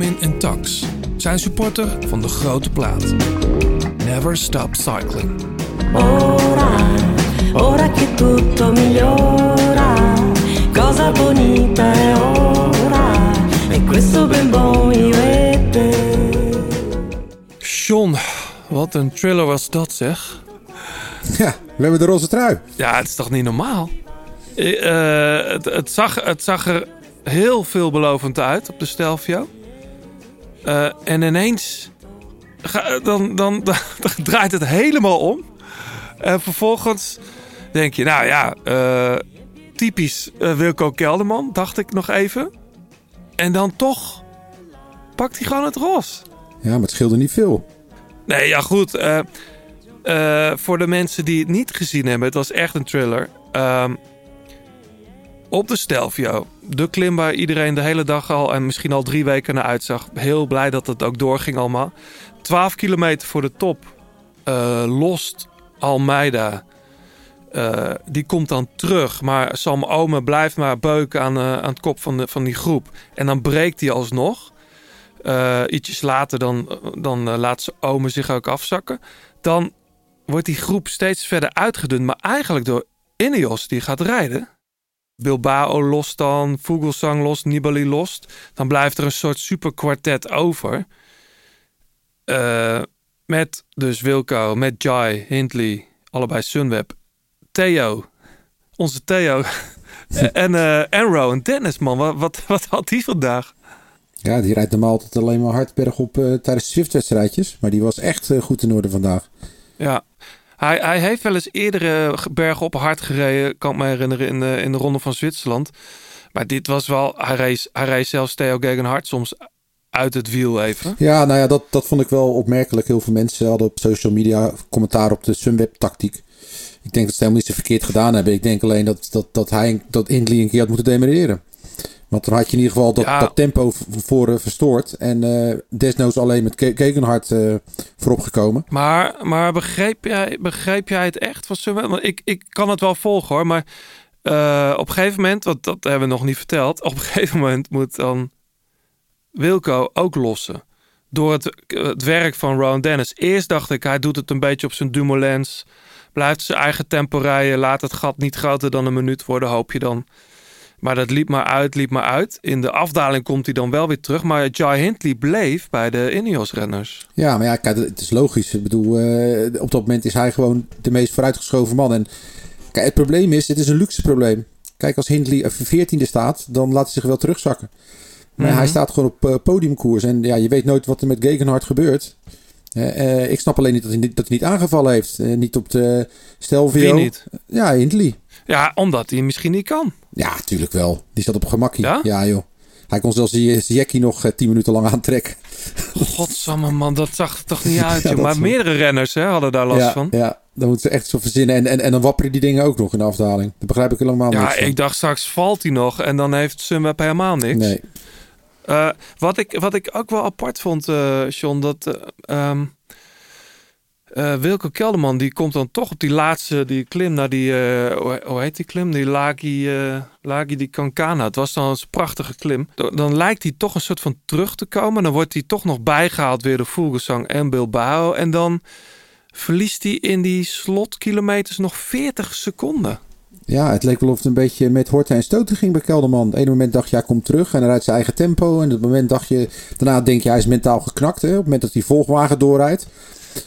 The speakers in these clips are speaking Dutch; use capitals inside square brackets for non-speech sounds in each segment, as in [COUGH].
Benjamin en Tax zijn supporter van de grote plaat. Never stop cycling. Ora, ora che tutto migliora, cosa bonita è ora, e questo ben buon io e te. John, wat een thriller was dat zeg. Ja, we hebben de roze trui. Ja, het is toch niet normaal? Eh, het, het, zag, het zag er heel veelbelovend uit op de Stelvio. Eh, en ineens ga- dan, dan, [LAUGHS] dan, draait het helemaal om. En vervolgens denk je, nou ja, eh, typisch eh, Wilco Kelderman, dacht ik nog even. En dan toch pakt hij gewoon het ros. Ja, maar het scheelde niet veel. Nee, ja goed. eh, eh, voor de mensen die het niet gezien hebben, het was echt een thriller. Ehm, op de Stelvio, de klim waar iedereen de hele dag al en misschien al drie weken naar uitzag. Heel blij dat het ook doorging allemaal. 12 kilometer voor de top. eh, lost Almeida. Eh, die komt dan terug, maar Sam Ome blijft maar beuken aan, eh, aan het kop van, de, van die groep. En dan breekt hij alsnog. Ietsjes later dan, dan laat ze Ome zich ook afzakken. Dan wordt die groep steeds verder uitgedund. Maar eigenlijk door Ineos die gaat rijden. Bilbao lost dan, Vogelsang lost, Nibali lost. Dan blijft er een soort superkwartet over. Eh, met dus Wilco, met Jai, Hindley, allebei Sunweb. Theo, onze Theo. [LAUGHS] en, eh en Rowan Dennis, man. Wat, wat, wat had die vandaag? Ja, die rijdt normaal altijd alleen maar hard bergop eh tijdens Swift-wedstrijdjes. Maar die was echt goed in orde vandaag. Ja, hij, hij heeft wel eens eerdere bergen op hard gereden, kan ik me herinneren, in de, in de Ronde van Zwitserland. Maar dit was wel, hij reed, hij reed zelfs Theo Gegenhardt soms uit het wiel even. Ja, nou ja, dat, dat vond ik wel opmerkelijk. Heel veel mensen hadden op social media commentaar op de Sunweb-tactiek. Ik denk dat ze helemaal niet zo verkeerd gedaan hebben. Ik denk alleen dat, dat, dat hij dat een keer had moeten demereren. Want dan had je in ieder geval dat, Ja. dat tempo v- van voren verstoord. En eh, desnoods alleen met Ke- Gegenhard eh voorop gekomen. Maar, maar begreep, jij, begreep jij het echt? van Sunweb? Want ik, ik kan het wel volgen hoor, maar eh, op een gegeven moment, want dat hebben we nog niet verteld, [LAUGHS] op een gegeven moment moet dan Wilco ook lossen. Door het, het werk van Rowan Dennis. Eerst dacht ik, hij doet het een beetje op zijn Dumoulins. Blijft zijn eigen tempo rijden. Laat het gat niet groter dan een minuut worden, hoop je dan. Maar dat liep maar uit, liep maar uit. In de afdaling komt hij dan wel weer terug. Maar Jai Hindley bleef bij de Ineos-renners. Ja, maar ja, kijk, het is logisch. Ik bedoel, eh, op dat moment is hij gewoon de meest vooruitgeschoven man. En kijk, het probleem is, het is een luxe probleem. Kijk, als Hindley een veertiende staat, dan laat hij zich wel terugzakken. Maar Mhm. hij staat gewoon op eh, podiumkoers. En ja, je weet nooit wat er met Gegenhard gebeurt. Eh, eh, ik snap alleen niet dat hij, niet- dat hij niet aangevallen heeft. Eh, niet op de Stelvio. Wie niet? Ja, Hindley. Ja, omdat hij misschien niet kan. Ja, tuurlijk wel. Die zat op gemakkie. Ja? Ja, joh. Hij kon zelfs jackie nog eh, tien minuten lang aantrekken. [LAUGHS] Godsamme man, dat zag er toch niet uit. Ja, maar meerdere renners hè, hadden daar last ja, van. Ja, dan moeten ze echt zo verzinnen. En, en, en dan wapperen die dingen ook nog in de afdaling. Dat begrijp ik helemaal Ja, niks van. ik dacht straks valt hij nog en dan heeft Sunweb helemaal niks. Nee. Eh, wat, ik, wat ik ook wel apart vond, eh John, dat eh, ehm, eh, Wilco Kelderman, die komt dan toch op die laatste die klim naar die, eh, hoe, heet die klim? Die Lagi, eh Lagi di Cancana. Het was dan een prachtige klim. Dan, lijkt hij toch een soort van terug te komen. Dan wordt hij toch nog bijgehaald weer door Vogelsang en Bilbao. En dan verliest hij in die slotkilometers nog 40 seconden. Ja, het leek wel of het een beetje met horten en stoten ging bij Kelderman. Op moment dacht je, hij komt terug en hij rijdt zijn eigen tempo. En op het moment dacht je, daarna denk je, hij is mentaal geknakt. Hè? Op het moment dat die volgwagen doorrijdt.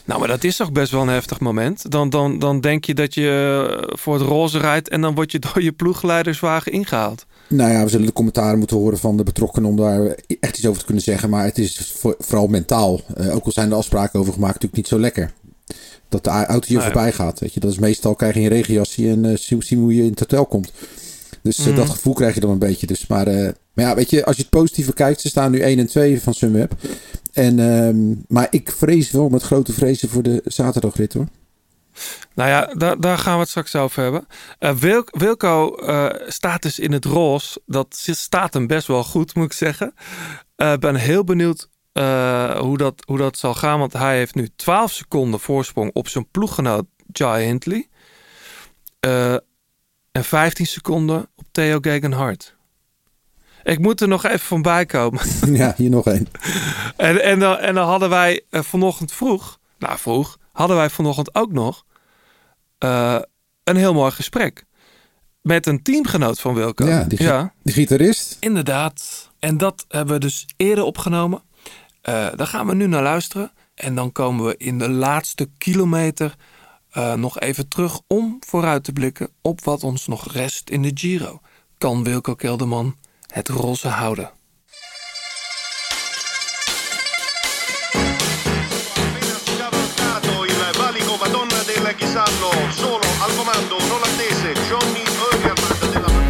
Nou, maar dat is toch best wel een heftig moment. Dan, dan, dan denk je dat je eh, voor het roze rijdt en dan word je [LAUGHS] door je ploegleiderswagen ingehaald. Nou ja, we zullen de commentaren moeten horen van de betrokkenen om daar echt iets over te kunnen zeggen. Maar het is voor- vooral mentaal. Eh, ook al zijn de afspraken over gemaakt natuurlijk niet zo lekker. Dat de auto je Nee. voorbij gaat. Weet je. Dat is meestal krijg je een regenjasje en zien zien hoe je in het hotel komt. Dus eh, Mhm. dat gevoel krijg je dan een beetje. Dus, maar, eh, maar ja, weet je, als je het positieve kijkt, ze staan nu 1 en 2 van Sunweb. En, ehm, maar ik vrees wel met grote vrezen voor de zaterdagrit hoor. Nou ja, daar, daar gaan we het straks over hebben. Wil, Wilco staat dus in het roze. Dat staat hem best wel goed, moet ik zeggen. Ik ben heel benieuwd hoe, dat, hoe dat zal gaan. Want hij heeft nu 12 seconden voorsprong op zijn ploeggenoot Jai Hindley. En 15 seconden op Theo Gegenhardt. Ik moet er nog even van bij komen. [LAUGHS] ja, hier nog één. En, en, dan, en dan hadden wij eh, vanochtend vroeg, nou vroeg, hadden wij vanochtend ook nog eh, een heel mooi gesprek. Met een teamgenoot van Wilco. Ja, die, gi- die gitarist. Inderdaad. En dat hebben we dus eerder opgenomen. Eh, daar gaan we nu naar luisteren. En dan komen we in de laatste kilometer eh, nog even terug om vooruit te blikken op wat ons nog rest in de Giro. Kan Wilco Kelderman het roze houden?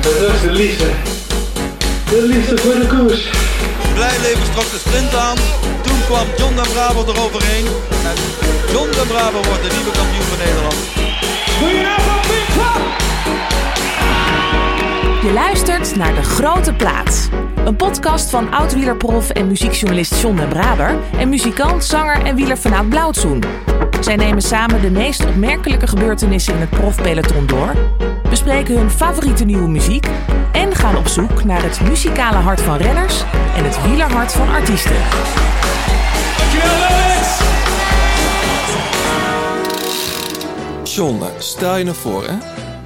Dat is de liefde. De liefde voor de koers. Blijleven trok de sprint aan. Toen kwam John den Bravo eroverheen. En John den Bravo wordt de nieuwe kampioen van Nederland. Je luistert naar De Grote Plaats. Een podcast van oud-wielerprof en muziekjournalist John den Braber... en muzikant, zanger en wieler vanuit Blauwtsoen. Zij nemen samen de meest opmerkelijke gebeurtenissen in het profpeloton door... bespreken hun favoriete nieuwe muziek... en gaan op zoek naar het muzikale hart van renners... en het wielerhart van artiesten. John, stel je nou voor, hè?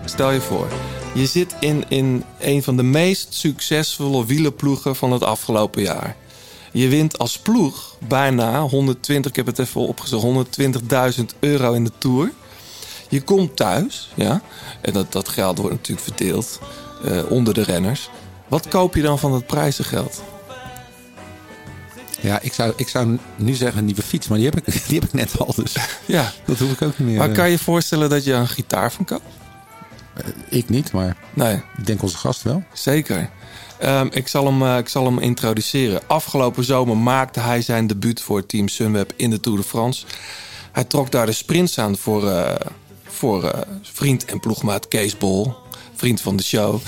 Stel je voor. Je zit in, in een van de meest succesvolle wielerploegen van het afgelopen jaar. Je wint als ploeg bijna 120, ik heb het even opgezocht, 120.000 euro in de Tour. Je komt thuis, ja. En dat, dat geld wordt natuurlijk verdeeld eh, onder de renners. Wat koop je dan van dat prijzengeld? Ja, ik zou, ik zou nu zeggen een nieuwe fiets, maar die heb ik, [LAUGHS] die heb ik net al. Dus Ja. dat hoef ik ook niet meer. Maar eh, kan je je voorstellen dat je een gitaar van koopt? Ik niet, maar Nee. ik denk onze gast wel. Zeker. Ehm, ik, zal hem, eh, ik zal hem introduceren. Afgelopen zomer maakte hij zijn debuut voor Team Sunweb in de Tour de France. Hij trok daar de sprints aan voor, eh, voor eh, vriend en ploegmaat Kees Bol, vriend van de show.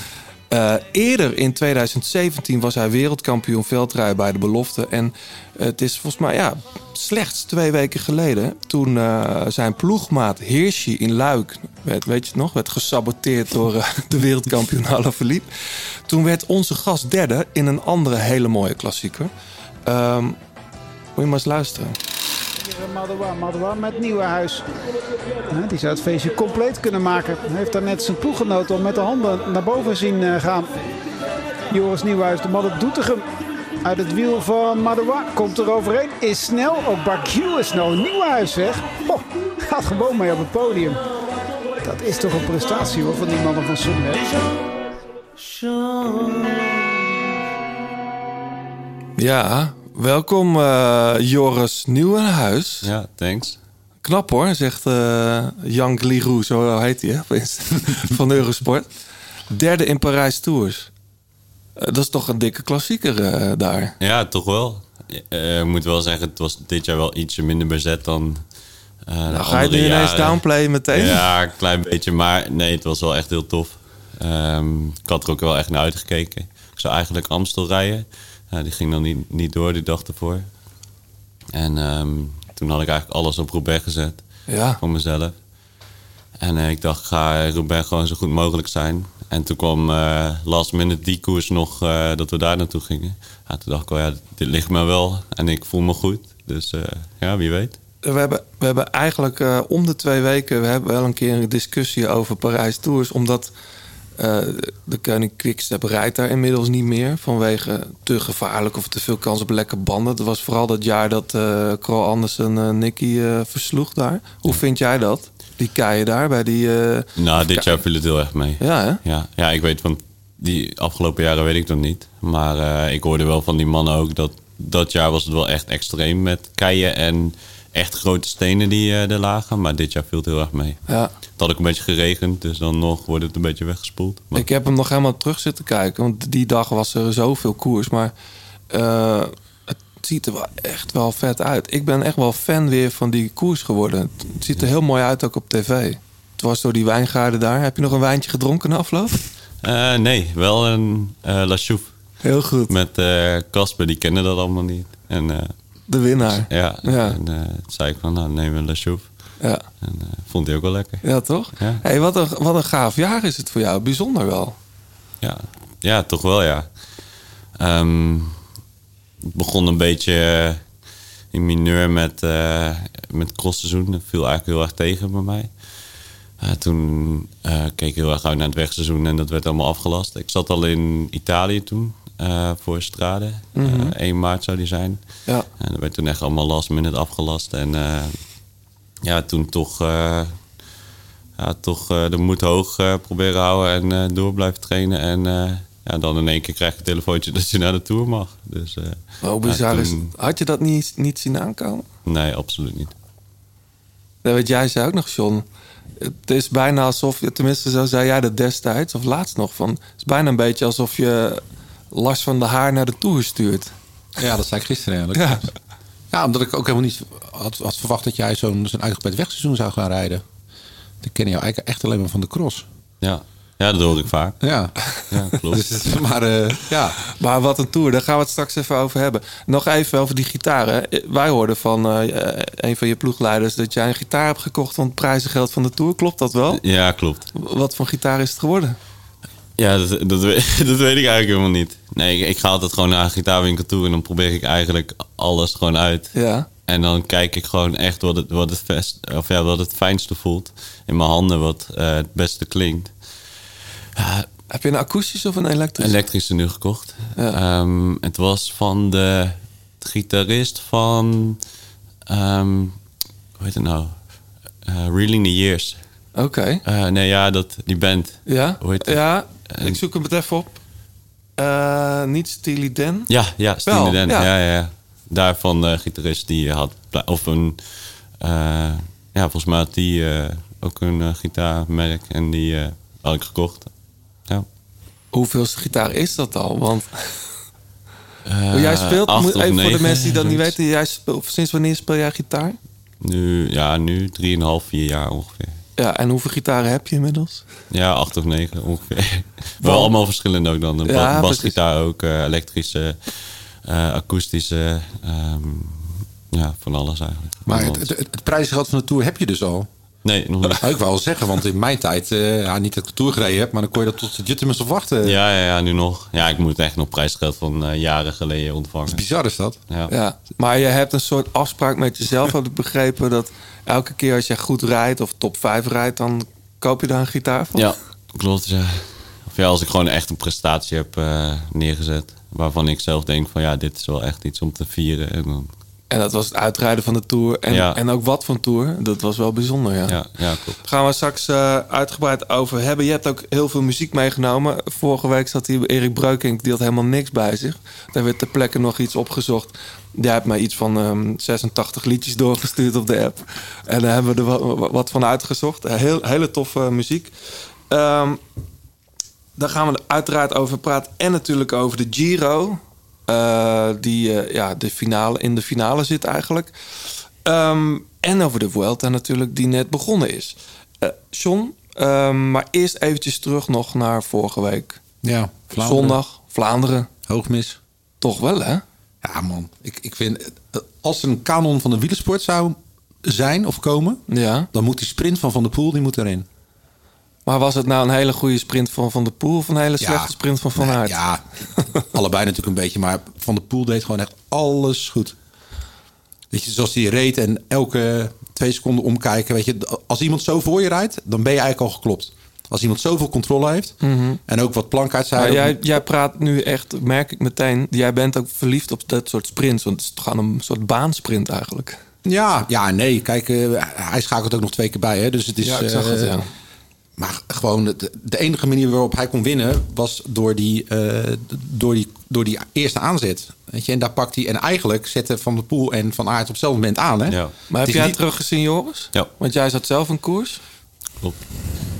Eh, eerder in 2017 was hij wereldkampioen veldrijden bij de belofte. En het is volgens mij ja, slechts twee weken geleden... toen eh, zijn ploegmaat Hirschi in Luik, werd, weet je het nog... werd gesaboteerd door eh, [LAUGHS] de wereldkampioen Alaphilippe. Toen werd onze gast derde in een andere hele mooie klassieker. Ehm, moet je maar eens luisteren. Madouas, Madouas met Nieuwenhuis. Die zou het feestje compleet kunnen maken. Hij heeft daar net zijn ploeggenoot al met de handen naar boven zien eh, gaan. Joris Nieuwenhuis, de man uit Doetinchem. Uit het wiel van Madouas komt er overheen. Is snel. Ook Barguil is snel. Nieuwenhuis weg. Oh, gaat gewoon mee op het podium. Dat is toch een prestatie hoor, van die mannen van Sunweb. Ja, welkom eh, Joris Nieuwenhuis. Ja, thanks. Knap hoor, zegt eh Jan Gliroux, zo heet hij hè, [LAUGHS] van Eurosport. Derde in Parijs Tours. Eh, dat is toch een dikke klassieker daar. Ja, toch wel. Ik moet wel zeggen, het was dit jaar wel ietsje minder bezet dan. de Nou, ga je nu ineens jaren. downplayen meteen? Ja, een klein beetje. Maar nee, het was wel echt heel tof. Ehm, ik had er ook wel echt naar uitgekeken. Ik zou eigenlijk Amstel rijden. Ja, die ging dan niet, niet door die dag ervoor. En ehm, toen had ik eigenlijk alles op Roubaix gezet. Ja. Voor mezelf. En eh, ik dacht, ga Roubaix gewoon zo goed mogelijk zijn. En toen kwam eh, last minute die koers nog eh, dat we daar naartoe gingen. Ja, toen dacht ik, oh ja, dit ligt me wel. En ik voel me goed. Dus ja, wie weet. We hebben, we hebben eigenlijk om de twee weken we hebben wel een keer een discussie over Parijs Tours. Omdat eh, de Koning Quickstep rijdt daar inmiddels niet meer. Vanwege te gevaarlijk of te veel kans op lekke banden. Het was vooral dat jaar dat Krol Andersen eh Nicky versloeg daar. Hoe vind jij dat? Die keien daar bij die... Nou, dit jaar viel het heel erg mee. Ja, hè? Ja, ja ik weet van die afgelopen jaren weet ik nog niet. Maar ik hoorde wel van die mannen ook dat dat jaar was het wel echt extreem met keien en echt grote stenen die eh, er lagen. Maar dit jaar viel het heel erg mee. Ja. Het had ook een beetje geregend, dus dan nog wordt het een beetje weggespoeld. Maar Ik heb hem nog helemaal terug zitten kijken. Want die dag was er zoveel koers. Maar eh, het ziet er wel echt wel vet uit. Ik ben echt wel fan weer van die koers geworden. Het ziet er heel mooi uit ook op tv. Het was door die wijngaarden daar. Heb je nog een wijntje gedronken na afloop? Eh, nee, wel een La Chouffe. Heel goed. Met Casper, die kende dat allemaal niet. En De winnaar. ja, Ja. En, toen zei ik van, nou neem een Chouffe. Ja, En eh, vond hij ook wel lekker. ja toch? Ja. Hey, wat, een, wat een gaaf jaar is het voor jou. Bijzonder wel. Ja, ja toch wel, ja. Het begon een beetje eh, in mineur met, eh met crossseizoen. Dat viel eigenlijk heel erg tegen bij mij. Toen keek ik heel erg uit naar het wegseizoen en dat werd allemaal afgelast. Ik zat al in Italië toen eh, voor Strade. Eh, Mhm. 1 maart zou die zijn. Ja. En dat werd toen echt allemaal last minute afgelast. En eh, ja, toen toch, ja, toch de moed hoog proberen houden en door blijven trainen. En ja, dan in één keer krijg je een telefoontje [LAUGHS] dat je naar de Tour mag. Dus, eh, Hoe bizar ja, is toen-? Had je dat niet, niet zien aankomen? Nee, absoluut niet. Dat weet jij zei ook nog, John. Het is bijna alsof, je, tenminste zo zei jij dat destijds, of laatst nog, van, het is bijna een beetje alsof je Lars van der Haar naar de Tour stuurt. Ja, dat zei ik gisteren Ja. eigenlijk. Ja. omdat ik ook helemaal niet had, had verwacht dat jij zo'n zo'n uitgebreid wegseizoen zou gaan rijden. Ik ken jou eigenlijk echt alleen maar van de cross. Ja, ja dat hoor ik vaak. Ja, Ja, klopt. Dus, maar eh, ja. Maar wat een tour, daar gaan we het straks even over hebben. Nog even over die gitaren. Wij hoorden van eh, een van je ploegleiders dat jij een gitaar hebt gekocht van het prijzengeld van de tour. Klopt dat wel? Ja, klopt. Wat voor gitaar is het geworden? Ja, dat, dat, weet, [LAUGHS] dat weet ik eigenlijk helemaal niet. Nee, ik, ik ga altijd gewoon naar een gitaarwinkel toe en dan probeer ik eigenlijk alles gewoon uit. Ja. En dan kijk ik gewoon echt wat het, wat het, best, of ja, wat het fijnste voelt in mijn handen, wat eh, het beste klinkt. Heb je een akoestisch of een elektrisch? Elektrische nu gekocht. Ehm, het was van de gitarist van, ehm, hoe heet het nou? Eh, Reeling the Years. Oké. Eh, nee, ja, dat, die band. Ja? Hoe heet het? Ja, Eh, ik zoek hem het even op. Eh, niet Steely Dan? Ja, ja, Steely Dan. ja. Ja. Ja, Daarvan de gitarist die had... Of een... eh, ja, volgens mij had die eh, ook een eh, gitaarmerk. En die eh, had ik gekocht. Ja. Hoeveelste gitaar is dat al? Want Eh, jij speelt, moet, even voor de mensen die dat niet weten. Jij speelt, sinds wanneer speel jij gitaar? Nu, ja, nu 3,5, 4 jaar ongeveer. Ja, en hoeveel gitaren heb je inmiddels? Ja, acht of negen ongeveer. [LAUGHS] Wel- allemaal verschillend ook dan. Een Ja, basgitaar ook, eh, elektrische, eh, akoestische. ehm, ja, van alles eigenlijk. Maar het, het, het van de Tour heb je dus al. Nee, nog niet. [LAUGHS] Ik wou wel zeggen, want in mijn tijd, eh, ja, niet dat ik de Tour gereden heb, maar dan kon je dat tot de Juttemus of wachten. Ja, ja, ja, nu nog. Ja, ik moet echt nog prijsgeld van eh, jaren geleden ontvangen. Bizar is dat. Ja. Ja, maar je hebt een soort afspraak met jezelf. [LAUGHS] Had ik begrepen dat elke keer als je goed rijdt of top 5 rijdt, dan koop je daar een gitaar van. Ja, klopt. Ja. Of ja, als ik gewoon echt een prestatie heb eh, neergezet. Waarvan ik zelf denk van ja, dit is wel echt iets om te vieren. En dan, En dat was het uitrijden van de Tour. En, Ja. en ook wat van Tour. Dat was wel bijzonder, ja. ja, ja, klopt. Gaan we straks eh, uitgebreid over hebben. Je hebt ook heel veel muziek meegenomen. Vorige week zat hier Erik Breukink, die had helemaal niks bij zich. Daar werd ter plekke nog iets opgezocht. Jij hebt mij iets van ehm, 86 liedjes doorgestuurd op de app. En daar hebben we er wa- wat van uitgezocht. Heel, hele toffe muziek. Ehm, daar gaan we er uiteraard over praten. En natuurlijk over de Giro. Eh, die eh, ja, de finale, in de finale zit eigenlijk. Ehm, en over de Vuelta natuurlijk, die net begonnen is. Eh John, ehm, maar eerst eventjes terug nog naar vorige week. Ja, Vlaanderen. Zondag, Vlaanderen. Hoogmis. Toch wel, hè? Ja, man. Ik, ik vind, als er een kanon van de wielersport zou zijn of komen, Ja. dan moet die sprint van Van der Poel, die moet erin. Maar was het nou een hele goede sprint van Van der Poel... of een hele Ja. slechte sprint van Van Nee, Aert? Ja, [LAUGHS] allebei natuurlijk een beetje. Maar Van der Poel deed gewoon echt alles goed. Weet je, zoals hij reed en elke twee seconden omkijken. Weet je, als iemand zo voor je rijdt, dan ben je eigenlijk al geklopt. Als iemand zoveel controle heeft. En ook wat ook- Mhm. jij, jij praat nu echt, merk ik meteen... jij bent ook verliefd op dat soort sprints. Want het is gewoon een soort baansprint eigenlijk. Ja, ja, nee. Kijk, eh, hij schakelt ook nog twee keer bij. Hè, dus het is, Ja, ik zag het, eh, ja. Maar gewoon de, de enige manier waarop hij kon winnen was door die, eh, door die, door die eerste aanzet. Weet je, en daar pakt hij. En eigenlijk zetten Van der Poel en Van Aert op hetzelfde moment aan. Hè? Ja, Maar heb is jij niet- teruggezien, Joris? Ja. Want jij zat zelf in koers. klopt.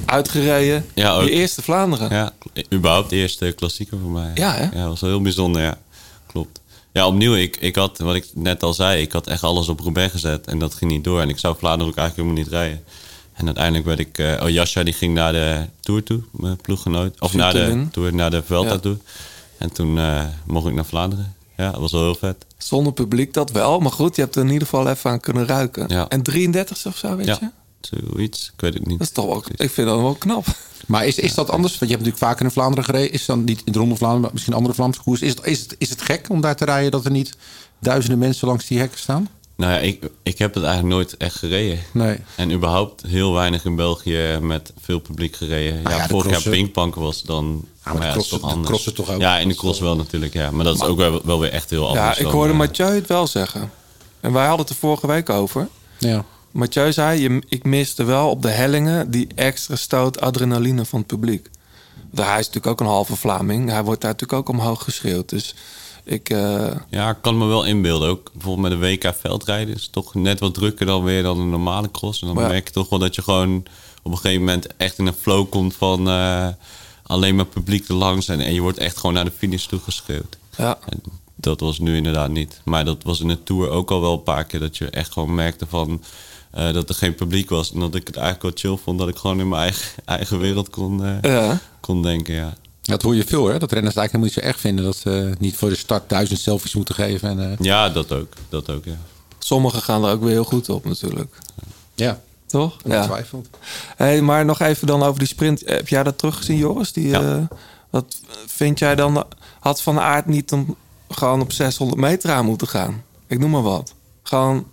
Uitgereden. Ja, ook. Je eerste Vlaanderen. Ja, überhaupt de eerste klassieker voor mij. Ja, hè? Ja, dat was wel heel bijzonder, ja. Klopt. Ja, opnieuw, ik, ik had, wat ik net al zei, ik had echt alles op Roubaix gezet en dat ging niet door. En ik zou Vlaanderen ook eigenlijk helemaal niet rijden. En uiteindelijk werd ik, eh oh Jascha die ging naar de Tour toe, mijn ploeggenoot. Of naar de. Tour, naar de Vuelta Ja. toe. En toen eh, mocht ik naar Vlaanderen. Ja, dat was wel heel vet. Zonder publiek dat wel. Maar goed, je hebt er in ieder geval even aan kunnen ruiken. Ja. En 33 of zo, weet Ja. je? Zoiets, ik weet het niet. Dat is toch wel, ik vind dat wel knap. Maar is, is dat anders? Want je hebt natuurlijk vaker in Vlaanderen gereden. Is het dan niet in de Ronde van Vlaanderen, maar misschien andere Vlaamse koers? Is het, is, het, is het gek om daar te rijden dat er niet duizenden mensen langs die hekken staan? Nou ja, ik, ik heb het eigenlijk nooit echt gereden. Nee. En überhaupt heel weinig in België met veel publiek gereden. Ah ja, ja, vorig jaar Pinkpank was dan... maar de ja, toch de anders. crossen toch ook? Ja, in de cross wel natuurlijk, ja. Maar dat is ook wel, wel weer echt heel anders. Ja, ik dan, hoorde eh, Mathieu het wel zeggen. En wij hadden het er vorige week over. Ja. Mathieu zei, je, ik miste wel op de hellingen die extra stoot adrenaline van het publiek. Hij is natuurlijk ook een halve Vlaming. Hij wordt daar natuurlijk ook omhoog geschreeuwd. Dus ik... eh, Ja, ik kan me wel inbeelden. Ook bijvoorbeeld met een WK veldrijden is het toch net wat drukker dan weer dan een normale cross. En dan Ja. merk je toch wel dat je gewoon op een gegeven moment echt in een flow komt van eh, alleen maar publiek erlangs. En, en je wordt echt gewoon naar de finish toe geschreeuwd. Ja. En dat was nu inderdaad niet. Maar dat was in de Tour ook al wel een paar keer dat je echt gewoon merkte van... eh, dat er geen publiek was. En dat ik het eigenlijk wel chill vond dat ik gewoon in mijn eigen, [LAUGHS] eigen wereld kon, Ja. kon denken, ja. Dat hoor je veel, hè? Dat renners eigenlijk helemaal niet zo erg vinden. Dat ze niet voor de start duizend selfies moeten geven. En, eh, Ja, dat ook. Dat ook, ja. sommigen gaan er ook weer heel goed op natuurlijk. ja, Toch? ongetwijfeld. Hey, maar nog even dan over die sprint. Heb jij dat teruggezien, Joris? Die, Ja. eh, wat vind jij dan? Had Van Aert niet om, gewoon op 600 meter aan moeten gaan? Ik noem maar wat. Gewoon,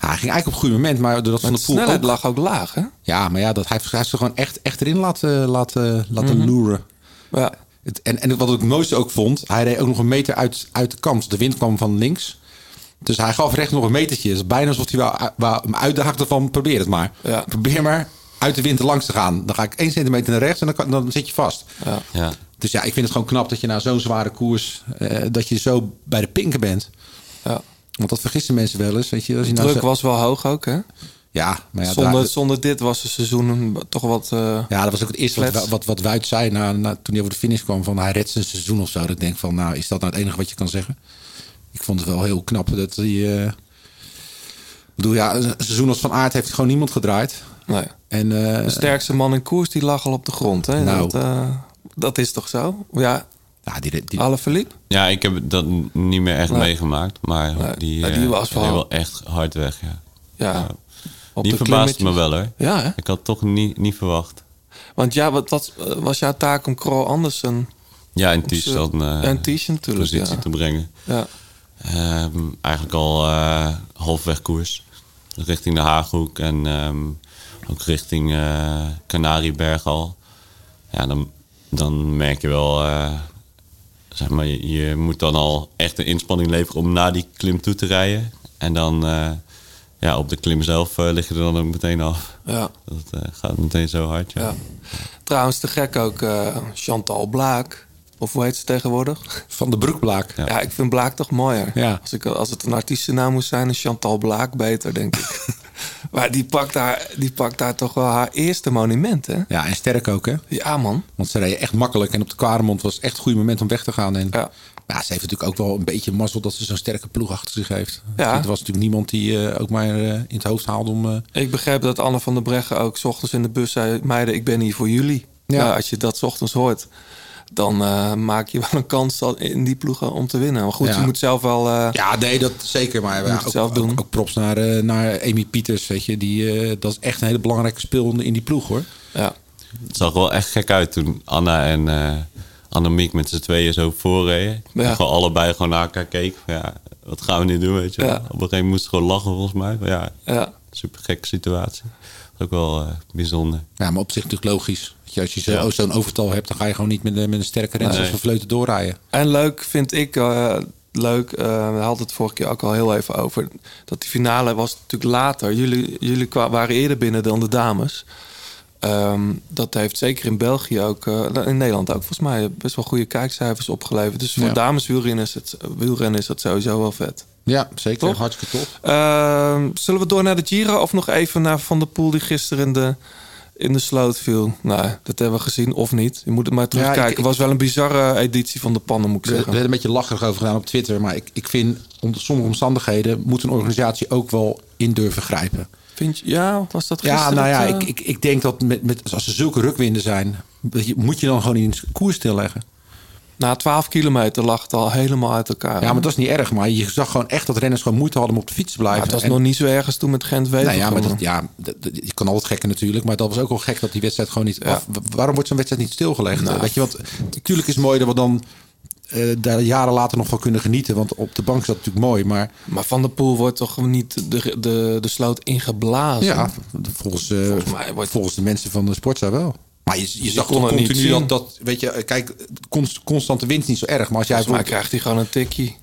Ja, hij ging eigenlijk op het goede moment, maar doordat Van de de Poel snelheid ook... lag ook laag, hè? Ja, maar ja, dat, hij, heeft- hij heeft ze gewoon echt, echt erin laten, laten, laten Mhm. loeren. Ja, Het, en, en wat ik het mooiste ook vond, hij reed ook nog een meter uit, uit de kant. De wind kwam van links. Dus hij gaf recht nog een metertje. Het is bijna alsof hij wou, wou hem uitdaagde van probeer het maar. Ja. Probeer maar uit de wind langs te gaan. Dan ga ik één centimeter naar rechts en dan, dan zit je vast. ja. ja. Dus ja, ik vind het gewoon knap dat je na zo'n zware koers... eh, dat je zo bij de pinken bent. ja. Want dat vergissen mensen wel eens. Weet je, als je nou Druk zo- was wel hoog ook, hè? Ja, maar ja, zonder, daar- zonder dit was het seizoen toch wat... eh, Ja, dat was ook het eerste wat, Flats. wat, wat Wuit zei na, na, toen hij over de finish kwam. Van hij redt zijn seizoen of zo. Dat ik denk van, nou, is dat nou het enige wat je kan zeggen? Ik vond het wel heel knap dat hij... eh, ik bedoel, ja, een seizoen als Van Aert heeft gewoon niemand gedraaid. nee. En eh, De sterkste man in koers, die lag al op de grond, hè? Nou. Dat, eh, dat is toch zo? Ja, ja, die, die, alle verliep. Ja, ik heb dat niet meer echt Nee. meegemaakt. Maar Nee. die, eh, die was wel- echt hard weg, ja. Ja. Ja. Op die de verbaasde me wel, hoor. Ja, hè? Ik had toch niet, niet verwacht. Want ja, wat, wat eh, was jouw taak om Krol Andersen Ja, in Ties dan eh, en Ties natuurlijk, positie ja. te brengen. Ja, Ehm, eigenlijk al eh, halfweg koers. Richting de Haaghoek en ehm, ook richting eh Canarieberg al. Ja, dan, dan merk je wel... zeg maar, je, je moet dan al echt een inspanning leveren om naar die klim toe te rijden. En dan ja, op de klim zelf eh, lig je er dan ook meteen af. ja, Dat eh, gaat meteen zo hard, ja. ja. Trouwens, te gek ook eh, Chantal Blaak. Of hoe heet ze tegenwoordig? Van de Broekblaak. Ja. Ja, ik vind Blaak toch mooier. Ja. Als, ik, als het een artiestennaam moest zijn, is Chantal Blaak beter, denk ik. [LAUGHS] maar die pakt, daar, die pakt daar toch wel haar eerste monument, hè? Ja, en sterk ook, hè? Ja, man. Want ze reden echt makkelijk. En op de Kwaremond was echt een goed moment om weg te gaan. En Ja. Ja, ze heeft natuurlijk ook wel een beetje mazzel dat ze zo'n sterke ploeg achter zich heeft. Ja. Er was natuurlijk niemand die eh, ook maar eh, in het hoofd haalde om... eh, Ik begreep dat Anne van der Breggen ook 's ochtends in de bus zei... meiden, ik ben hier voor jullie. Ja. Ja. als je dat 's ochtends hoort, dan eh, maak je wel een kans in die ploegen om te winnen. Maar goed, Ja. je moet zelf wel... eh, Ja, nee, dat zeker. Maar ja, ook, zelf doen. Ook, ook props naar, eh, naar Amy Pieters, weet je. Die, eh, dat is echt een hele belangrijke speel in die ploeg, hoor. ja. Het zag wel echt gek uit toen Anna en eh Annemiek met z'n tweeën zo voorreden. Ja. Gewoon allebei gewoon naar elkaar keken. van, Ja, wat gaan we nu doen, weet je. Ja. Op een gegeven moment moest ze gewoon lachen, volgens mij. Maar ja, ja. super gekke situatie. Dat ook wel eh, bijzonder. Ja, maar op zich natuurlijk logisch. Je, als je zo- Ja. zo'n overtal hebt, dan ga je gewoon niet met, een- met een sterke renner Nee. Vleuten doorrijden. En leuk vind ik, eh, leuk, eh, we hadden het vorige keer ook al heel even over... dat die finale was natuurlijk later. Jullie, jullie waren eerder binnen dan de dames. Ehm, dat heeft zeker in België ook, eh, in Nederland ook volgens mij... best wel goede kijkcijfers opgeleverd. Dus voor Ja. dameswielrennen is, het, wielrennen is dat sowieso wel vet. Ja, zeker. Toch? Hartstikke top. Ehm, zullen we door naar de Giro of nog even naar Van der Poel... die gisteren in de, in de sloot viel? Nou, dat hebben we gezien of niet. Je moet het maar terugkijken. Het was wel een bizarre editie van de pannen, moet ik zeggen. werd een beetje lacherig over gedaan op Twitter. Maar ik, ik vind, onder sommige omstandigheden... moet een organisatie ook wel in durven grijpen. Vind je, ja, was dat Ja, nou ja, het, eh? ik, ik, ik denk dat met, met, als er zulke rukwinden zijn... dat je- moet je dan gewoon in koers stilleggen. Na 12 kilometer lag het al helemaal uit elkaar. Ja, maar dat is niet erg. Maar je zag gewoon echt dat renners gewoon moeite hadden om op de fiets te blijven. Maar het was En- nog niet zo ergens toen met gent wever Nou ja, maar dat, ja, dat- je kan altijd gekken natuurlijk. Maar dat was ook wel gek dat die wedstrijd gewoon niet... Ja. af- waarom wordt zo'n wedstrijd niet stilgelegd? Nou. Weet je, want natuurlijk is het mooi dat we dan eh, daar jaren later nog van kunnen genieten. Want op de bank is dat natuurlijk mooi. Maar Maar Van der Poel wordt toch niet de, de, de sloot ingeblazen? ja, volgens, eh, Volgens mij wordt- volgens de mensen van de Sportza wel. Maar je, je zag kon toch continu dat, dat... Weet je, kijk, const- constante winst niet zo erg. Maar als jij... Volgens mij krijgt hij gewoon een tikkie.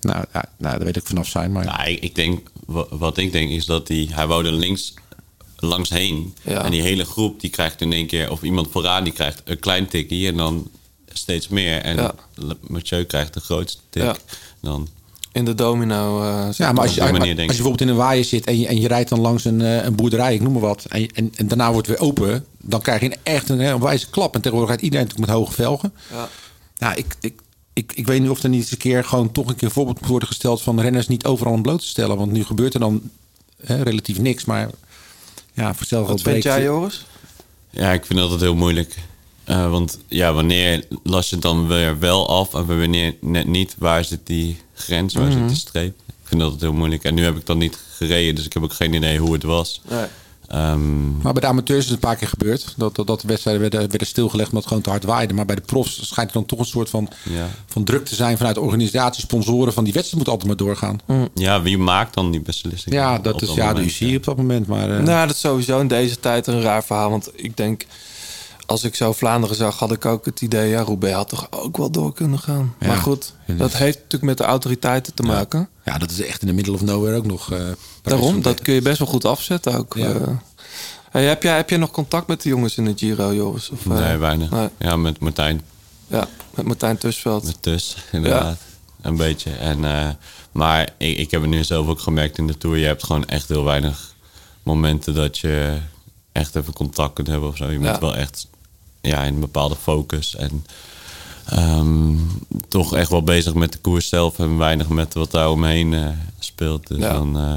Nou, ja, nou, daar weet ik vanaf zijn. Maar Nou, ik, ik denk, wa- wat ik denk is dat hij, hij wou er links langs heen. Ja. En die hele groep die krijgt in één keer, of iemand vooraan die krijgt een klein tikkie en dan steeds meer. En Ja. Mathieu krijgt de grootste tik. Ja. Dan, In de domino. eh, Ja, maar als je, als, manier denk als je bijvoorbeeld in een waaier zit en je, en je rijdt dan langs een, eh, een boerderij, ik noem maar wat, en, en, en daarna wordt het weer open, dan krijg je een echt een, een wijze klap. En tegenwoordig rijdt iedereen natuurlijk met hoge velgen. Ja. Nou, ik, ik, ik, ik weet niet of er niet eens een keer gewoon toch een keer een voorbeeld moet worden gesteld van renners niet overal aan bloot te stellen. Want nu gebeurt er dan hè, relatief niks, maar ja, voor hetzelfde Wat vind jij, Joris? Ja, ik vind dat altijd heel moeilijk. Eh, want ja, wanneer las je het dan weer wel af en wanneer net niet? Waar zit die grens? Waar Mhm. zit de streep? Ik vind dat altijd heel moeilijk. En nu heb ik dan niet gereden, dus ik heb ook geen idee hoe het was. Nee. Ehm, Maar bij de amateurs is het een paar keer gebeurd. Dat, dat, dat de wedstrijden werden, werden stilgelegd omdat het gewoon te hard waaide. Maar bij de profs schijnt er dan toch een soort van, Ja. van druk te zijn vanuit de organisatie, sponsoren. Van die wedstrijd moet altijd maar doorgaan. ja, wie maakt dan die beslissing? Ja, dat op is dat ja, de? UCI op dat moment. Maar eh, Nou, dat is sowieso in deze tijd een raar verhaal. Want ik denk, als ik zo Vlaanderen zag, had ik ook het idee... ja, Roubaix had toch ook wel door kunnen gaan. Ja. Maar goed, dat heeft natuurlijk met de autoriteiten te maken. ja, dat is echt in de middle of nowhere ook nog. eh, Daarom, dat kun je best wel goed afzetten ook. Ja. eh. Hey, heb, jij, heb jij nog contact met de jongens in de Giro, Joris? Of, eh, Nee, weinig. nee. Ja, met Martijn. Ja, met Martijn Tusveld. Met Tus, inderdaad. Een beetje. En, maar ik, ik heb het nu zelf ook gemerkt in de Tour. Je hebt gewoon echt heel weinig momenten dat je echt even contact kunt hebben of zo. Je moet wel echt ja, in een bepaalde focus. En ehm, toch echt wel bezig met de koers zelf en weinig met wat daar omheen eh, speelt. Dus Ja. dan, eh,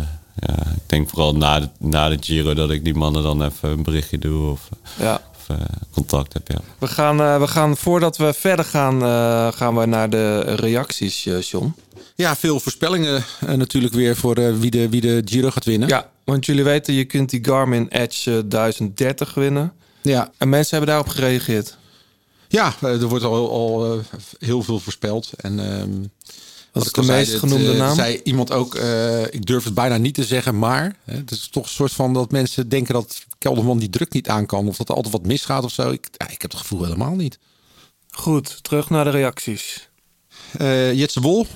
ja, ik denk vooral na de, na de Giro dat ik die mannen dan even een berichtje doe of, Ja. of eh, contact heb. Ja. We gaan, eh, we gaan, voordat we verder gaan, eh, gaan we naar de reacties, eh, John. Ja, veel voorspellingen natuurlijk weer voor eh, wie, de, wie de Giro gaat winnen. Ja, want jullie weten, je kunt die Garmin Edge eh, 1030 winnen. Ja. En mensen hebben daarop gereageerd. Ja, eh, er wordt al, al eh, heel veel voorspeld. En, ehm, Wat is ik de zei, meest het, genoemde eh, naam? zei iemand ook, eh, ik durf het bijna niet te zeggen, maar hè, het is toch een soort van dat mensen denken dat Kelderman die druk niet aan kan. Of dat er altijd wat misgaat of zo. Ik, ja, ik heb het gevoel helemaal niet. Goed, terug naar de reacties. Eh Jetse Wol,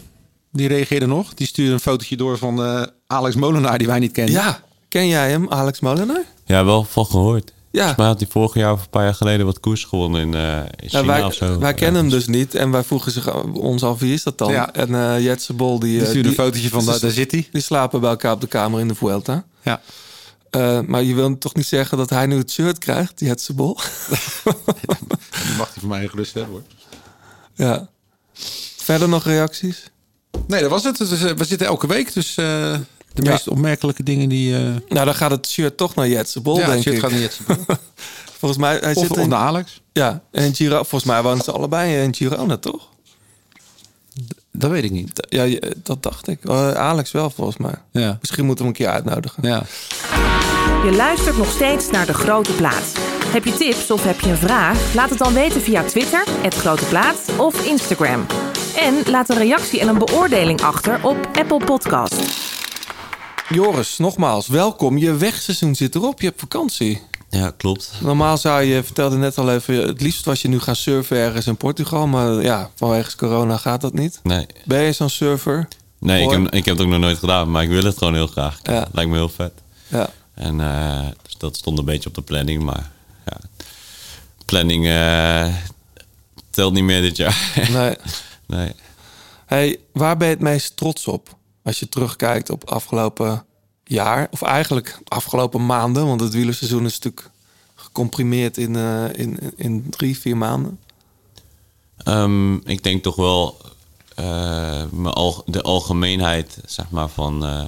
die reageerde nog. Die stuurde een fotootje door van eh, Alex Molenaar, die wij niet kennen. Ja, ken jij hem, Alex Molenaar? Ja, wel van gehoord. Ja. Volgens mij had hij vorig jaar of een paar jaar geleden wat koers gewonnen in, eh in China Ja, wij, of zo. wij kennen hem dus niet en wij vroegen zich ons af wie is dat dan? Ja. En eh Jetse Bol die, Die eh, stuurde een fotootje van, daar, daar zit hij. die slapen bij elkaar op de kamer in de Vuelta. Ja. Eh, maar je wil toch niet zeggen dat hij nu het shirt krijgt, die Jetse Bol? [LAUGHS] [LAUGHS] Die mag hij van mij gerust hebben hoor. ja. Verder nog reacties? Nee, dat was het. Dus, we zitten elke week, dus eh, de Ja. meest opmerkelijke dingen die... eh Nou, dan gaat het shirt toch naar Jetse Bol, ja, denk shit ik. gaat niet Jetse Wol. [LAUGHS] Volgens mij, hij Of, zit in, naar Alex. ja, en Giro, volgens mij wonen ze allebei in Girona, toch? Dat weet ik niet. Ja, dat dacht ik. Eh, Alex wel, volgens mij. Ja. Misschien moeten we hem een keer uitnodigen. Ja. Je luistert nog steeds naar De Grote Plaat. Heb je tips of heb je een vraag? Laat het dan weten via Twitter, het Grote Plaat of Instagram. En laat een reactie en een beoordeling achter op Apple Podcast. Joris, nogmaals, welkom. Je wegseizoen zit erop. Je hebt vakantie. Ja, klopt. Normaal zou je, vertelde net al even, het liefst was je nu gaan surfen ergens in Portugal. Maar ja, vanwege corona gaat dat niet. Nee, Ben je zo'n surfer? nee ik, heb, ik heb het ook nog nooit gedaan, maar ik wil het gewoon heel graag. Ja. Lijkt me heel vet. Ja. En eh, dus dat stond een beetje op de planning, maar ja, planning eh, telt niet meer dit jaar. Nee. [LAUGHS] nee. Hey, waar ben je het meest trots op? Als je terugkijkt op afgelopen jaar. Of eigenlijk afgelopen maanden. Want het wielerseizoen is natuurlijk gecomprimeerd in, eh, in, in drie, vier maanden. Ehm, ik denk toch wel mijn al, de algemeenheid, zeg maar, van eh,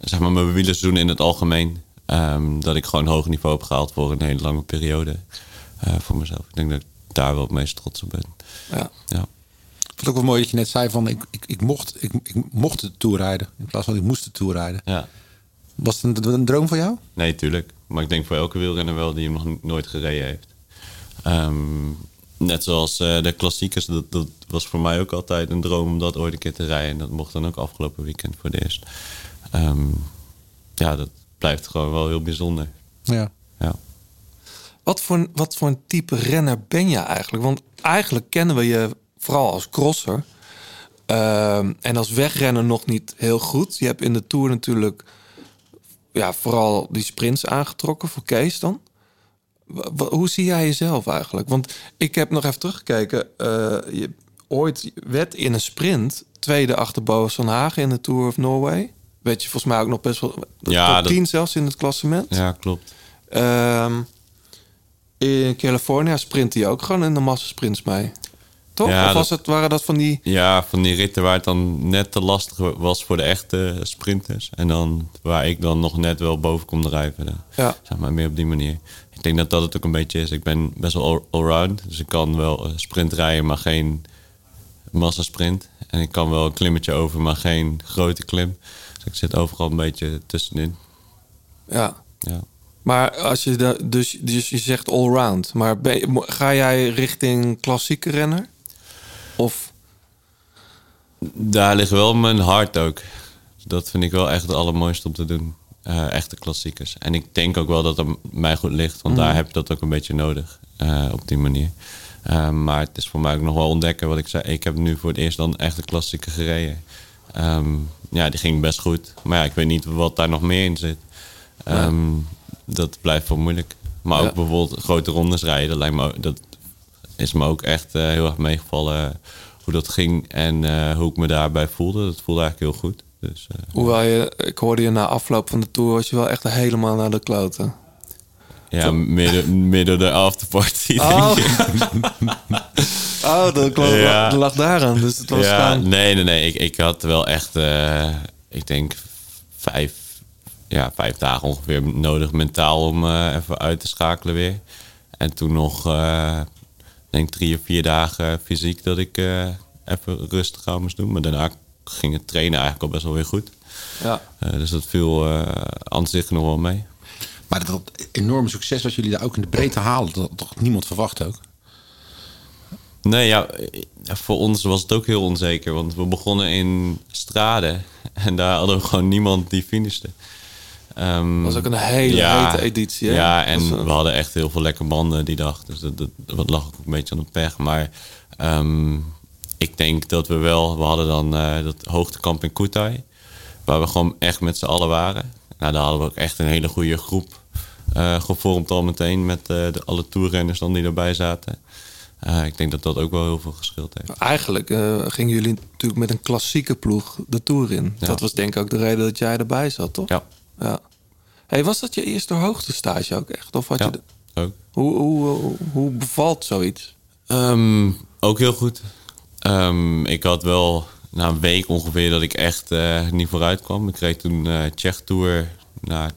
zeg maar mijn wielerseizoen in het algemeen. Ehm, dat ik gewoon hoog niveau heb gehaald voor een hele lange periode voor mezelf. Ik denk dat ik daar wel het meest trots op ben. Ja. Ja. Ik vond het ook wel mooi dat je net zei van ik, ik, ik, mocht, ik, ik mocht de Tour rijden. In plaats van ik moest de Tour rijden. ja. Was het een, een droom van jou? Nee, tuurlijk. Maar ik denk voor elke wielrenner wel die hem nog nooit gereden heeft. Ehm, net zoals eh, de klassiekers, dat, dat was voor mij ook altijd een droom om dat ooit een keer te rijden. En dat mocht dan ook afgelopen weekend voor het eerst. Ehm, ja, dat blijft gewoon wel heel bijzonder. Ja. Ja. Wat voor, wat voor een type renner ben je eigenlijk? Want eigenlijk kennen we je vooral als crosser. Ehm, en als wegrenner nog niet heel goed. Je hebt in de Tour natuurlijk ja, vooral die sprints aangetrokken voor Kees dan. Hoe zie jij jezelf eigenlijk? Want ik heb nog even teruggekeken. eh, je ooit werd in een sprint tweede achter Boas van Hagen in de Tour of Norway. Weet je volgens mij ook nog best wel Ja, top dat- 10 zelfs in het klassement. ja, klopt. Ehm, in California sprint hij ook gewoon in de massasprints mee. Toch? Ja, of was dat- het, waren dat van die... Ja, van die ritten waar het dan net te lastig was voor de echte sprinters. En dan waar ik dan nog net wel boven kon drijven. Dan, Ja. Zeg maar meer op die manier. Ik denk dat dat het ook een beetje is. Ik ben best wel all- allround. Dus ik kan wel eh, sprint rijden, maar geen massasprint. En ik kan wel een klimmetje over, maar geen grote klim. Dus ik zit overal een beetje tussenin. Ja. Ja. Maar als je de, dus, dus je zegt allround. Maar ben ga jij richting klassieke renner? Of... Daar ligt wel mijn hart ook. Dat vind ik wel echt het allermooiste om te doen. Eh, echte klassiekers. En ik denk ook wel dat het mij goed ligt. Want Mhm. daar heb je dat ook een beetje nodig. eh, op die manier. Eh, maar het is voor mij ook nog wel ontdekken wat ik zei. Ik heb nu voor het eerst dan echt een klassieker gereden. Ehm, ja, die ging best goed. Maar ja, ik weet niet wat daar nog meer in zit. Ehm, Dat blijft wel moeilijk. Maar ook Ja. bijvoorbeeld grote rondes rijden. Dat, lijkt me, ook- dat is me ook echt eh, heel erg meegevallen. Hoe dat ging en eh, hoe ik me daarbij voelde. Dat voelde eigenlijk heel goed. Dus, eh, Hoewel je... Ik hoorde je na afloop van de Tour... was je wel echt helemaal naar de kloten. ja, midden, midden de afterparty. Oh. [LAUGHS] Oh, dat, lag, Ja. lag daaraan. Dus het was ja, nee, nee, nee. Ik, ik had wel echt, eh, ik denk, vijf, ja, vijf dagen ongeveer nodig mentaal om eh, even uit te schakelen weer. En toen nog, eh, denk drie of vier dagen fysiek dat ik eh, even rustig aan moest doen. Maar daarna ging het trainen eigenlijk al best wel weer goed. Ja. Eh, dus dat viel eh, aan zich nog wel mee. Maar dat enorme succes wat jullie daar ook in de breedte halen, dat had toch niemand verwacht ook. Nee, ja, voor ons was het ook heel onzeker. Want we begonnen in Strade. En daar hadden we gewoon niemand die finishte. Ehm, was ook een hele hete editie, hè? Ja, en was, we hadden echt heel veel lekke banden die dag. Dus dat, dat, dat lag ook een beetje aan de pech. Maar ehm, ik denk dat we wel... We hadden dan eh, dat hoogtekamp in Kutai. Waar we gewoon echt met z'n allen waren. Nou, daar hadden we ook echt een hele goede groep eh, gevormd al meteen. Met eh, de, alle toerrenners dan die erbij zaten. Ik denk dat dat ook wel heel veel geschild heeft. Eigenlijk gingen jullie natuurlijk met een klassieke ploeg de Tour in. Ja. Dat was denk ik ook de reden dat jij erbij zat, toch? Ja. ja. Hey, was dat je eerste hoogtestage ook echt? Of had Ja, je de- ook. hoe, hoe, hoe, bevalt zoiets? Ehm, ook heel goed. Ehm, ik had wel na een week ongeveer dat ik echt eh, niet vooruit kwam. Ik reed toen eh Czech Tour na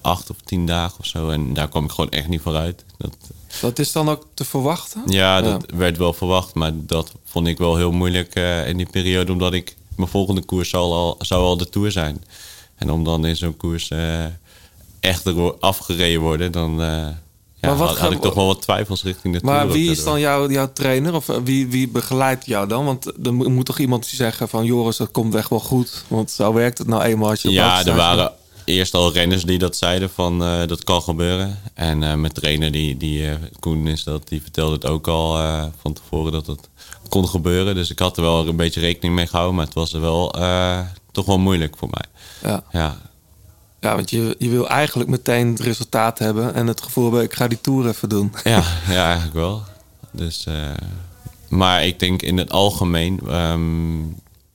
acht of tien dagen of zo. En daar kwam ik gewoon echt niet vooruit. Dat, Dat is dan ook te verwachten? ja, dat werd wel verwacht. Maar dat vond ik wel heel moeilijk eh, in die periode. Omdat ik mijn volgende koers zou al, zou al de Tour zijn. En om dan in zo'n koers echt afgereden worden... dan eh, ja, had, had ik toch wel wat twijfels richting de. Maar wie is dan jouw, jouw trainer? Of eh, wie, wie begeleidt jou dan? Want er moet toch iemand zeggen van... Joris, dat komt echt wel goed. Want zo werkt het nou eenmaal als je Ja, er waren eerst al renners die dat zeiden van eh, dat kan gebeuren. En mijn trainer, die, die Koen is dat, die vertelde het ook al van tevoren dat het kon gebeuren. Dus ik had er wel een beetje rekening mee gehouden, maar het was er wel toch wel moeilijk voor mij. Ja. Ja, Ja, want je, je wil eigenlijk meteen het resultaat hebben... en het gevoel hebben, ik ga die Tour even doen. [LAUGHS] ja, ja eigenlijk wel. Dus, eh, maar ik denk in het algemeen ehm,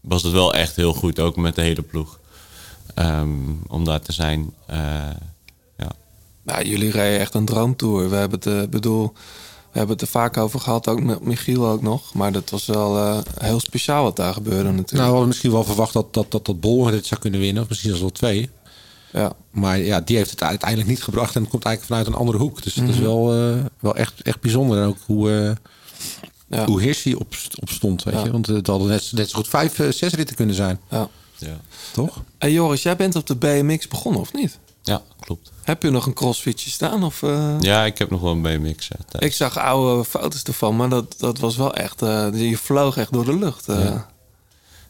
was het wel echt heel goed, ook met de hele ploeg. Ehm, om daar te zijn. eh, ja. Nou, jullie rijden echt een droomtour. We hebben het, eh, bedoel, we hebben het er vaak over gehad, ook met Michiel ook nog. Maar dat was wel eh, heel speciaal wat daar gebeurde Nou, we natuurlijk. hadden misschien wel verwacht dat dat, dat, dat Bol dit zou kunnen winnen. Of misschien zelfs wel twee. Ja. Maar ja, die heeft het uiteindelijk niet gebracht. En het komt eigenlijk vanuit een andere hoek. Dus het is Mhm. wel, eh, wel echt, echt bijzonder. En ook hoe, eh, Ja. hoe Hirschi op, op stond. Weet Ja. je? Want het hadden net, net zo goed vijf, eh, zes ritten kunnen zijn. Ja. Ja. Toch? Hey Joris, jij bent op de BMX begonnen of niet? ja, klopt. Heb je nog een crossfitje staan? Of, eh? Ja, ik heb nog wel een BMX. Ik zag oude foto's ervan, maar dat, dat was wel echt... eh, je vloog echt door de lucht. eh. Ja.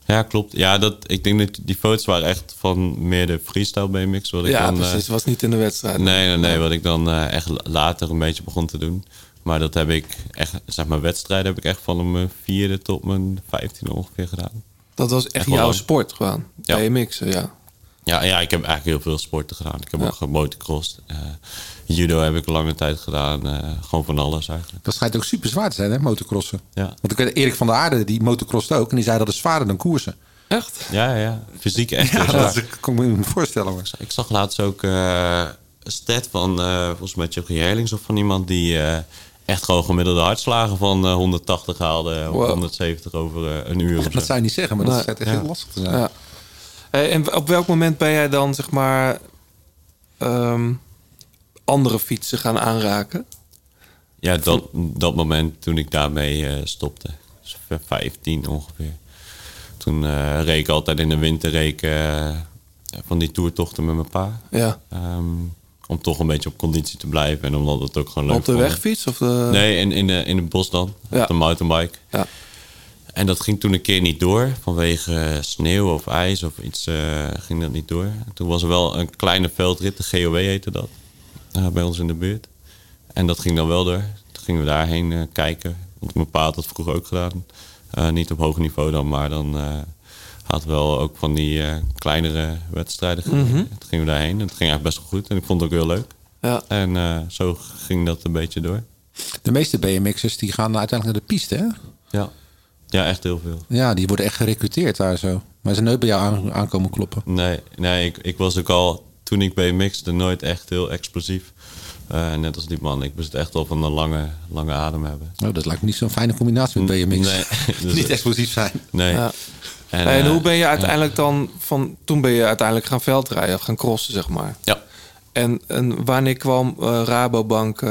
Ja, klopt. Ja, dat, ik denk dat die foto's waren echt van meer de freestyle BMX. Wat ik Ja, dan, eh, precies. Het was niet in de wedstrijd. Nee, nee, nee. Wat ik dan eh, echt later een beetje begon te doen. Maar dat heb ik echt, zeg maar, wedstrijden heb ik echt van mijn vierde tot mijn vijftiende ongeveer gedaan. Dat was echt, jouw lang. sport gewoon. Ja. BMX, ja. Ja, ja, ik heb eigenlijk heel veel sporten gedaan. Ik heb Ja. ook gemotocrossed. eh judo heb ik een lange tijd gedaan. eh, gewoon van alles eigenlijk. Dat schijnt ook super zwaar te zijn, hè, motocrossen. Ja, Want ik weet, Erik van der Aarde, die motocrost ook. En die zei dat is zwaarder dan koersen. Echt? ja, ja. Fysiek echt Ja, dat is- kan ik me voorstellen. Maar. Ik zag laatst ook eh, een stat van eh, volgens mij Chucky Herlings of van iemand die eh, echt gewoon gemiddelde hartslagen van eh, 180 haalde of Wow. 170 over eh, een uur. of zo. Dat zou je niet zeggen, maar dat Nee. schijnt echt Ja. heel lastig te zijn. Ja. En op welk moment ben jij dan, zeg maar, ehm, andere fietsen gaan aanraken? Ja, dat, dat moment toen ik daarmee eh, stopte. Dus v- 15 ongeveer. Toen eh reed ik altijd in de winter reed eh, van die toertochten met mijn pa. Ja. Ehm, om toch een beetje op conditie te blijven. En omdat het ook gewoon leuk op de vond. wegfiets? Of de... Nee, in, in, de, in het bos dan. Ja. Op de mountainbike. Ja. En dat ging toen een keer niet door. Vanwege sneeuw of ijs of iets ging dat niet door. En toen was er wel een kleine veldrit. De GOW heette dat. Eh, bij ons in de buurt. En dat ging dan wel door. Toen gingen we daarheen eh, kijken. Want mijn pa had dat vroeger ook gedaan. Eh, niet op hoog niveau dan, maar dan had wel ook van die kleinere wedstrijden. gereden. Mhm. Toen gingen we daarheen. En het ging eigenlijk best wel goed. En ik vond het ook heel leuk. Ja. En zo ging dat een beetje door. De meeste BMX'ers die gaan uiteindelijk naar de piste, hè? Ja. Ja, echt heel veel. Ja, die worden echt gerecruiteerd daar zo. Maar ze zijn nooit bij jou aan, aankomen kloppen. Nee, nee ik, ik was ook al, toen ik BMX'de, nooit echt heel explosief. Eh, net als die man. Ik moest echt wel van een lange, lange adem hebben. Oh, dat lijkt me niet zo'n fijne combinatie met BMX. Nee. [LAUGHS] [LAUGHS] Dus- niet explosief zijn. Nee. Ja. En, En, eh, hoe ben je uiteindelijk dan van... Toen ben je uiteindelijk gaan veldrijden, of gaan crossen, zeg maar. Ja. En, en wanneer kwam eh, Rabobank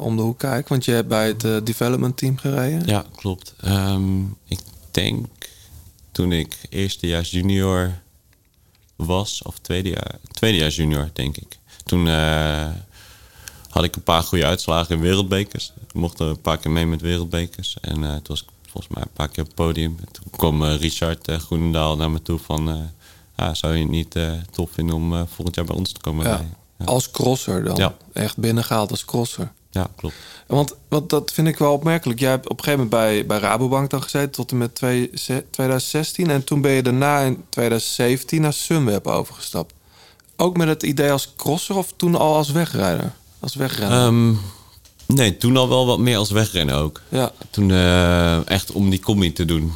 om de hoek kijken? Want je hebt bij het development team gereden. Ja, klopt. Ehm, ik denk toen ik eerstejaars junior was, of tweedejaars, tweedejaars junior, denk ik. Toen eh, had ik een paar goede uitslagen in wereldbekers. Ik mocht er een paar keer mee met wereldbekers. En eh toen was ik volgens mij een paar keer op het podium. En toen kwam eh, Richard Groenendaal naar me toe van... ah, zou je het niet tof vinden om volgend jaar bij ons te komen? Ja. Als crosser dan. Ja. Echt binnengehaald als crosser. Ja, klopt. Want, want dat vind ik wel opmerkelijk. Jij hebt op een gegeven moment bij, bij Rabobank dan gezeten tot en met twee- ze- 2016. En toen ben je daarna in 2017 naar Sunweb overgestapt. Ook met het idee als crosser of toen al als wegrijder? Als wegrenner? Ehm, nee, toen al wel wat meer als wegrennen ook. ja. Toen eh, echt om die combi te doen.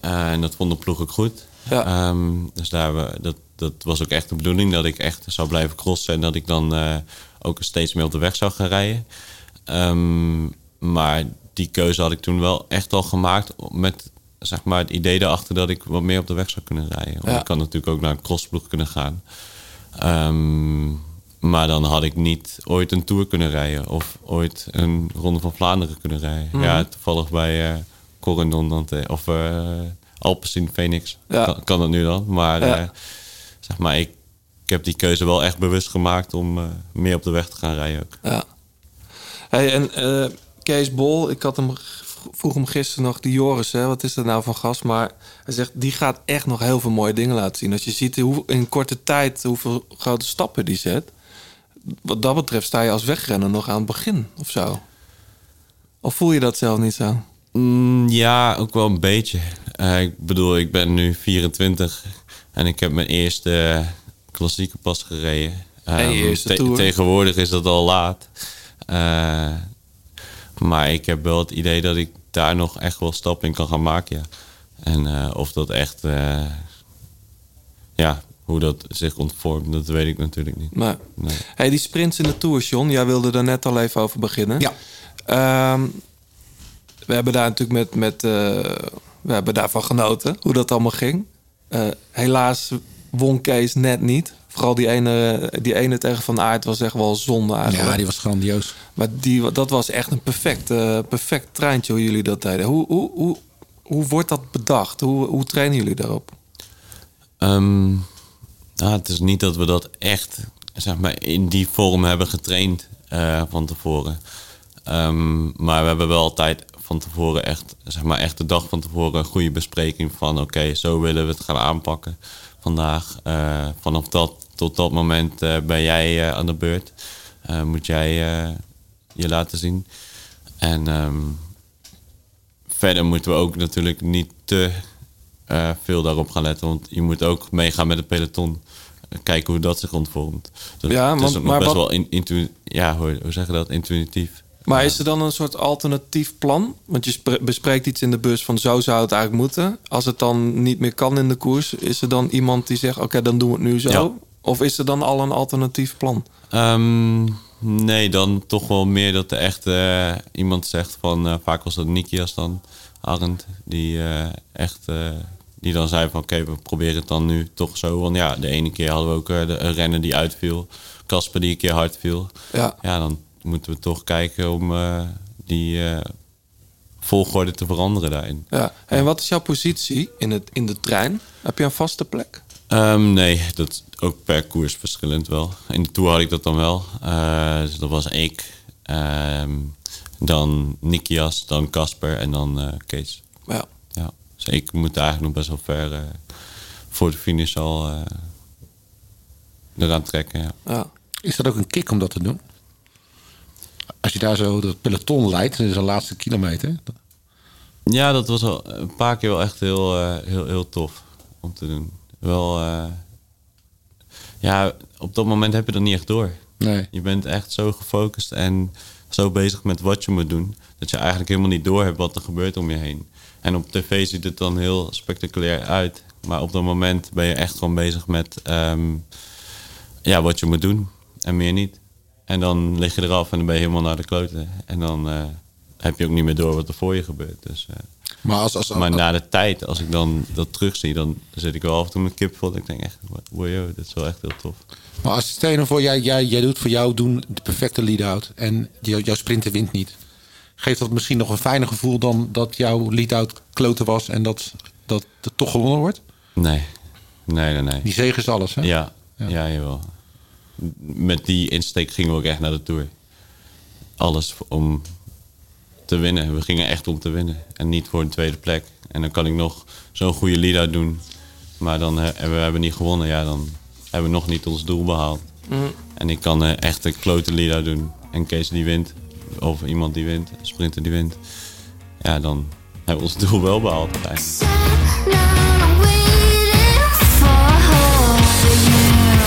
Eh, en dat vond de ploeg ook goed. Ja. Ehm, dus daar, we- dat, dat was ook echt de bedoeling dat ik echt zou blijven crossen. En dat ik dan eh, ook steeds meer op de weg zou gaan rijden. Ehm, maar die keuze had ik toen wel echt al gemaakt met zeg maar, het idee erachter dat ik wat meer op de weg zou kunnen rijden. Want Ja. ik kan natuurlijk ook naar een crossploeg kunnen gaan. Ehm, maar dan had ik niet ooit een Tour kunnen rijden. Of ooit een Ronde van Vlaanderen kunnen rijden. Mhm. Ja, toevallig bij eh Corendon of uh, Alpecin Phoenix. Ja. Kan, kan dat nu dan. Maar Ja. eh, zeg maar, ik, ik heb die keuze wel echt bewust gemaakt om eh, meer op de weg te gaan rijden ook. Ja. Hey, en eh, Kees Bol, ik had hem, vroeg hem gisteren nog, die Joris, hè, wat is dat nou van gast? Maar hij zegt, die gaat echt nog heel veel mooie dingen laten zien. Als je ziet hoe, in korte tijd hoeveel grote stappen die zet. Wat dat betreft sta je als wegrenner nog aan het begin of zo. Of voel je dat zelf niet zo? Mm, ja, ook wel een beetje. Eh, ik bedoel, ik ben nu 24 en ik heb mijn eerste eh, klassieke pas gereden. Ehm, Tour. Tegenwoordig is dat al laat. Eh, maar ik heb wel het idee dat ik daar nog echt wel stappen in kan gaan maken. Ja. En eh, of dat echt, eh, ja, hoe dat zich ontvormt, dat weet ik natuurlijk niet. Nee. Hey, die sprints in de Tour, John, jij wilde daar net al even over beginnen. Ja. Ehm, we hebben daar natuurlijk met, met eh, we hebben daarvan genoten, hoe dat allemaal ging. Eh, helaas won Kees net niet Vooral die ene, die ene tegen Van Aert was echt wel zonde eigenlijk. Ja, die was grandioos. Maar die, dat was echt een perfect, eh, perfect treintje hoe jullie dat deden. Hoe, hoe, hoe, hoe wordt dat bedacht? Hoe, hoe trainen jullie daarop? Ehm, nou, het is niet dat we dat echt zeg maar, in die vorm hebben getraind eh, van tevoren. Ehm, maar we hebben wel altijd van tevoren echt, zeg maar, echt de dag van tevoren een goede bespreking van oké, zo willen we het gaan aanpakken vandaag. Eh, vanaf dat tot dat moment eh, ben jij eh, aan de beurt. Eh, moet jij je laten zien. En ehm, verder moeten we ook natuurlijk niet te veel daarop gaan letten. Want je moet ook meegaan met het peloton. Kijken hoe dat zich ontvormt. Dus Ja, het is want- ook nog maar best wat- wel in, intu- ja, hoe, hoe zeg je dat? Intuïtief. Maar is er dan een soort alternatief plan? Want je spre- bespreekt iets in de bus van zo zou het eigenlijk moeten. Als het dan niet meer kan in de koers, is er dan iemand die zegt: Oké, dan doen we het nu zo? Ja. Of is er dan al een alternatief plan? Ehm, nee, dan toch wel meer dat er echt eh, iemand zegt van... eh, vaak was dat Nikias dan, Arend, die eh, echt... die dan zei van oké, we proberen het dan nu toch zo. Want ja, de ene keer hadden we ook de, een renner die uitviel. Casper die een keer hard viel. Ja. ja, dan moeten we toch kijken om die volgorde te veranderen daarin. Ja. En wat is jouw positie in, het, in de trein? Heb je een vaste plek? Ehm, nee, dat is ook per koers verschillend wel. In de Tour had ik dat dan wel. Eh, dus dat was ik, ehm, dan Nikias, dan Casper en dan eh, Kees. Ja. ja. Dus ik moet eigenlijk nog best wel ver eh, voor de finish al eh, eraan trekken. Ja. Ja. Is dat ook een kick om dat te doen? Als je daar zo dat peloton leidt, dat is de laatste kilometer. Ja, dat was al een paar keer wel echt heel, eh, heel, heel tof om te doen. Wel, eh, ja, op dat moment heb je dat niet echt door. Nee. Je bent echt zo gefocust en zo bezig met wat je moet doen, dat je eigenlijk helemaal niet door hebt wat er gebeurt om je heen. En op tv ziet het dan heel spectaculair uit, maar op dat moment ben je echt gewoon bezig met ehm, ja, wat je moet doen en meer niet. En dan lig je eraf en dan ben je helemaal naar de kloten. En dan eh, heb je ook niet meer door wat er voor je gebeurt. Dus, eh, Maar, als, als, maar na de tijd, als ik dan dat terugzie, dan zit ik wel af en toe met kipvel. Ik denk echt, wow, dit is wel echt heel tof. Maar als stel nou voor, jij, jij, jij doet voor jou doen de perfecte lead-out en jou- jouw sprinter wint niet. Geeft dat misschien nog een fijner gevoel dan dat jouw lead-out kloten was en dat, dat het toch gewonnen wordt? Nee, nee, nee. nee. Die zegen is alles, hè? Ja, ja. jawel. Met die insteek gingen we ook echt naar de Tour. Alles om te winnen. We gingen echt om te winnen. En niet voor een tweede plek. En dan kan ik nog zo'n goede lead-out doen. Maar dan eh, en we hebben niet gewonnen. Ja, dan hebben we nog niet ons doel behaald. Mm. En ik kan eh, echt een klote lead-out doen. En Kees die wint. Of iemand die wint. Een sprinter die wint. Ja, dan hebben we ons doel wel behaald.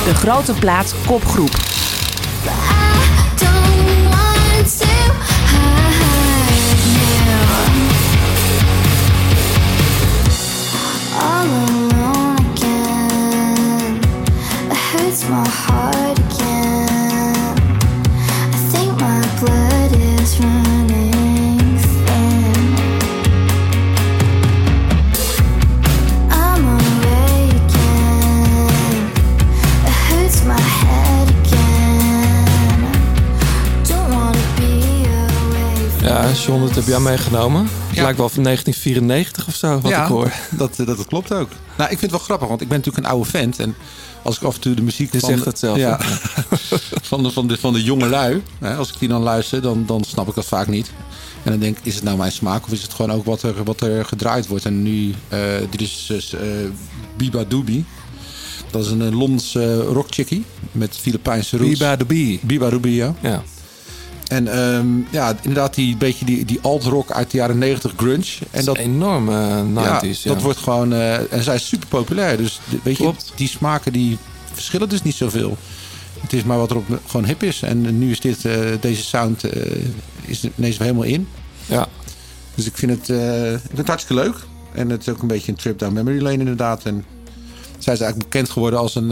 De grote plaats kopgroep. heb jij meegenomen. Het ja. lijkt wel van 1994 of zo, wat ja, ik hoor. Dat, eh, dat, klopt ook. Nou, ik vind het wel grappig, want ik ben natuurlijk een oude vent. En als ik af en toe de muziek van... [LAUGHS] van, de, van, van de jonge lui. Hè, als ik die dan luister, dan, dan snap ik dat vaak niet. En dan denk ik, is het nou mijn smaak of is het gewoon ook wat er, wat er gedraaid wordt? En nu, uh, dit is eh, Biba Doobie. Dat is een Londense rockchickie met Filipijnse roots. Biba Doobie. Biba ja. En ehm, ja, inderdaad die beetje die, die alt-rock uit de jaren 90 grunge. En dat, enorm eh 90s. Ja, dat wordt gewoon... eh, en zij is super populair. Dus weet je, die smaken die verschillen dus niet zoveel. Het is maar wat er op gewoon hip is. En nu is dit, eh, deze sound eh, is ineens helemaal in. Ja. Dus ik vind het, ik vind het hartstikke leuk. En het is ook een beetje een trip down memory lane inderdaad. En zij is eigenlijk bekend geworden als een...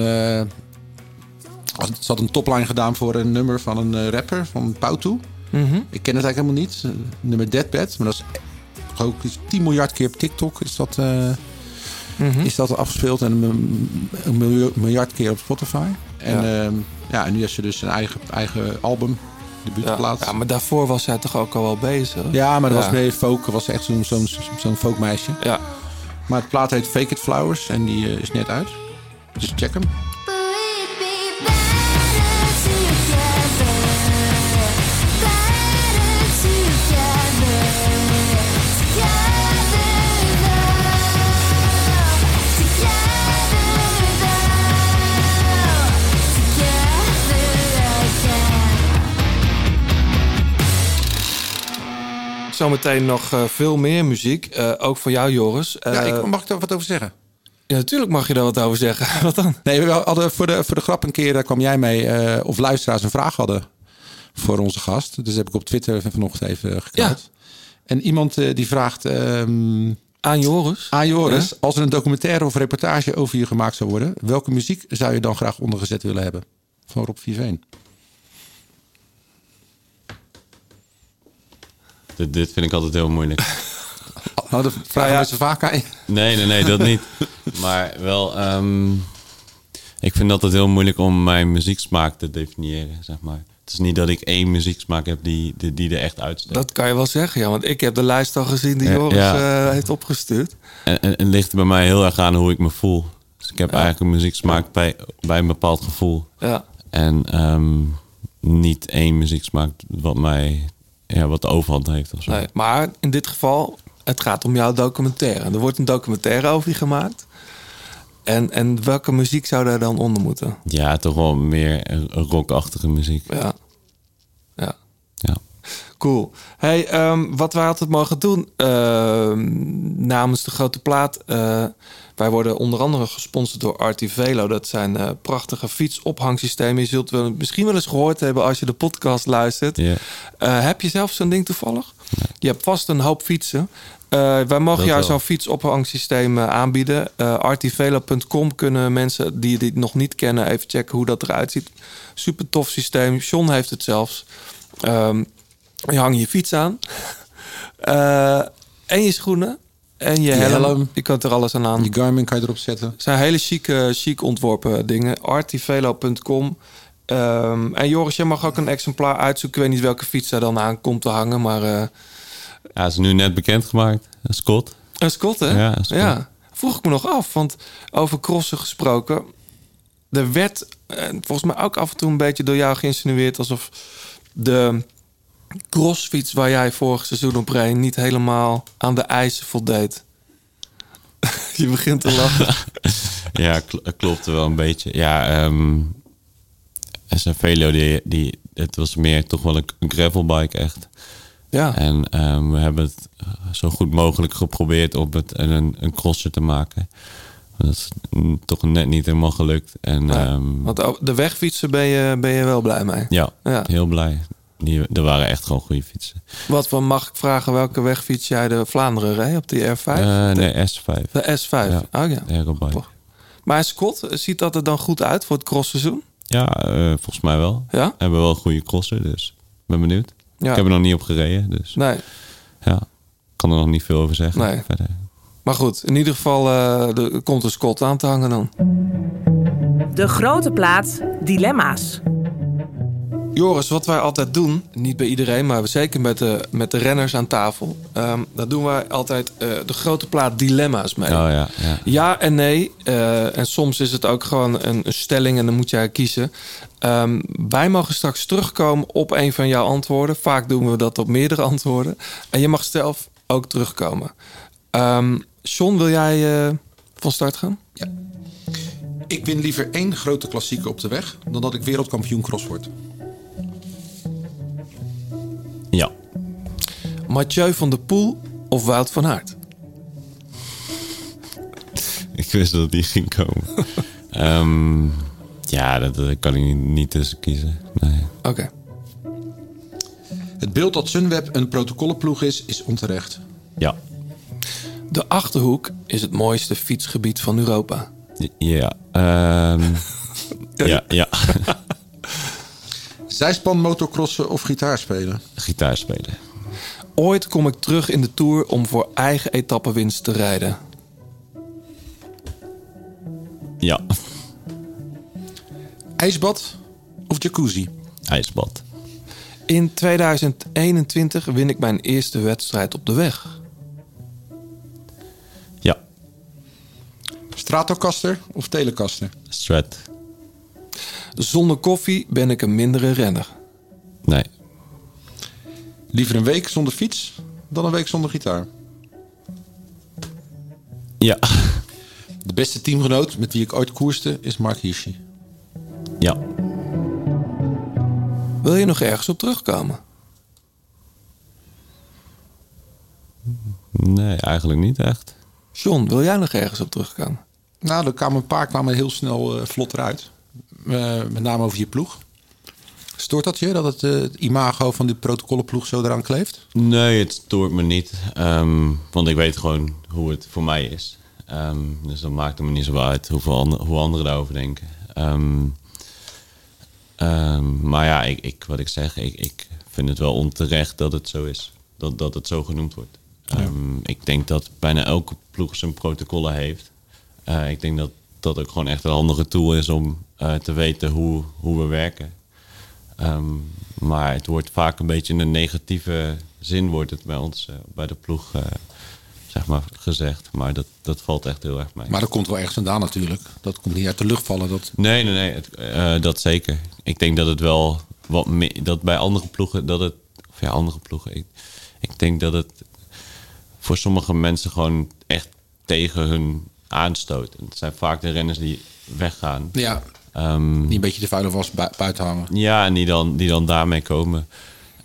ze had een topline gedaan voor een nummer van een eh, rapper, van Pautu. Mhm. Ik ken het eigenlijk helemaal niet. Eh, Nummer Deadbed. Maar dat is ook iets 10 miljard keer op TikTok. Is dat, Mhm. is dat afgespeeld en een, een miljard, keer op Spotify. En Ja. ja, ja en nu heeft ze dus een eigen, eigen album, debuutplaat. Ja, maar daarvoor was zij toch ook al wel bezig? Ja, maar dat Ja. was meer folk. was echt zo'n zo'n zo'n folkmeisje. Ja. Maar het plaat heet Fake It Flowers en die is net uit. Dus check hem. Zometeen nog eh, veel meer muziek. eh, ook voor jou, Joris. ja, Eh, ik, mag ik daar wat over zeggen? ja, natuurlijk mag je daar wat over zeggen. [LAUGHS] wat dan? Nee, we hadden voor de, voor de grap een keer daar kwam jij mee eh, of luisteraars een vraag hadden voor onze gast. Dus heb ik op Twitter vanochtend even geknald. En iemand eh, die vraagt ehm, Aan Joris. aan Joris, als er een documentaire of reportage over je gemaakt zou worden, welke muziek zou je dan graag ondergezet willen hebben? Van Rob Viveen. Dit, dit vind ik altijd heel moeilijk. [LAUGHS] Nou, dat vragen ja. mensen vaak aan je. Nee, nee, nee, dat niet. Maar wel, ehm, ik vind dat het heel moeilijk om mijn muzieksmaak te definiëren, zeg maar. Het is niet dat ik één muzieksmaak heb die, die, die er echt uitsteekt. Dat kan je wel zeggen, ja. Want ik heb de lijst al gezien die Joris ja. eh, heeft opgestuurd. En, en, ligt bij mij heel erg aan hoe ik me voel. Dus ik heb eigenlijk een muzieksmaak bij, bij een bepaald gevoel. Ja. En ehm, niet één muzieksmaak wat mij ja, wat de overhand heeft of zo. Nee, maar in dit geval, het gaat om jouw documentaire. Er wordt een documentaire over je gemaakt. En, en welke muziek zou daar dan onder moeten? Ja, toch wel meer een rockachtige muziek. Ja. Cool. Hey, ehm, wat wij altijd mogen doen ehm, namens de grote plaat. eh, wij worden onder andere gesponsord door Artivelo. Dat zijn eh, prachtige fietsophangsystemen. Je zult wel, misschien wel eens gehoord hebben als je de podcast luistert. Eh, heb je zelf zo'n ding toevallig? Je hebt vast een hoop fietsen. Wij mogen jou zo'n fietsophangsysteem aanbieden. Eh artivelo.com kunnen mensen die dit nog niet kennen even checken hoe dat eruit ziet. Super tof systeem. John heeft het zelfs. Ehm, je hangt je fiets aan. [LAUGHS] Eh, en je schoenen. En je, Je helm. helm. Je kunt er alles aan aan. Je Garmin kan je erop zetten. Het zijn hele chique, chic ontworpen dingen. artivelo.com. Ehm, en Joris, jij mag ook een exemplaar uitzoeken. Ik weet niet welke fiets daar dan aan komt te hangen. Maar eh Ja, is nu net bekendgemaakt. Scott. een Scott, hè? Ja, een Scott. Ja. Vroeg ik me nog af, want over crossen gesproken... Er werd eh, volgens mij ook af en toe een beetje door jou geïnsinueerd... alsof de crossfiets waar jij vorig seizoen op reed... niet helemaal aan de eisen voldeed. [LAUGHS] Je begint te lachen. [LAUGHS] Ja, kl- klopt wel een beetje. Ja, SN Velo, die, die, het was meer toch wel een, gravelbike echt. Ja. En ehm, we hebben het zo goed mogelijk geprobeerd om het een, een crosser te maken. Dat is toch net niet helemaal gelukt. En Ja, ehm, Want de wegfietsen ben je, ben je wel blij mee. ja, Ja. heel blij. Die, er waren echt gewoon goede fietsen. Wat voor mag ik vragen welke wegfiets jij de Vlaanderen reed op die R5? Eh, nee, S5. De S5. Ja. Oh ja. Aerobike. Maar Scott, ziet dat er dan goed uit voor het crossseizoen? Ja, eh, volgens mij wel. Ja? We hebben wel een goede crosser, dus ik ben benieuwd. Ja. Ik heb er nog niet op gereden, dus Nee. ja, ik kan er nog niet veel over zeggen. Nee. Verder. Maar goed, in ieder geval eh, er komt een Scott aan te hangen dan. De grote plaat Dilemma's. Joris, wat wij altijd doen, niet bij iedereen, maar zeker met de, met de renners aan tafel. ehm daar doen wij altijd eh, de grote plaat dilemma's mee. Oh ja, ja. Ja en nee. eh, en soms is het ook gewoon een, een stelling en dan moet jij kiezen. Ehm, wij mogen straks terugkomen op een van jouw antwoorden. Vaak doen we dat op meerdere antwoorden. En je mag zelf ook terugkomen. Ehm John, wil jij eh, van start gaan? Ik win liever één grote klassieker op de weg dan dat ik wereldkampioen cross word. Ja. Mathieu van der Poel of Wout van Aert? [LAUGHS] Ik wist dat die ging komen. Ehm, ja, dat, dat kan ik niet, tussen kiezen. Nee. Oké. Het beeld dat Sunweb een protocollenploeg is, is onterecht. Ja. De Achterhoek is het mooiste fietsgebied van Europa. Ja. ehm, [LAUGHS] ja, ja. Zijspan motocrossen of gitaar spelen? Gitaar spelen. Ooit kom ik terug in de Tour om voor eigen etappenwinst te rijden. Ja, IJsbad of jacuzzi? ijsbad. In 2021 win ik mijn eerste wedstrijd op de weg. Ja, Stratocaster of Telecaster? strat. Zonder koffie ben ik een mindere renner. Nee, Liever een week zonder fiets dan een week zonder gitaar. ja, [LAUGHS] De beste teamgenoot met wie ik ooit koerste is Mark Hirschi. ja. Wil je nog ergens op terugkomen? Nee, eigenlijk niet echt. John, wil jij nog ergens op terugkomen? Nou, er kwamen een paar kwamen heel snel eh, vlot eruit. Eh, met name over je ploeg. Stoort dat je dat het, eh, het imago van die protocollenploeg zo eraan kleeft? Nee, het stoort me niet. Ehm, want ik weet gewoon hoe het voor mij is. Ehm, dus dat maakt het me niet zo uit hoeveel hoe anderen daarover denken. Ehm, maar ja, ik, ik, wat ik zeg, ik, ik vind het wel onterecht dat het zo is. Dat, dat het zo genoemd wordt. Ik denk dat bijna elke ploeg zijn protocollen heeft. Eh, ik denk dat dat ook gewoon echt een handige tool is om eh, te weten hoe, hoe we werken. Ehm, maar het wordt vaak een beetje in een negatieve zin wordt het bij ons, eh, bij de ploeg, eh, zeg maar, gezegd. Maar dat, dat valt echt heel erg mee. Maar dat komt wel ergens vandaan natuurlijk. Dat komt niet uit de lucht vallen. Dat... Nee, nee, nee, het, dat zeker. Ik denk dat het wel wat me- dat bij andere ploegen, dat het, of ja, andere ploegen, ik, ik denk dat het voor sommige mensen gewoon echt tegen hun aanstoot. En het zijn vaak de renners die weggaan. Ja, Ehm, die een beetje de vuile was bui- buiten hangen. Ja, en die dan, die dan daarmee komen.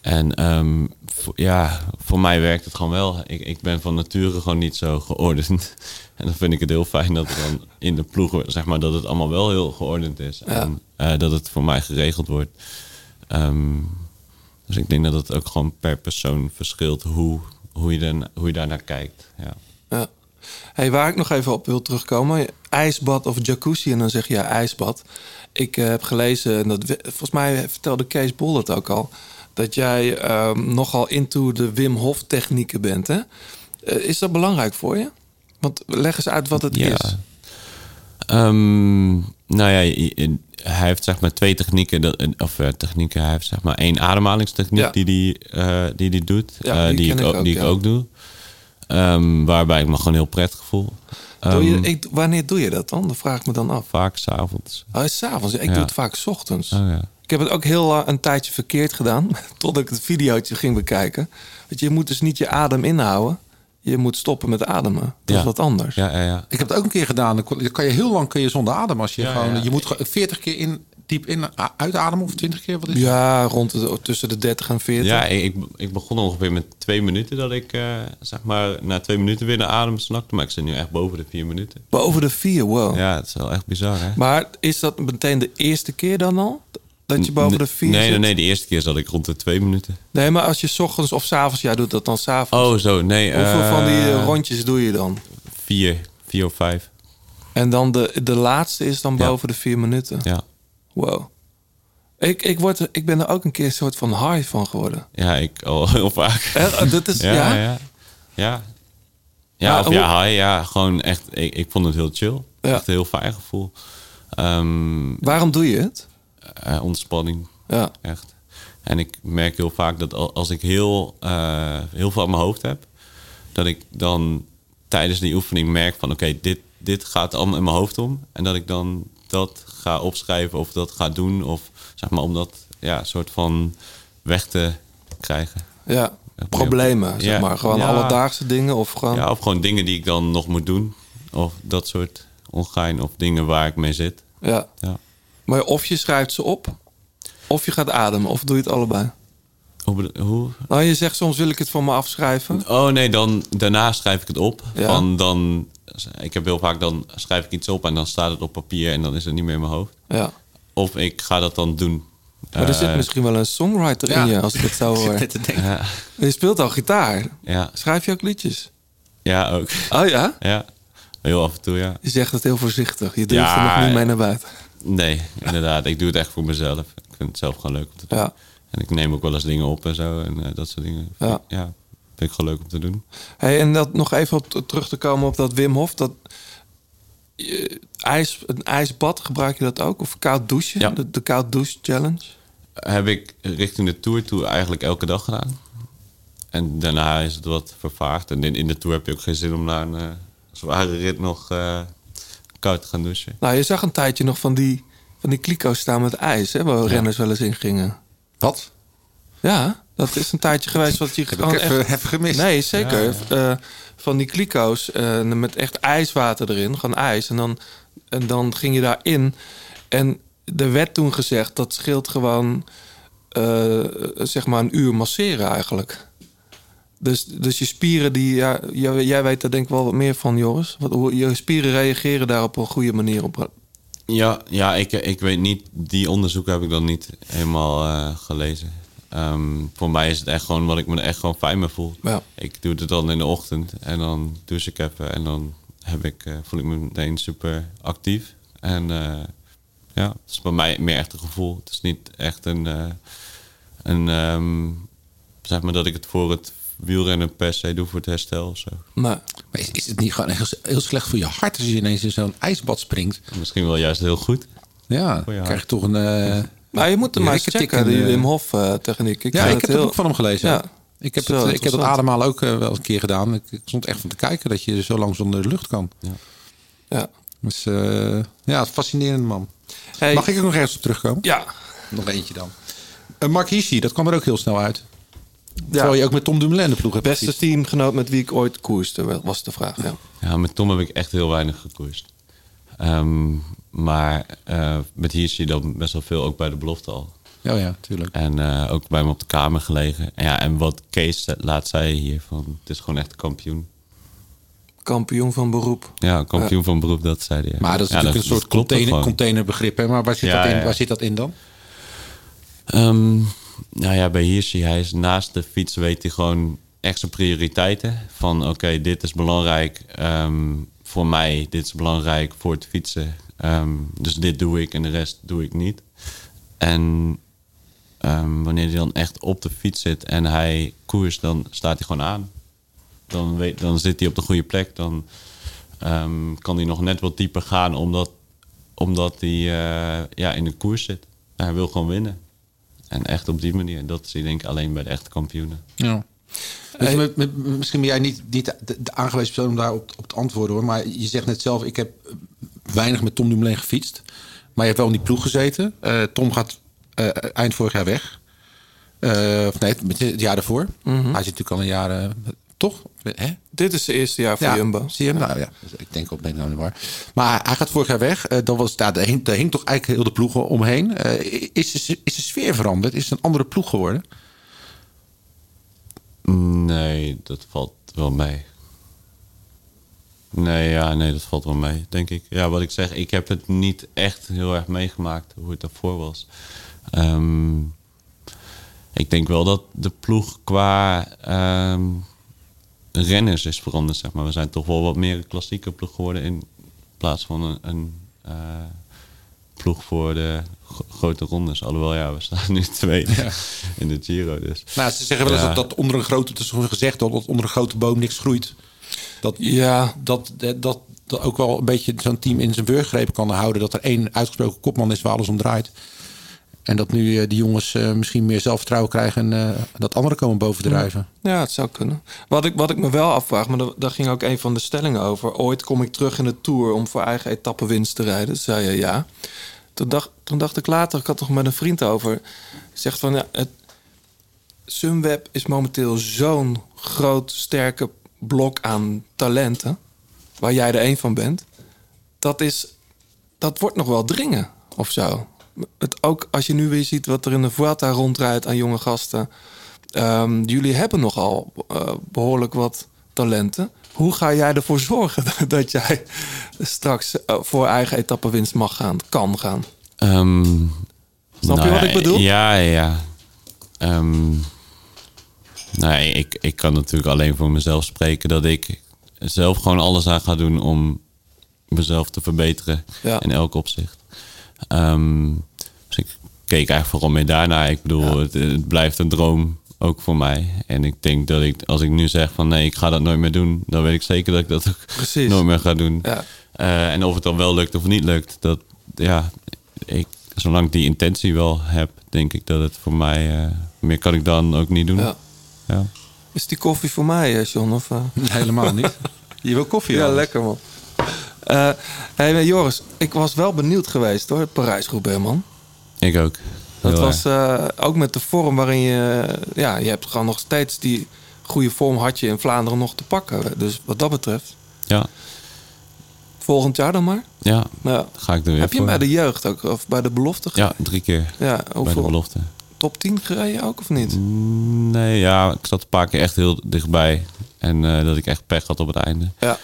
En ehm, voor, ja, voor mij werkt het gewoon wel. Ik, ik ben van nature gewoon niet zo geordend. [LAUGHS] En dan vind ik het heel fijn dat het dan in de ploegen, zeg maar, dat het allemaal wel heel geordend is. En eh, dat het voor mij geregeld wordt. Ehm, dus ik denk dat het ook gewoon per persoon verschilt hoe, hoe, je, dan, hoe je daarnaar kijkt. Ja. Ja. Hey, waar ik nog even op wil terugkomen. IJsbad of jacuzzi. En dan zeg je ja, ijsbad. Ik eh, heb gelezen, en dat, volgens mij vertelde Kees Bol het ook al... dat jij ehm, nogal into de Wim Hof technieken bent. Hè? Eh, is dat belangrijk voor je? Want leg eens uit wat het Ja. is. Ehm, nou ja, hij heeft zeg maar twee technieken. dat- Of eh, technieken, hij heeft zeg maar één ademhalingstechniek Ja. die hij eh, die die doet. Ja, eh, die die, ken ik ik ook, ook, die ik ook doe. Ehm, waarbij ik me gewoon heel prettig voel. Doe je, Ehm, ik, wanneer doe je dat dan? Dat vraag ik me dan af. Vaak s'avonds. Oh, is 's avonds. Ik Ja. doe het vaak 's ochtends. Oh, ja. Ik heb het ook heel een tijdje verkeerd gedaan. [LAUGHS] Totdat ik het videootje ging bekijken. Want je moet dus niet je adem inhouden. Je moet stoppen met ademen. Dat Ja. is wat anders. Ja, ja, ja. Ik heb het ook een keer gedaan. Dan kan je heel lang kun je zonder adem. Als je Ja, gewoon, ja. je moet gewoon 40 keer in, diep in, uitademen of 20 keer. Wat is? Ja, rond de, tussen de 30 en 40. Ja, ik, ik begon ongeveer met twee minuten dat ik eh, zeg maar na twee minuten weer naar adem snakte. Maar ik zit nu echt boven de vier minuten. Boven de 4, wow. Ja, het is wel echt bizar hè. Maar is dat meteen de eerste keer dan al? Dat je boven de 4 Nee, zit? nee, nee, de eerste keer zat ik rond de twee minuten. Nee, maar als je 's ochtends of 's avonds, jij doet dat dan 's avonds. Oh, zo, nee. Hoeveel van die eh, eh, rondjes doe je dan? Vier, vier of vijf. En dan de, de laatste is dan Ja. boven de 4 minuten. Ja, Wow. Ik, ik, word, ik ben er ook een keer een soort van high van geworden. ja ik al [LAUGHS] heel vaak. Eh, dat is, ja, ja, ja. Ja, ja. Of hoe- ja, hi, ja, gewoon echt, ik, ik vond het heel chill. Ja. Echt een heel fijn gevoel. Ehm, Waarom doe je het? eh, ontspanning, Ja. echt. En ik merk heel vaak dat al- als ik heel, eh, heel veel aan mijn hoofd heb, dat ik dan tijdens die oefening merk van oké, dit, dit gaat allemaal in mijn hoofd om. En dat ik dan dat ga opschrijven of dat ga doen. Of zeg maar om dat ja, soort van weg te krijgen. Ja, problemen, zeg Ja. maar. Gewoon Ja. alledaagse dingen of gewoon... Ja, of gewoon dingen die ik dan nog moet doen. Of dat soort ongein of dingen waar ik mee zit. Ja. Ja. Maar of je schrijft ze op, of je gaat ademen, of doe je het allebei? Hoe, hoe? Nou, je zegt soms wil ik het voor me afschrijven. Oh nee, dan, daarna schrijf ik het op. Ja. Van dan, ik heb heel vaak, dan schrijf ik iets op en dan staat het op papier en dan is het niet meer in mijn hoofd. Ja. Of ik ga dat dan doen. Maar er zit Eh, misschien wel een songwriter ja. in je, als ik het zo [LAUGHS] hoor. Ja, Je speelt al gitaar. ja, Schrijf je ook liedjes? ja, ook. Oh ja? Ja, heel af en toe, ja. Je zegt het heel voorzichtig. Je durft er nog niet mee naar buiten. Nee, inderdaad. Ik doe het echt voor mezelf. Ik vind het zelf gewoon leuk om te doen. Ja. En ik neem ook wel eens dingen op en zo. En eh, dat soort dingen. Ja. Vind ik gewoon leuk om te doen. Hey, en dat nog even op terug te komen op dat Wim Hof. Dat, je- ijs, een ijsbad, gebruik je dat ook? Of koud douchen? Ja. De, de koud douche challenge? Heb ik richting de Tour toe eigenlijk elke dag gedaan. En daarna is het wat vervaagd. En in, in de Tour heb je ook geen zin om na een eh, zware rit nog eh, koud te gaan douchen. Nou, je zag een tijdje nog van die, van die kliko's staan met ijs, hè, waar renners wel eens in gingen. Wat? Ja, dat is een tijdje geweest wat je Heb ik gewoon even, echt... even gemist. Nee, zeker. Eh, van die kliko's eh, met echt ijswater erin, gewoon ijs. En dan, en dan ging je daarin. En er werd toen gezegd dat scheelt gewoon eh, zeg maar een uur masseren eigenlijk. Dus, dus je spieren, die, ja, jij, jij weet daar denk ik wel wat meer van, Joris. Wat, hoe, je spieren reageren daar op een goede manier op. Ja, ja ik, ik weet niet. Die onderzoeken heb ik dan niet helemaal eh, gelezen. Ehm, voor mij is het echt gewoon wat ik me er echt gewoon fijn mee voel. Ja. Ik doe het dan in de ochtend en dan douche ik even en dan heb ik, eh, voel ik me meteen super actief. En eh, ja, het is bij mij meer echt een gevoel. Het is niet echt een, eh, een ehm, zeg maar dat ik het voor het wielrennen per se doe voor het herstel of zo. Maar Maar is, is het niet gewoon echt heel slecht voor je hart als je ineens in zo'n ijsbad springt? Misschien wel juist heel goed. Ja, je krijg je toch een... Maar je moet hem maar eens checken, en, die Wim Hof eh, techniek. ja, vind ik het heb heel- het boek van hem gelezen. Ja. Ik heb, Zo het, ik heb het interessant. ademhalen ook eh, wel eens een keer gedaan. Ik, ik stond echt van te kijken dat je zo lang zonder de lucht kan. Ja. Dus eh, ja, fascinerend man. Hey, Mag ik er nog ergens op terugkomen? Ja, Nog eentje dan. Uh, Mark Hirschi, dat kwam er ook heel snel uit. ja. Terwijl je ook met Tom Dumoulin de ploeg hebt beste gefietst. teamgenoot met wie ik ooit koerste, was de vraag. Ja. Ja, met Tom heb ik echt heel weinig gekoerst. Ehm, maar eh, met hier zie je dan best wel veel, ook bij de belofte al. Oh ja, tuurlijk. En eh, ook bij me op de kamer gelegen. En, ja, en wat Kees laat zei hier, van, het is gewoon echt kampioen. Kampioen van beroep. Ja, kampioen van beroep, dat zei hij. Maar dat is Ja, natuurlijk een soort container, containerbegrip. Hè? Maar waar zit, Ja, dat in, ja. waar zit dat in dan? Ehm, nou ja, bij Hirschi, hij is naast de fiets, weet hij gewoon echt zijn prioriteiten. Van oké, dit is belangrijk ehm, voor mij, dit is belangrijk voor het fietsen. Ehm, dus dit doe ik en de rest doe ik niet. En ehm, wanneer hij dan echt op de fiets zit en hij koers, dan staat hij gewoon aan. Dan, weet, dan zit hij op de goede plek. Dan ehm, kan hij nog net wat dieper gaan, omdat, omdat hij eh, ja, in de koers zit. Hij wil gewoon winnen. En echt op die manier. Dat zie denk ik alleen bij de echte kampioenen. Ja. Met- met- misschien ben jij niet, niet de, de aangewezen persoon om daarop op te antwoorden hoor. Maar je zegt net zelf, ik heb weinig met Tom Dumoulin gefietst. Maar je hebt wel in die ploeg gezeten. Eh, Tom gaat eh, eind vorig jaar weg. Eh, of nee, het het jaar daarvoor. Hij zit natuurlijk al een jaar... toch? Hè? Dit is het eerste jaar voor ja, Jumbo. Zie je? Nou ja, dus ik denk op nou niet waar. Maar hij gaat vorig jaar weg. Eh dan was, daar, hing, daar hing toch eigenlijk heel de ploeg omheen. Eh, is, de, is de sfeer veranderd? Is het een andere ploeg geworden? Nee, dat valt wel mee. Nee, ja, nee, dat valt wel mee, denk ik. Ja, wat ik zeg, ik heb het niet echt heel erg meegemaakt hoe het daarvoor was. Ehm, ik denk wel dat de ploeg qua ehm, renners is veranderd, zeg maar. We zijn toch wel wat meer een klassieke ploeg geworden in plaats van een, een eh, ploeg voor de gro- grote rondes. Alhoewel, ja, we staan nu tweede in de Giro, dus... Nou, ze zeggen wel eens Ja. dat, dat onder een grote, het is gewoon gezegd dat onder een grote boom niks groeit. Dat, Ja, dat, dat, dat, ook wel een beetje zo'n team in zijn wurggreep kan houden. Dat er één uitgesproken kopman is waar alles om draait. En dat nu eh, die jongens eh, misschien meer zelfvertrouwen krijgen en eh, dat anderen komen bovendrijven. ja, het zou kunnen. Wat ik, wat ik me wel afvraag, maar daar, ging ook een van de stellingen over. Ooit kom ik terug in de Tour om voor eigen etappenwinst te rijden. Zei je ja. Toen dacht, toen dacht ik later, ik had toch met een vriend over. Zegt van, ja, het, Sunweb is momenteel zo'n groot, sterke blok aan talenten. Waar jij er één van bent. Dat, is, dat wordt nog wel dringen of zo. Het, ook als je nu weer ziet wat er in de Vuelta rondrijdt aan jonge gasten. Ehm, jullie hebben nogal eh, behoorlijk wat talenten. Hoe ga jij ervoor zorgen [LAUGHS] dat jij straks eh, voor eigen etappenwinst mag gaan, kan gaan? Ehm, Snap je nou wat ja, ik bedoel? Ja, ja. Ehm, nee, ik, ik kan natuurlijk alleen voor mezelf spreken dat ik zelf gewoon alles aan ga doen om mezelf te verbeteren Ja. in elk opzicht. Ehm, dus ik keek eigenlijk vooral meer daarnaar. Ik bedoel, het, het blijft een droom ook voor mij. En ik denk dat ik, als ik nu zeg van nee, ik ga dat nooit meer doen, dan weet ik zeker dat ik dat ook Precies. nooit meer ga doen. Ja. Eh, en of het dan wel lukt of niet lukt, dat ja, ik, zolang ik die intentie wel heb, denk ik dat het voor mij eh, meer kan ik dan ook niet doen. Ja. Ja. Is die koffie voor mij, eh, John? Of, eh? Helemaal niet. [LAUGHS] Je wil koffie? Ja, lekker man. Eh hey, Joris, ik was wel benieuwd geweest hoor, Parijs-Roubaix man. Ik ook. Dat Heel was eh, ook met de vorm waarin je... Ja, je hebt gewoon nog steeds die goede vorm had je in Vlaanderen nog te pakken. Dus wat dat betreft, Ja, volgend jaar dan maar. ja, Ja. ga ik er weer Heb je bij de jeugd ook, of bij de belofte? Ja, drie keer Ja, bij de belofte. Top 10 gereden ook of niet? Nee, ja, ik zat een paar keer echt heel dichtbij. En eh, dat ik echt pech had op het einde. Ja.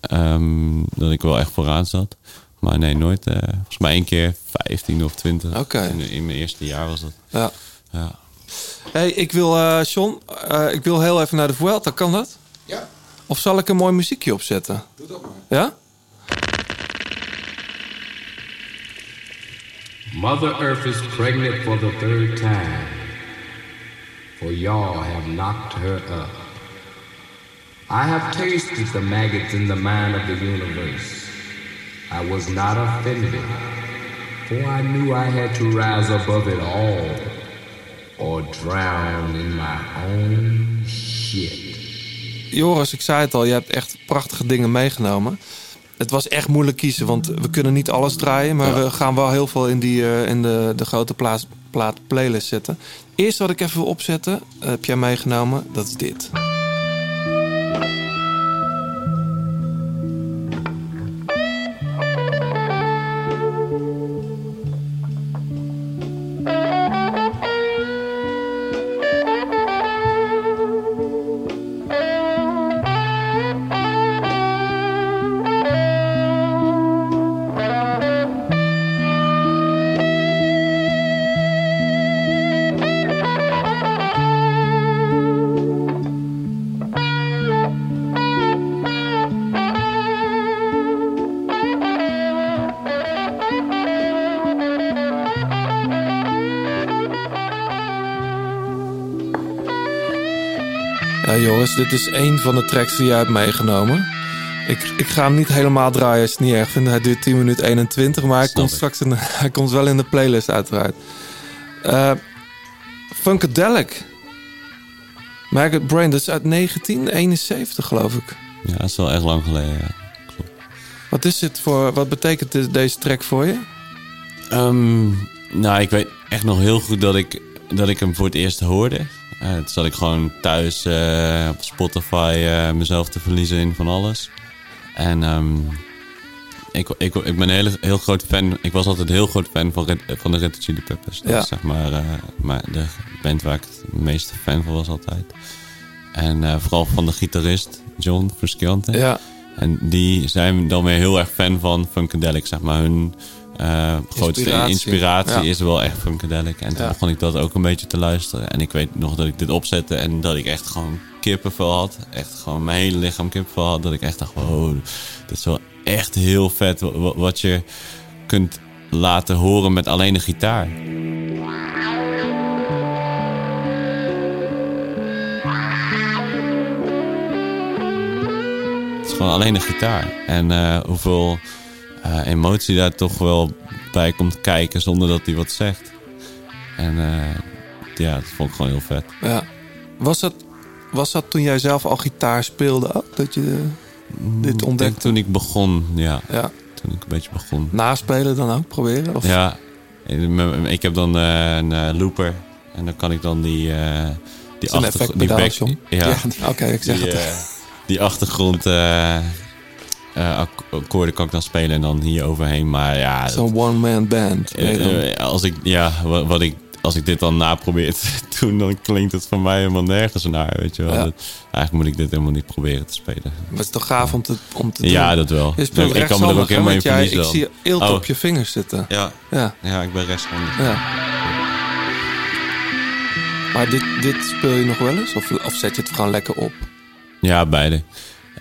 Ehm, dat ik wel echt vooraan zat. Maar nee, nooit. eh volgens mij één keer 15 of 20. Oké. In, in mijn eerste jaar was dat. Ja. Ja. Hey, ik wil, eh John, eh, ik wil heel even naar de Vuelta. Kan dat? Ja. Of zal ik een mooi muziekje opzetten? Doe dat maar. Ja? Mother Earth is pregnant for the third time, for y'all have knocked her up. I have tasted the maggots in the mind of the universe. I was not offended, for I knew I had to rise above it all, or drown in my own shit. Joris, ik zei het al, je hebt echt prachtige dingen meegenomen. Het was echt moeilijk kiezen, want we kunnen niet alles draaien. Maar we gaan wel heel veel in, die, eh, in de, de grote plaat, plaat playlist zetten. Eerst wat ik even wil opzetten, heb jij meegenomen, dat is dit. Dit is één van de tracks die jij hebt meegenomen. Ik, ik ga hem niet helemaal draaien als je het niet erg vindt. Hij duurt 10 minuten 21, maar hij komt straks in, [LAUGHS] hij komt wel in de playlist uiteraard. Eh Funkadelic. Maggot Brain, dat is uit 1971 geloof ik. ja, dat is wel echt lang geleden. Ja. Wat is dit voor, wat betekent dit- deze track voor je? Ehm, nou, ik weet echt nog heel goed dat ik, dat ik hem voor het eerst hoorde. Eh toen zat ik gewoon thuis eh, op Spotify eh, mezelf te verliezen in van alles. En ehm, ik, ik, ik ben een hele, heel groot fan. Ik was altijd een heel groot fan van, Red, van de Red Hot Chili Peppers. Dat Ja. is zeg maar, eh, maar de band waar ik het meeste fan van was altijd. En eh, vooral van de gitarist John Frusciante. Ja, En die zijn dan weer heel erg fan van Funkadelic, zeg maar. Hun eh, grootste Inspiratie. inspiratie Ja. is wel echt Funkadelic. En toen Ja. begon ik dat ook een beetje te luisteren. En ik weet nog dat ik dit opzette en dat ik echt gewoon kippenvel had. Echt gewoon mijn hele lichaam kippenvel had. Dat ik echt dacht, wow, dit is wel echt heel vet wa- wa- wat je kunt laten horen met alleen de gitaar. Het is gewoon alleen de gitaar. En eh, hoeveel eh, emotie daar toch wel bij komt kijken zonder dat hij wat zegt. En eh, ja, dat vond ik gewoon heel vet. ja. Was dat, was dat toen jij zelf al gitaar speelde ook? Dat je eh, dit Ik ontdekte? toen ik begon, ja. Ja. Toen ik een beetje begon. Naspelen dan ook proberen? Of? Ja, ik heb dan eh, een looper. En dan kan ik dan die... die achtergr- effectpedaal, back-. Ja, Oké, ik zeg die, het. die achtergrond ak- akkoorden kan ik dan spelen en dan hier overheen. Maar ja, Zo'n one-man band. eh, eh, als ik, ja, wat, wat ik, als ik dit dan naprobeer te [LAUGHS] doen, dan klinkt het voor mij helemaal nergens naar, weet je wel. Ja. Dat- eigenlijk moet ik dit helemaal niet proberen te spelen. Maar het is toch gaaf om te, om te doen? Ja, dat wel. Je speelt ik kan me er ook helemaal in jij- verliezen Ik zie eelt Oh. op je vingers zitten. Ja, Ja, ja ik ben rechtshandig. ja. Maar dit, dit speel je nog wel eens? Of, of zet je het gewoon lekker op? Ja, beide.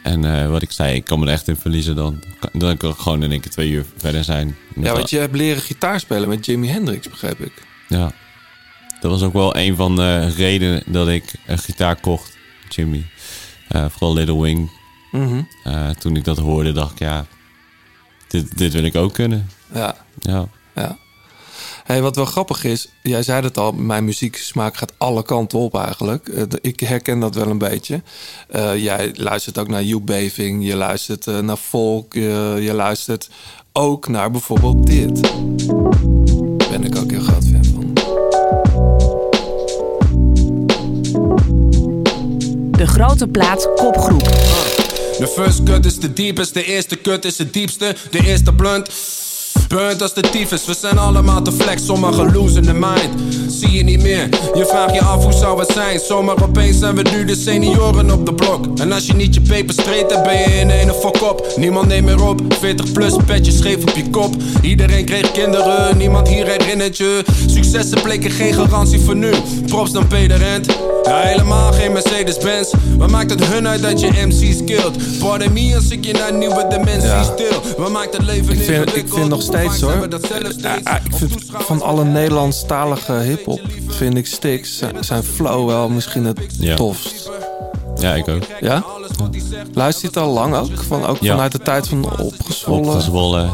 En eh, wat ik zei, ik kan me er echt in verliezen dan. Kan- Dan kan ik gewoon in één keer twee uur verder zijn. Ja, want je hebt leren gitaar spelen met Jimi Hendrix, begrijp ik. Ja. Dat was ook wel een van de redenen dat ik een gitaar kocht, Jimmy. Eh, vooral Little Wing. Mhm. Eh, toen ik dat hoorde, dacht ik, ja, dit, dit wil ik ook kunnen. Ja. Ja. Ja. Hey, wat wel grappig is, jij zei het al, mijn muzieksmaak gaat alle kanten op eigenlijk. Eh, Ik herken dat wel een beetje. Eh, jij luistert ook naar Hugh Beving, je luistert eh, naar folk, je, je luistert ook naar bijvoorbeeld dit. Ben ik ook heel groot fan van. De grote plaat kopgroep. De first cut is de diepste, de eerste cut is de diepste, de eerste blunt. Burnt als de tyfus, we zijn allemaal te flex, sommigen losing the mind. Zie je niet meer, je vraagt je af hoe zou het zijn. Zomaar opeens zijn we nu de senioren op de blok. En als je niet je peper streed, dan ben je in een fok op. Niemand neemt meer op, 40 plus, petje scheef op je kop. Iedereen kreeg kinderen, niemand hier herinnert je. Successen bleken geen garantie voor nu. Props dan Peter Rent. Ja, helemaal geen Mercedes-Benz. Wat maakt het hun uit dat je MC's killt? Pardon me als ik je naar nieuwe dimensies Ja. stil. Wat maakt het leven Ik vind, ik ingewikkeld? vind nog steeds hoor. dat? Ja, ik vind van alle Nederlandstalige hip-hop vind ik Stix zijn- flow wel misschien het Ja. tofst. Ja, ik ook. Ja? Luister je het al lang ook? Van, ook Ja. vanuit de tijd van opgezwollen? Opgezwollen,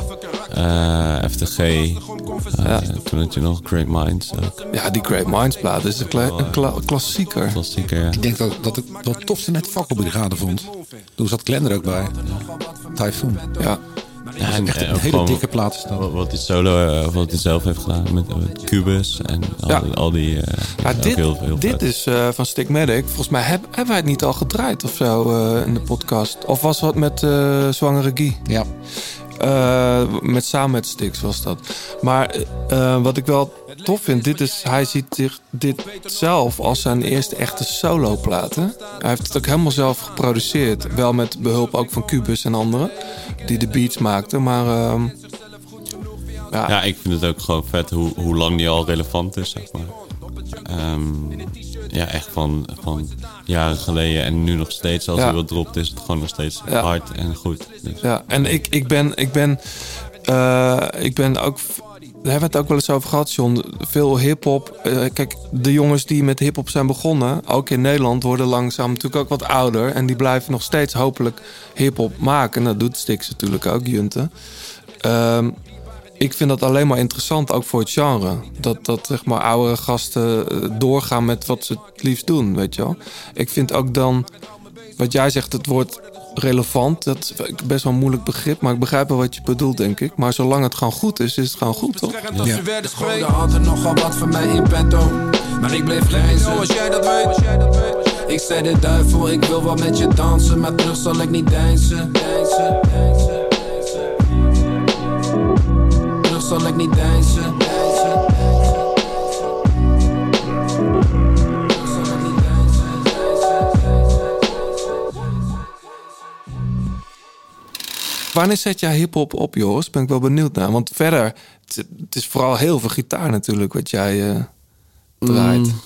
eh, FTG. eh, Toen had je nog Great Minds ook. Ja, die Great Minds plaat is een, kla- een kla- klassieker. Klassieker, ja. Ik denk dat, dat ik het tofste net Fakkelbrigade vond. Toen zat Glenn er ook bij. Typhoon. Ja. Is echt en een hele dikke plaat. is dat. Wat, hij solo, eh, of wat hij zelf heeft gedaan met, met Cubus en al, Ja. al die... eh, Ja, dit, heel, heel dit is eh, van Stigmatic. Volgens mij heb- hebben wij het niet al gedraaid of zo eh, in de podcast. Of was wat met eh Zwangere Guy? Ja. Eh, met, samen met Stix was dat. Maar eh, wat ik wel tof vind, dit is, hij ziet zich dit zelf als zijn eerste echte soloplaten. Hij heeft het ook helemaal zelf geproduceerd. Wel met behulp ook van Cubus en anderen. Die de beats maakten. Maar ehm, ja, Ja, ik vind het ook gewoon vet hoe, hoe lang die al relevant is, zeg maar. Ehm, ja, echt van, van jaren geleden en nu nog steeds. Als Ja. hij wat dropt, is het gewoon nog steeds Ja. hard en goed. Dus, Ja, en ik, ik ben, ik ben, eh, ik ben ook. Daar hebben het ook wel eens over gehad, John. Veel hip-hop. eh, kijk, de jongens die met hip-hop zijn begonnen, ook in Nederland, worden langzaam natuurlijk ook wat ouder. En die blijven nog steeds hopelijk hip-hop maken. Dat doet Stix natuurlijk ook, Junte. Ehm, ik vind dat alleen maar interessant, ook voor het genre. Dat, dat zeg maar oudere gasten eh, doorgaan met wat ze het liefst doen, weet je wel. Ik vind ook dan, wat jij zegt, het woord relevant. Dat is best wel een moeilijk begrip, maar ik begrijp wel wat je bedoelt, denk ik. Maar zolang het gewoon goed is, is het gewoon goed, toch? Als je werd spreken. had er nogal wat van mij in petto. Maar ik bleef grijzen. als jij dat weet. Ik zei de duivel, ik wil wel met je dansen. Maar terug zal ik niet deinzen. Deinzen, deinzen, deinzen. Terug zal ik niet. Deinzen, Wanneer zet jij hip-hop op, Joris? Ben ik wel benieuwd naar. Want verder, het, is vooral heel veel gitaar natuurlijk wat jij eh, draait. Mm,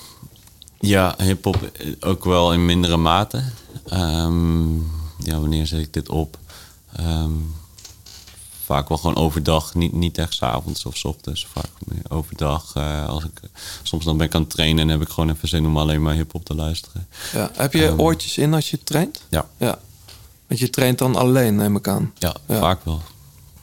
Ja, hip-hop eh, ook wel in mindere mate. Ehm, ja, wanneer zet ik dit op? Ehm, vaak wel gewoon overdag, niet, niet echt 's avonds of 's ochtends. Vaak meer overdag. eh, als ik, soms dan ben ik aan het trainen en heb ik gewoon even zin om alleen maar hip-hop te luisteren. Ja. Heb je Ehm, oortjes in als je traint? Ja. ja. Want je traint dan alleen, neem ik aan. Ja, vaak wel.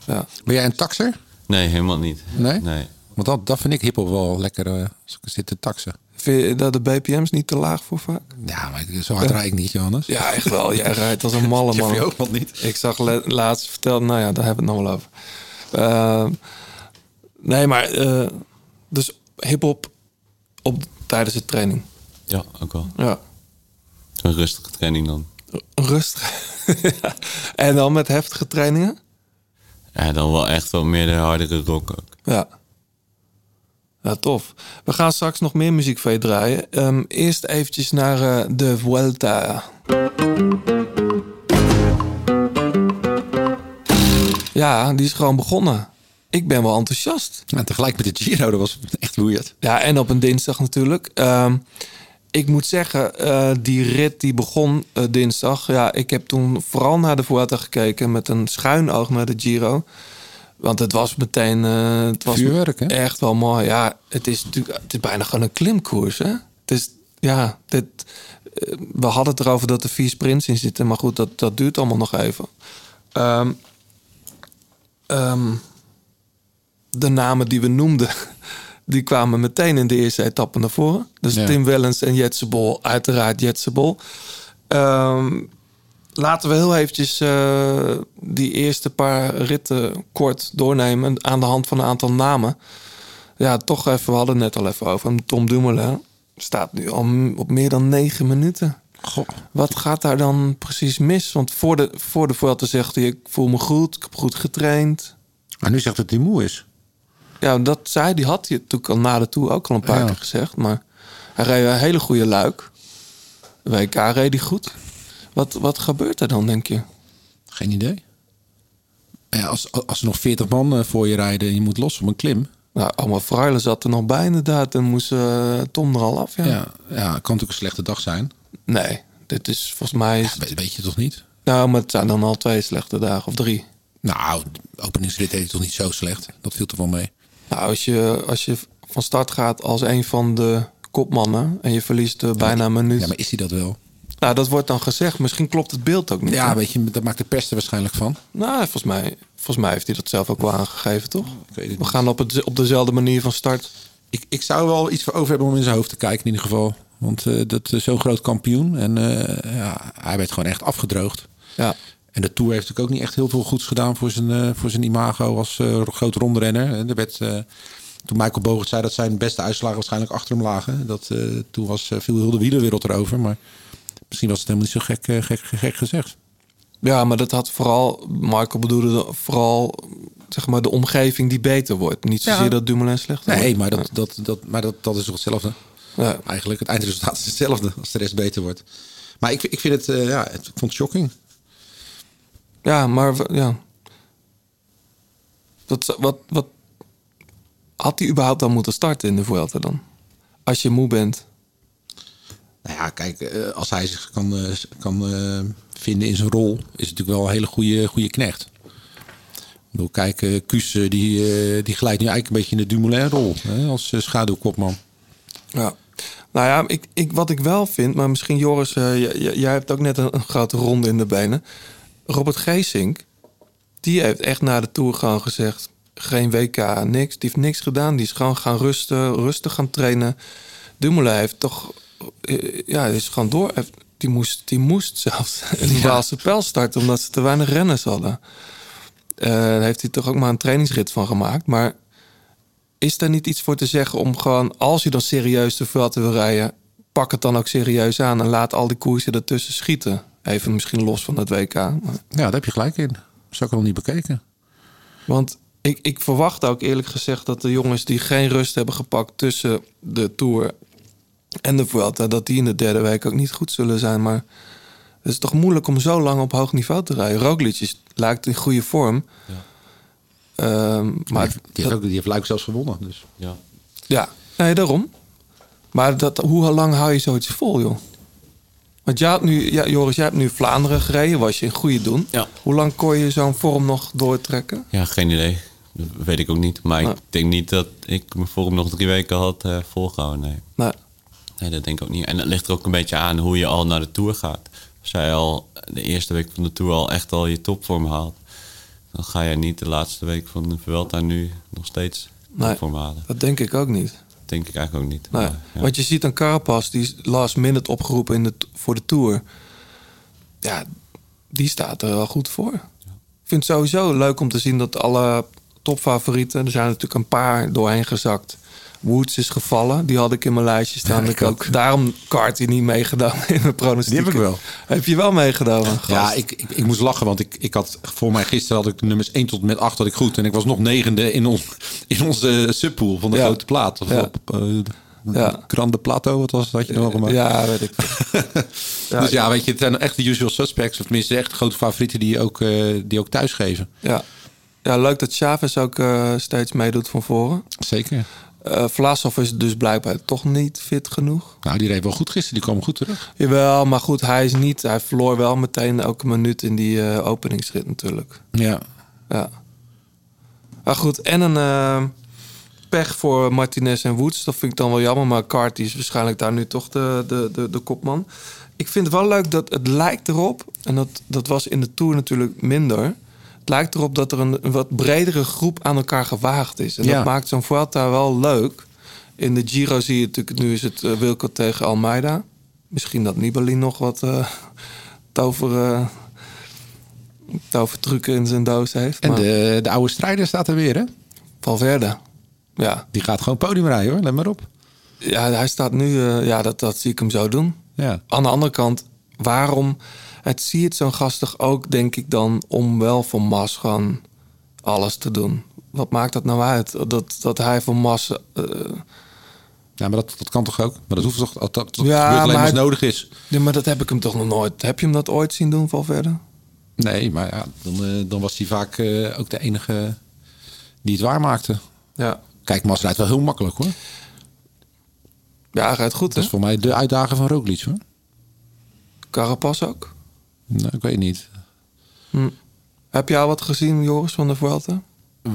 Ja. Ben jij een taxer? Nee, helemaal niet. Nee? Nee. Want dat, dat vind ik hiphop wel lekker eh, als ik zit te taxen. Vind je dat de BPM's niet te laag voor vaak? Ja, maar zo hard rijd ik niet, Johannes. Ja, echt wel. Jij rijdt als een malle [LAUGHS] man. vind je ook wel niet. Ik zag laatst verteld, nou ja, daar hebben we het nog wel over. Ehm, nee, maar eh, dus hip-hop op tijdens de training. Ja, ook wel. Ja. Een rustige training dan. Rustig. [LAUGHS] Ja. En dan met heftige trainingen? Ja, dan wel echt wel meer de hardere rock ook. Ja. Ja, tof. We gaan straks nog meer muziek van je draaien. Ehm, eerst eventjes naar eh, de Vuelta. Ja, die is gewoon begonnen. Ik ben wel enthousiast. En tegelijk met de Giro, dat was echt weird. Ja, en op een dinsdag natuurlijk. Ehm, ik moet zeggen, eh, die rit die begon eh, dinsdag. Ja, ik heb toen vooral naar de Vuelta gekeken met een schuin oog naar de Giro. Want het was meteen... eh, het was Vuurwerk, hè? Echt wel mooi. Ja, het is natuurlijk het is bijna gewoon een klimkoers, hè? Het is, ja, dit, we hadden het erover dat er vier sprints in zitten. Maar goed, dat, dat duurt allemaal nog even. Ehm, ehm, de namen die we noemden, die kwamen meteen in de eerste etappe naar voren. Dus Ja. Tim Wellens en Jetsebol, uiteraard Jetsebol. Ehm laten we heel eventjes eh, die eerste paar ritten kort doornemen aan de hand van een aantal namen. Ja, toch even, we hadden het net al even over. Tom Dumoulin staat nu al op meer dan negen minuten. Wat gaat daar dan precies mis? Want voor de, voor de Vuelta zegt hij, ik voel me goed, ik heb goed getraind. Maar nu zegt dat hij moe is. Ja, dat zei die had hij natuurlijk al na de Tour ook al een paar Ja. keer gezegd. Maar hij reed een hele goede luik. WK reed hij goed. Wat, wat gebeurt er dan, denk je? Geen idee. Ja, als, als er nog 40 man eh, voor je rijden en je moet los op een klim. Nou, allemaal Freule zat er nog bij inderdaad. En moest eh, Tom er al af, ja. Ja. Ja, kan natuurlijk een slechte dag zijn. Nee, dit is volgens mij... Is... weet, weet je toch niet? Nou, maar het zijn dan al twee slechte dagen of drie. Nou, de openingsrit deed hij toch niet zo slecht. Dat viel er wel mee. Nou, als je, als je van start gaat als een van de kopmannen... en je verliest eh, bijna een minuut... Ja, maar is hij dat wel? Nou, dat wordt dan gezegd. Misschien klopt het beeld ook niet. Ja, hè? weet je, dat maakt de pers er waarschijnlijk van. Nou, volgens mij, volgens mij heeft hij dat zelf ook wel aangegeven, toch? We gaan op, het, op dezelfde manier van start. Ik, ik zou wel iets voor over hebben om in zijn hoofd te kijken in ieder geval. Want eh, dat is zo'n groot kampioen. En eh, ja, hij werd gewoon echt afgedroogd. Ja. En de Tour heeft natuurlijk ook niet echt heel veel goeds gedaan voor zijn, eh, voor zijn imago als eh grote rondrenner. En er werd, eh, toen Michael Bogert zei dat zijn beste uitslagen waarschijnlijk achter hem lagen. Dat, eh, toen was eh, veel heel de wielerwereld erover. Maar misschien was het helemaal niet zo gek, gek, gek gezegd. Ja, maar dat had vooral... Michael bedoelde vooral zeg maar, de omgeving die beter wordt. Niet zozeer Ja. dat Dumoulin slecht wordt. Nee, maar, dat, dat, dat, maar dat, dat is toch hetzelfde? Ja. Eigenlijk, het eindresultaat is hetzelfde als de rest beter wordt. Maar ik, ik vind het, eh, ja, het, ik vond het shocking. Ja, maar ja. Wat, wat, wat had hij überhaupt dan moeten starten in de Vuelta dan? Als je moe bent. Nou ja, kijk, eh, als hij zich kan, eh, kan eh, vinden in zijn rol, is het natuurlijk wel een hele goede, goede knecht. Ik bedoel, kijk, Kuus die, die glijdt nu eigenlijk een beetje in de Dumoulin-rol als schaduwkopman. Ja. Nou ja, ik, ik, wat ik wel vind, maar misschien Joris, jij hebt ook net een, een grote ronde in de benen. Robert Geesink, die heeft echt na de Tour gewoon gezegd, geen WK, niks. Die heeft niks gedaan, die is gewoon gaan rusten, rustig gaan trainen. Dumoulin heeft toch, eh, ja, is gewoon door. Die moest, die moest zelfs [LAUGHS] de Waalse pijl starten, omdat ze te weinig renners hadden. Eh, daar heeft hij toch ook maar een trainingsrit van gemaakt. Maar is daar niet iets voor te zeggen om gewoon, als je dan serieus de Vuelta wil rijden, pak het dan ook serieus aan en laat al die koersen ertussen schieten? Even misschien los van het WK. Maar, Ja, daar heb je gelijk in. Dat is ook al niet bekeken. want ik, ik verwacht ook eerlijk gezegd dat de jongens die geen rust hebben gepakt tussen de Tour en de Vuelta, dat die in de derde week ook niet goed zullen zijn. Maar het is toch moeilijk om zo lang op hoog niveau te rijden. Roglic is, lijkt in goede vorm. Ehm, maar die, heeft ook, die heeft Luik zelfs gewonnen. Dus. Ja. Ja, nee, daarom. Maar dat, hoe lang hou je zoiets vol, joh? Want jij had nu, ja, Joris, jij hebt nu Vlaanderen gereden, was je in goede doen. Ja. Hoe lang kon je zo'n vorm nog doortrekken? Ja, geen idee. Dat weet ik ook niet. Maar ik denk niet dat ik me vorm nog drie weken had eh, volgehouden. Nee. Nee. nee, dat denk ik ook niet. En dat ligt er ook een beetje aan hoe je al naar de Tour gaat. Als jij al de eerste week van de Tour al echt al je topvorm haalt... dan ga je niet de laatste week van de Vuelta nu nog steeds Nee. topvorm halen. Dat denk ik ook niet. Denk ik eigenlijk ook niet. Nee. Maar, ja. Want je ziet een Carapaz, die is last minute opgeroepen in de, voor de Tour. Ja, die staat er wel goed voor. Ik vind het sowieso leuk om te zien dat alle topfavorieten... er zijn natuurlijk een paar doorheen gezakt. Woods is gevallen, die had ik in mijn lijstje staan. Ja, ik ook. Daarom hij niet meegedaan in mijn pronostiek. Die heb ik wel. Heb je wel meegedaan? gast? Ja, ik, ik, ik moest lachen, want ik, ik had voor mij gisteren had ik de nummers 1 tot met 8 had ik goed. En ik was nog negende in, ons, in onze subpool van de Ja. grote plaat. Of Ja. op uh, Ja. Grande Plateau, wat was? Had je nog gemaakt? Ja, weet ik. Ja, [LAUGHS] dus ja, weet je, het zijn echt de usual suspects. Of tenminste echt grote favorieten die ook, eh, die ook thuis geven. Ja. ja, leuk dat Chavez ook eh, steeds meedoet van voren. Zeker. Eh Vlasov is dus blijkbaar toch niet fit genoeg. Nou, die reed wel goed gisteren. Die kwam goed terug. Jawel, maar goed, hij is niet. Hij verloor wel meteen elke minuut in die eh, openingsrit natuurlijk. Ja. Ja. Maar goed, en een eh, pech voor Martinez en Woods. Dat vind ik dan wel jammer. Maar Carty is waarschijnlijk daar nu toch de, de, de, de kopman. Ik vind het wel leuk dat het lijkt erop. En dat, dat was in de Tour natuurlijk minder. Het lijkt erop dat er een, een wat bredere groep aan elkaar gewaagd is. En Ja. dat maakt zo'n Vuelta wel leuk. In de Giro zie je natuurlijk, nu is het eh, Wilco tegen Almeida. Misschien dat Nibali nog wat eh tover, tovertrucken in zijn doos heeft. En maar de, de oude strijder staat er weer, hè? Valverde, ja. Die gaat gewoon podium rijden, hoor. Let maar op. Ja, hij staat nu, ja, dat, dat zie ik hem zo doen. Ja. Aan de andere kant, waarom... Het zie het zo'n gastig ook, denk ik dan... om wel voor Mas gewoon alles te doen. Wat maakt dat nou uit? Dat, dat hij voor Mas... eh, Ja, maar dat, dat kan toch ook? Maar dat hoeft toch... Dat, dat, Ja, gebeurt alleen maar als nodig is. ja, maar dat heb ik hem toch nog nooit... Heb je hem dat ooit zien doen, Valverde? Nee, maar ja, dan, eh, dan was hij vaak eh, ook de enige die het waarmaakte. Ja. Kijk, Mas rijdt wel heel makkelijk, hoor. Ja, hij rijdt goed, Dat hè? is voor mij de uitdaging van Roglic, hoor. Carapaz ook. Nou, ik weet niet. Hm. Heb jij al wat gezien, Joris, van de Vuelta?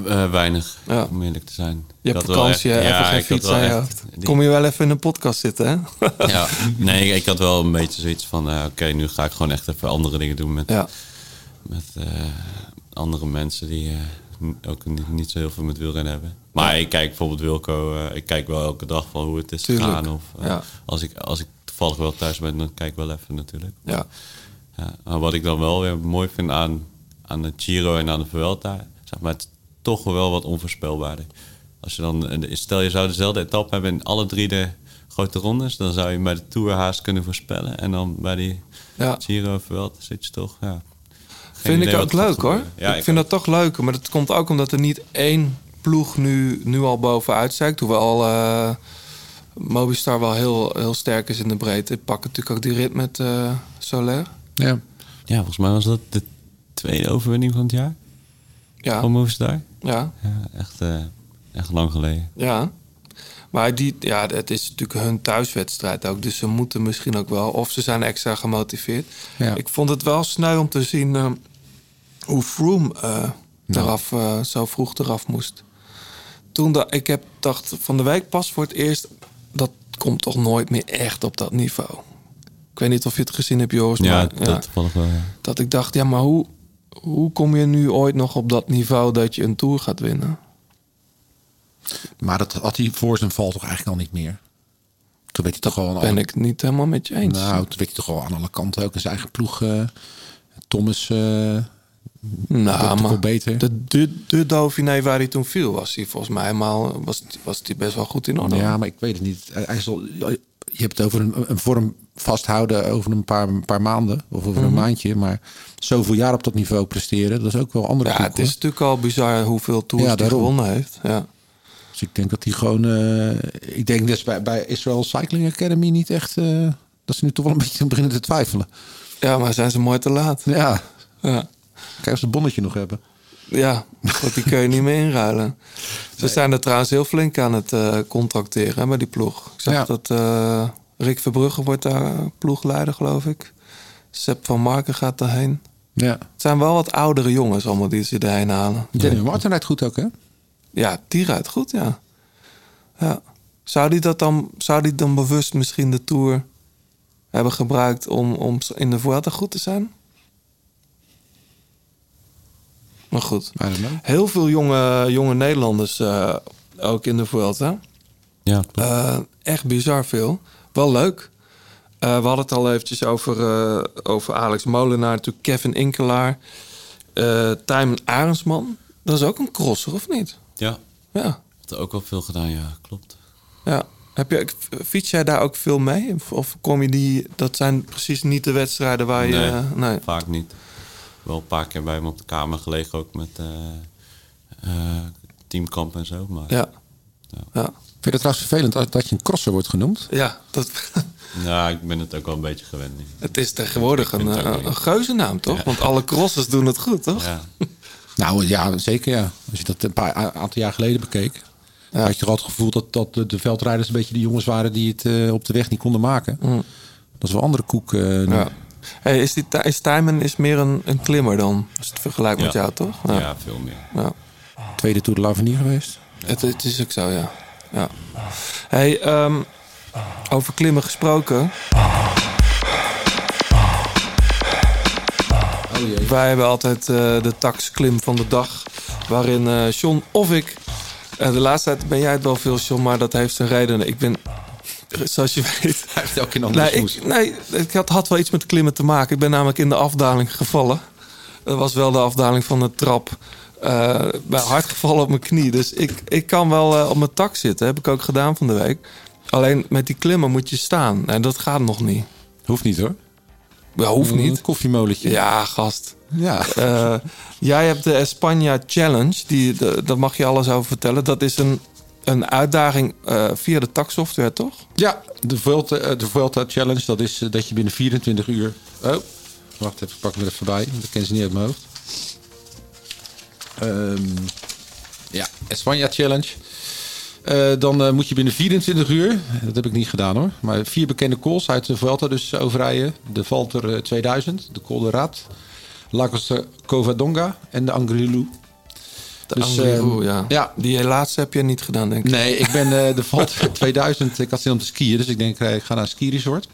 Eh, weinig, Ja. om eerlijk te zijn. Je hebt vakantie, echt- even ja, geen fiets wel aan je echt hoofd. die- Kom je wel even in een podcast zitten, hè? [LAUGHS] Ja, nee, ik had wel een beetje zoiets van... eh, oké, nu ga ik gewoon echt even andere dingen doen met, Ja. met eh, andere mensen... die eh, ook niet, niet zo heel veel met wielrennen hebben. Maar ik kijk bijvoorbeeld Wilco... eh, ik kijk wel elke dag van hoe het is Tuurlijk, gegaan. Of, eh, ja. als, ik, als ik toevallig wel thuis ben, dan kijk ik wel even natuurlijk. Ja. Ja, wat ik dan wel weer mooi vind aan, aan de Giro en aan de Vuelta, zeg maar, het is toch wel wat onvoorspelbaarder. Als je dan, eh, stel je zou dezelfde etappe hebben in alle drie de grote rondes, dan zou je bij de Tour haast kunnen voorspellen. En dan bij die Ja. Giro en Vuelta zit je toch, ja. geen Vind ik ook leuk hoor. Ja, ik, vind dat toch leuk. Maar dat komt ook omdat er niet één ploeg nu, nu al bovenuit zeikt. Hoewel eh Mobistar wel heel, heel sterk is in de breedte. Ik pak natuurlijk ook die rit met eh Soler. Ja. Ja, volgens mij was dat de tweede overwinning van het jaar. Ja. Van Movistar. Ja. Ja, echt, eh, echt lang geleden. Ja. Maar die, ja, het is natuurlijk hun thuiswedstrijd ook. Dus ze moeten misschien ook wel. Of ze zijn extra gemotiveerd. Ja. Ik vond het wel sneu om te zien eh, hoe Froome eh, eraf, zo vroeg eraf moest. Toen ik heb dacht van de week pas voor het eerst... dat komt toch nooit meer echt op dat niveau. Ik weet niet of je het gezien hebt, Joris. Ja, maar, dat wel. ja. dat ik dacht, ja, maar hoe, hoe kom je nu ooit nog op dat niveau... dat je een Tour gaat winnen? Maar dat had hij voor zijn val toch eigenlijk al niet meer. Toen werd hij toch gewoon... Ben ik niet helemaal met je eens. Nou, toen werd hij toch wel aan alle kanten ook in zijn eigen ploeg. eh, Thomas... eh Nou, maar beter. de, de, de Dauphiné waar hij toen viel, was hij volgens mij helemaal was, was hij best wel goed in orde. Ja, maar ik weet het niet. Hij hij is al, je hebt het over een, een vorm vasthouden over een paar, een paar maanden of over een Mhm. maandje. Maar zoveel jaar op dat niveau presteren, dat is ook wel een andere Ja, koek, het is hoor. natuurlijk al bizar hoeveel tours Ja, hij gewonnen heeft. Ja. Dus ik denk dat hij gewoon... eh, ik denk dus bij, bij Israel Cycling Academy niet echt... eh, dat ze nu toch wel een beetje [LAUGHS] beginnen te twijfelen. ja, maar zijn ze mooi te laat. Ja, Ja, kijk of ze het bonnetje nog hebben. ja want die kun je niet meer inruilen. Ze zijn er trouwens heel flink aan het eh, contracteren hè, bij die ploeg. Ik zag Ja. dat Rick Verbrugge wordt daar ploegleider, geloof ik. Sepp van Marken gaat daarheen. Ja. Het zijn wel wat oudere jongens allemaal die ze erheen halen. Danny Martin rijdt goed ook, hè? Ja, die rijdt goed, ja. ja. Zou die dat dan, zou die dan bewust misschien de Tour hebben gebruikt om, om in de Vuelta goed te zijn? Maar goed. Heel veel jonge, jonge Nederlanders eh, ook in de Vuelta. Ja, Eh, echt bizar veel. Wel leuk. Eh, we hadden het al eventjes over, eh, over Alex Molenaar, natuurlijk Kevin Inkelaar, eh Tijmen Arendsman. Dat is ook een crosser, of niet? Ja, Ja. er ook wel veel gedaan, ja, klopt. ja. Heb je, fiets jij daar ook veel mee? Of, kom je die... Dat zijn precies niet de wedstrijden waar je... Nee, nee. vaak niet. Wel een paar keer bij hem op de kamer gelegen, ook met teamkamp en zo. Maar Ja. ja. Vind je het trouwens vervelend dat- dat je een crosser wordt genoemd? Ja, dat, [LAUGHS] ja, ik ben het ook wel een beetje gewend nu. het is tegenwoordig een, eh, leuk. een geuzennaam, toch? Ja. Want alle crossers doen het goed, toch? Ja. [LAUGHS] Nou ja, zeker ja. Als je dat een paar a- aantal jaar geleden bekeek... Ja. had je toch altijd het gevoel dat, dat de, de veldrijders een beetje de jongens waren... die het eh, op de weg niet konden maken. Mm. Dat is wel andere koek eh, nu. Ja. Hey, is, die, is Tijmen is meer een, een klimmer dan? Als het vergelijkt met jou, toch? Ja. veel meer. Ja. Tweede Tour de l'Avenir geweest. Het, het is ook zo, ja. Ja. Hey, ehm, over klimmen gesproken. Wij hebben altijd eh, de taxklim van de dag. Waarin eh John of ik... eh, de laatste tijd ben jij het wel veel, John, maar dat heeft zijn reden. Ik ben, zoals je weet... [LAUGHS] Hij heeft elke een andere Nee, ik, nee, ik had, had wel iets met klimmen te maken. Ik ben namelijk in de afdaling gevallen. Dat was wel de afdaling van de trap. Eh ben hard gevallen op mijn knie. Dus ik, ik kan wel eh, op mijn tak zitten. Heb ik ook gedaan van de week. Alleen met die klimmen moet je staan. En dat gaat nog niet. Hoeft niet hoor. Ja, hoeft niet. Een koffiemolentje. Ja, gast. Ja. Eh, jij hebt de Espanja Challenge. Die, de, daar mag je alles over vertellen. Dat is een, een uitdaging via de taksoftware, toch? Ja, de Vuelta, de Vuelta Challenge, dat is dat je binnen 24 uur... Oh, wacht even, ik pak me er even bij. want Dat ken ze niet uit mijn hoofd. Ehm, ja, Espanja Challenge. Eh, dan eh, moet je binnen 24 uur, dat heb ik niet gedaan hoor, maar vier bekende calls uit de Vuelta dus overrijden. De Valter eh, 2000, de Col de Raad, de Covadonga en de Angliru. De Dus, ehm, ja. ja. Die laatste heb je niet gedaan, denk ik. Nee, ik ben eh, de [LAUGHS] Valt 2000. Ik had zin om te skiën, dus ik denk eh, ik ga naar een skiresort.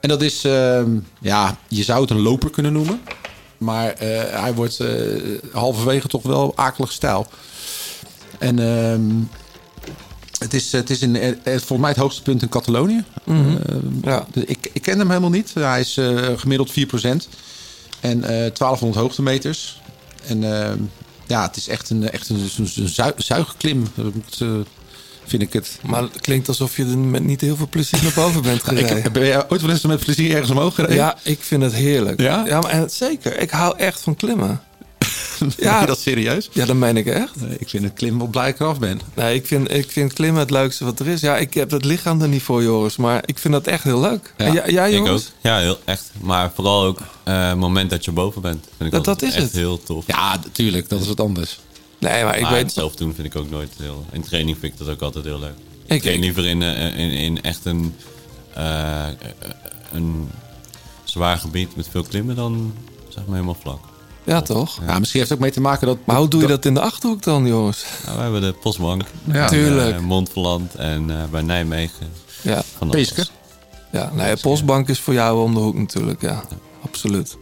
En dat is, ehm, ja, je zou het een loper kunnen noemen. Maar eh, hij wordt eh, halverwege toch wel akelig stijl. En ehm, het is, het is in, eh, volgens mij het hoogste punt in Catalonië. Mhm. Ja. ik, ik ken hem helemaal niet. Hij is gemiddeld 4%. En eh 1200 hoogtemeters. En ehm, ja, het is echt een, echt een, een, een zui- zuigklim. Dat moet, vind ik het. Maar het klinkt alsof je er met niet heel veel plezier naar boven bent [LAUGHS] Ik, gereden. ben jij ooit wel eens met plezier ergens omhoog gereden? Ja, ik vind het heerlijk. Ja? Ja, maar en zeker. Ik hou echt van klimmen. [LAUGHS] Ja, je dat serieus? Ja, dat meen ik echt. Nee, ik vind het klimmen wel blij ik eraf ben. Nee, ik vind, ik vind klimmen het leukste wat er is. Ja, ik heb het lichaam er niet voor, Joris. Maar ik vind dat echt heel leuk. Ja. Ik ook. Joris? Ja, heel, echt. Maar vooral ook eh, het moment dat je boven bent. Vind ik Dat- dat is echt het. heel tof. Ja, natuurlijk. Dat is wat anders. Nee, maar ik maar weet... het zelf doen vind ik ook nooit heel... In training vind ik dat ook altijd heel leuk. Ik- train liever in, eh, in, in echt een, eh, een zwaar gebied met veel klimmen dan zeg maar helemaal vlak. Ja, toch? Ja, misschien heeft het ook mee te maken dat... Maar hoe doe je dat in de Achterhoek dan, Joris? Nou, we hebben de Postbank. Ja. Tuurlijk. eh, Montferland en eh, bij Nijmegen. Ja. Van alles. Peeske? Ja, nee, de postbank is voor jou om de hoek natuurlijk, ja. Absoluut.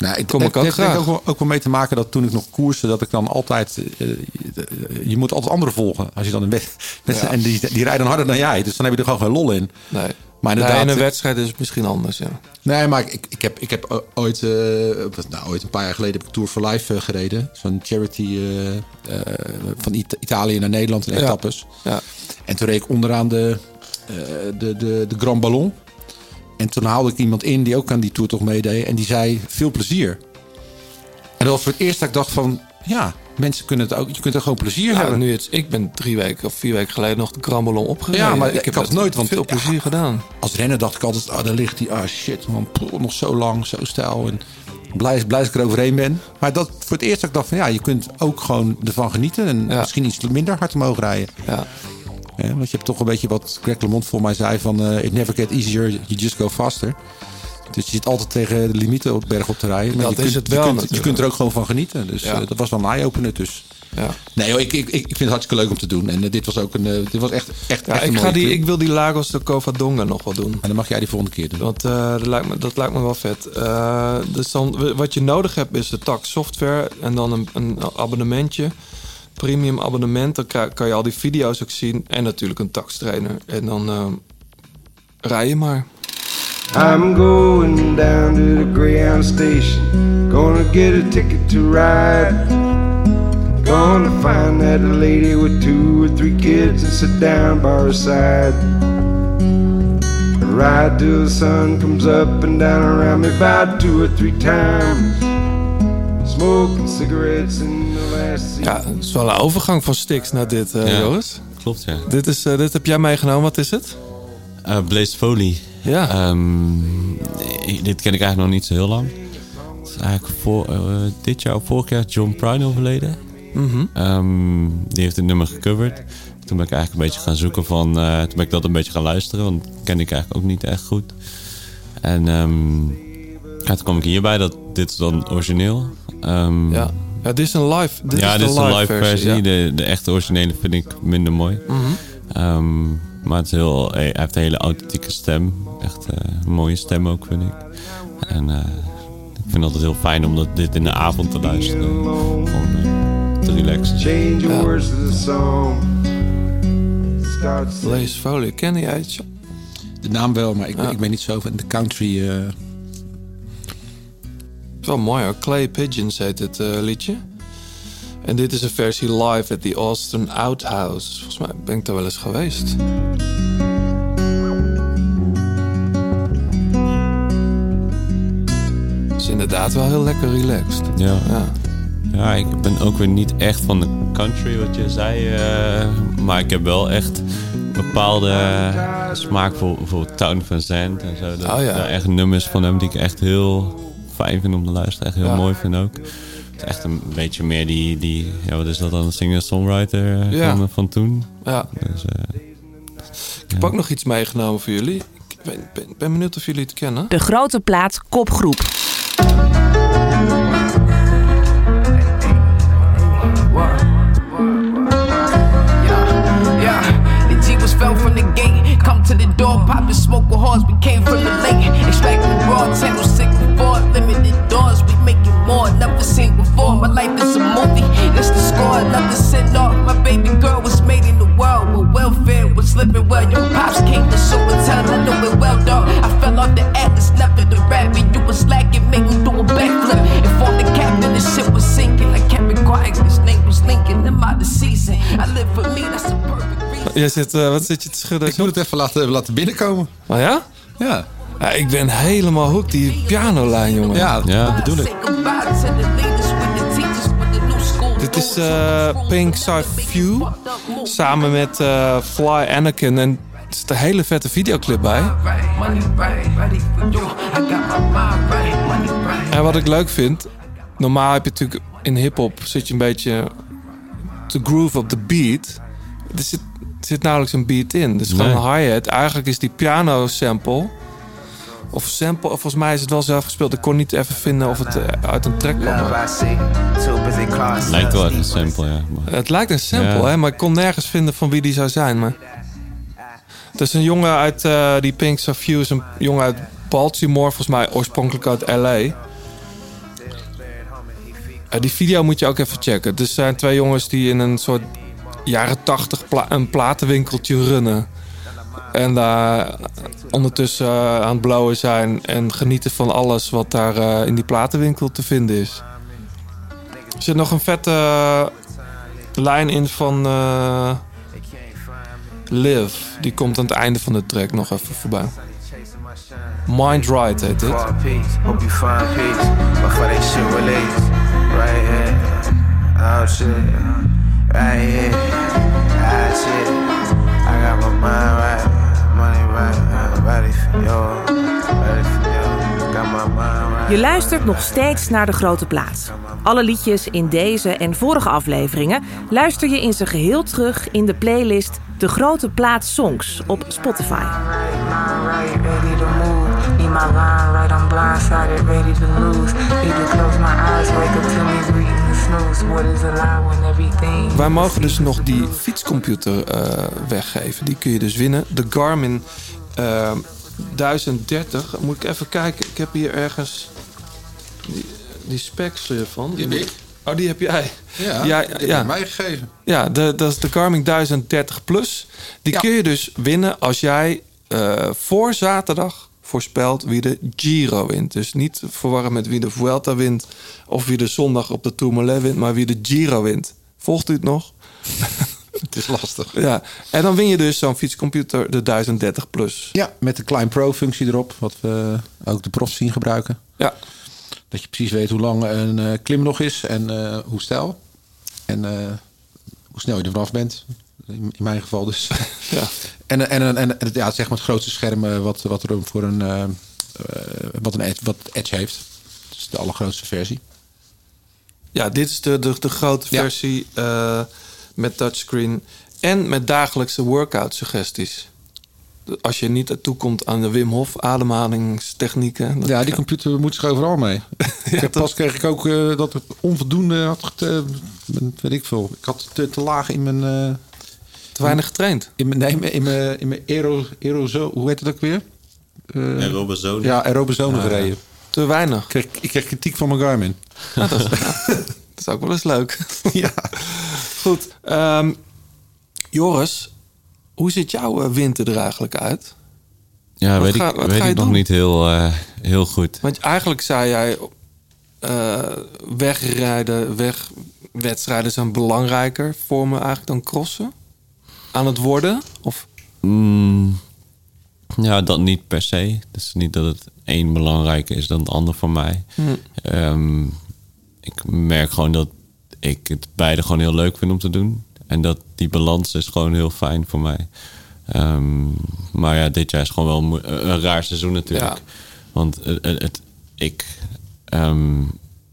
Nou, ik Kom ik ook graag. ook wel, ook wel mee te maken dat toen ik nog koerste, dat ik dan altijd. eh, je moet altijd anderen volgen. Als je dan een wed- wedstrijd. En die, die rijden harder dan jij. Dus dan heb je er gewoon geen lol in. Nee. Maar Nee, inderdaad. in een wedstrijd is het misschien anders, ja. Nee, maar ik, ik, heb, ik heb ooit, eh, wat- nou, ooit een paar jaar geleden heb ik Tour for Life eh, gereden. Zo'n charity eh, eh, van Ita- Italië naar Nederland in etappes. Ja. En toen reed ik onderaan de, eh, de, de, de Grand Ballon. En toen haalde ik iemand in die ook aan die Tour toch meedeed. En die zei, veel plezier. En dat was voor het eerst dat ik dacht van... Ja, mensen kunnen het ook... Je kunt er gewoon plezier Ja, hebben. nu het, ik ben drie weken of vier weken geleden nog de Grambelon opgereden. Ja, maar ik ik heb het nooit, want- veel plezier gedaan. Als renner dacht ik altijd... Ah, daar ligt die... Ah, shit, man. nog zo lang, zo stijl. En blij, blij dat ik er overheen ben. Maar dat voor het eerst dat ik dacht van... Ja, je kunt ook gewoon ervan genieten. En Ja. misschien iets minder hard omhoog rijden. Ja. Want je hebt toch een beetje wat Greg LeMond voor mij zei van... eh, it never get easier, you just go faster. Dus je zit altijd tegen de limieten op berg op te rijden. Maar Dat je is kunt, het wel je, kunt, je kunt er ook gewoon van genieten. Dus Ja. eh, dat was wel een eye-opener dus. Ja. Nee, ik, ik, ik vind het hartstikke leuk om te doen. En eh, dit was ook een... dit was echt, echt, Ja, echt ik, ga die, ik wil die Lagos de Covadonga nog wel doen. En dan mag jij die volgende keer doen. Want eh, dat, lijkt me, dat lijkt me wel vet. Dus dan, wat je nodig hebt is de tak software en dan een, een abonnementje. Premium abonnement. Dan kan je al die video's ook zien. En natuurlijk een takstrainer. En dan eh, rij je maar. I'm going down to the Greyhound station. Gonna get a ticket to ride. Gonna find that lady with two or three kids and sit down by her side. Ride till the sun comes up and down around me about two or three times. Smoking cigarettes seat. Ja, het is wel een overgang van Stix naar dit, eh Ja. Joris. Klopt, ja. Dit, is, eh, dit heb jij meegenomen. Wat is het? Eh Blaze Foley. Ja. Ehm, dit ken ik eigenlijk nog niet zo heel lang. Het is eigenlijk voor, dit jaar of vorig jaar John Prine overleden. Mhm. Ehm, die heeft het nummer gecoverd. Toen ben ik eigenlijk een beetje gaan zoeken van... eh, toen ben ik dat een beetje gaan luisteren. Want dat kende ik eigenlijk ook niet echt goed. En ehm, ja, toen kwam ik hierbij dat dit is dan origineel. Ehm, Ja. Ja, dit is een live, dit ja, is dit de is de live versie. ja. De, de echte originele vind ik minder mooi. Mhm. Ehm, maar het is heel, hij heeft een hele authentieke stem. Echt eh, een mooie stem ook, vind ik. En eh, ik vind het altijd heel fijn om dat, dit in de avond te luisteren. Gewoon eh, te relaxen. Change the words to the song. Blaze Foley, ken jij het? De naam wel, maar ik, ik ben niet zo van de country. Het is wel mooi hoor. Clay Pigeons heet het eh, liedje. En dit is een versie live at the Austin Outhouse. Volgens mij ben ik daar wel eens geweest. Het is inderdaad wel heel lekker relaxed. Ja. Ja. Ja, ik ben ook weer niet echt van de country, wat je zei. eh, maar ik heb wel echt bepaalde smaak voor bijvoorbeeld Town Van Zandt en zo. Dat, Oh ja. echt nummers van hem die ik echt heel fijn vind om te luisteren. Echt heel Ja. mooi vind ook. Het is echt een beetje meer die, die ja, wat is dat dan, singer-songwriter eh, Ja. van, van toen. Ja. Dus, eh, Ik heb ook nog iets meegenomen voor jullie. Ik ben, ben, ben benieuwd of jullie het kennen. De grote plaat kopgroep. To the door, pop the smoke with horns. We came from the lake. Extracting raw, table sick before. Limited doors, we making more. Never seen before. My life is a movie. That's the score. Another send off. My baby girl was made in the world. With welfare was living well. Your pops came to tell. I know it well, dog. I fell off the atlas, never the rabbit. You was slacking, make me do a backflip. Informed the captain, the ship was sinking. I kept it quiet, his name was Lincoln. I'm out the season. I live for me, that's a perfect. Jij zit, eh, wat zit je te schudden? ik moet het even laten, laten binnenkomen. Oh ja? Ja. Ja, ik ben helemaal hooked, die pianolijn, jongen. Ja, dat bedoel ik. Dit is eh, Pink Side View samen met eh, Fly Anakin. En er zit een hele vette videoclip bij. En wat ik leuk vind, normaal heb je natuurlijk in hip-hop zit je een beetje te groove op de beat. Er zit, zit nauwelijks een beat in. Dus gewoon Nee. een hi-hat. Eigenlijk is die piano sample. Of sample, of volgens mij is het wel zelf gespeeld. Ik kon niet even vinden of het eh, uit een track kwam. het lijkt wel een sample, ja. Maar- Het lijkt een sample, Ja. hè, maar ik kon nergens vinden van wie die zou zijn. Maar... Het is een jongen uit eh, die Pink View, is een jongen uit Baltimore, volgens mij oorspronkelijk uit LA. Eh, die video moet je ook even checken. Er zijn twee jongens die in een soort jaren tachtig pla een platenwinkeltje runnen. En daar ondertussen eh, aan het blowen zijn en genieten van alles wat daar eh, in die platenwinkel te vinden is. Er zit nog een vette eh, lijn in van Live. Die komt aan het einde van de track nog even voorbij. Mind Right heet dit. You find peace. Before they shit release. Right here. Shit. Right here. Shit. I got my mind right. Money right. I'm ready for you. Ready for you. Got my mind right. Je luistert nog steeds naar de grote plaat. Alle liedjes in deze en vorige afleveringen luister je in zijn geheel terug in de playlist De Grote Plaat Songs op Spotify. Mind right, ready to move. Need my line right, I'm blindsided, ready to lose. Need to close my eyes, wake up to me breathing Wij mogen dus nog die fietscomputer eh, weggeven. Die kun je dus winnen. De Garmin eh, 1030. Moet ik even kijken. Ik heb hier ergens die, die specs ervan. Die heb ik. Oh, die heb jij. Ja, ja, die heb je mij gegeven. Ja, de, dat is de Garmin 1030 Plus. Die kun je dus winnen als jij eh, voor zaterdag voorspelt wie de Giro wint. Dus niet verwarren met wie de Vuelta wint... of wie de zondag op de Tourmalet wint... maar wie de Giro wint. Volgt u het nog? [LAUGHS] Het is lastig. Ja, en dan win je dus zo'n fietscomputer, de 1030 Plus. Ja, met de Klein Pro functie erop, wat we ook de profs zien gebruiken. Ja. Dat je precies weet hoe lang een eh, klim nog is en eh, hoe stijl. En eh, hoe snel je er vanaf bent. In, in mijn geval dus. Ja. [LAUGHS] En, en, en, en het- ja, zeg maar het grootste scherm eh, wat, wat er voor een, eh, eh, wat een edge, wat Edge heeft. Dus de allergrootste versie. Ja, dit is de, de, de grote versie met touchscreen en met dagelijkse workout suggesties. Als je niet naartoe komt aan de Wim Hof ademhalingstechnieken. Ja, die computer moet zich overal mee. [LAUGHS] pas kreeg ik ook dat ik onvoldoende had, weet ik veel. Ik had te, te laag in mijn... te weinig getraind? In mijn, nee, in mijn- in mijn, aero, aerozo, hoe heet het ook weer? Eh, zone. Ja, aerobe zone Ja, ja. gereden. Te weinig. Ik krijg, ik krijg kritiek van mijn Garmin. Ja, dat, is, [LAUGHS] [LAUGHS] dat is ook wel eens leuk. ja. Goed. ehm, Joris, hoe ziet jouw eh, winter er eigenlijk uit? Ja, Wat weet ga- ik, weet ik nog doen? niet heel, eh, heel goed. Want eigenlijk zei jij... eh, wegrijden, wegwedstrijden zijn belangrijker voor me eigenlijk dan crossen. Aan het worden? Of Mm, ja, dat niet per se. Het is niet dat het een belangrijker is dan het ander voor mij. Hm. Ehm, ik merk gewoon dat ik het beide gewoon heel leuk vind om te doen. En dat die balans is gewoon heel fijn voor mij. Ehm, maar ja, dit jaar is gewoon wel een, raar seizoen natuurlijk. Ja. Want het, ik ehm,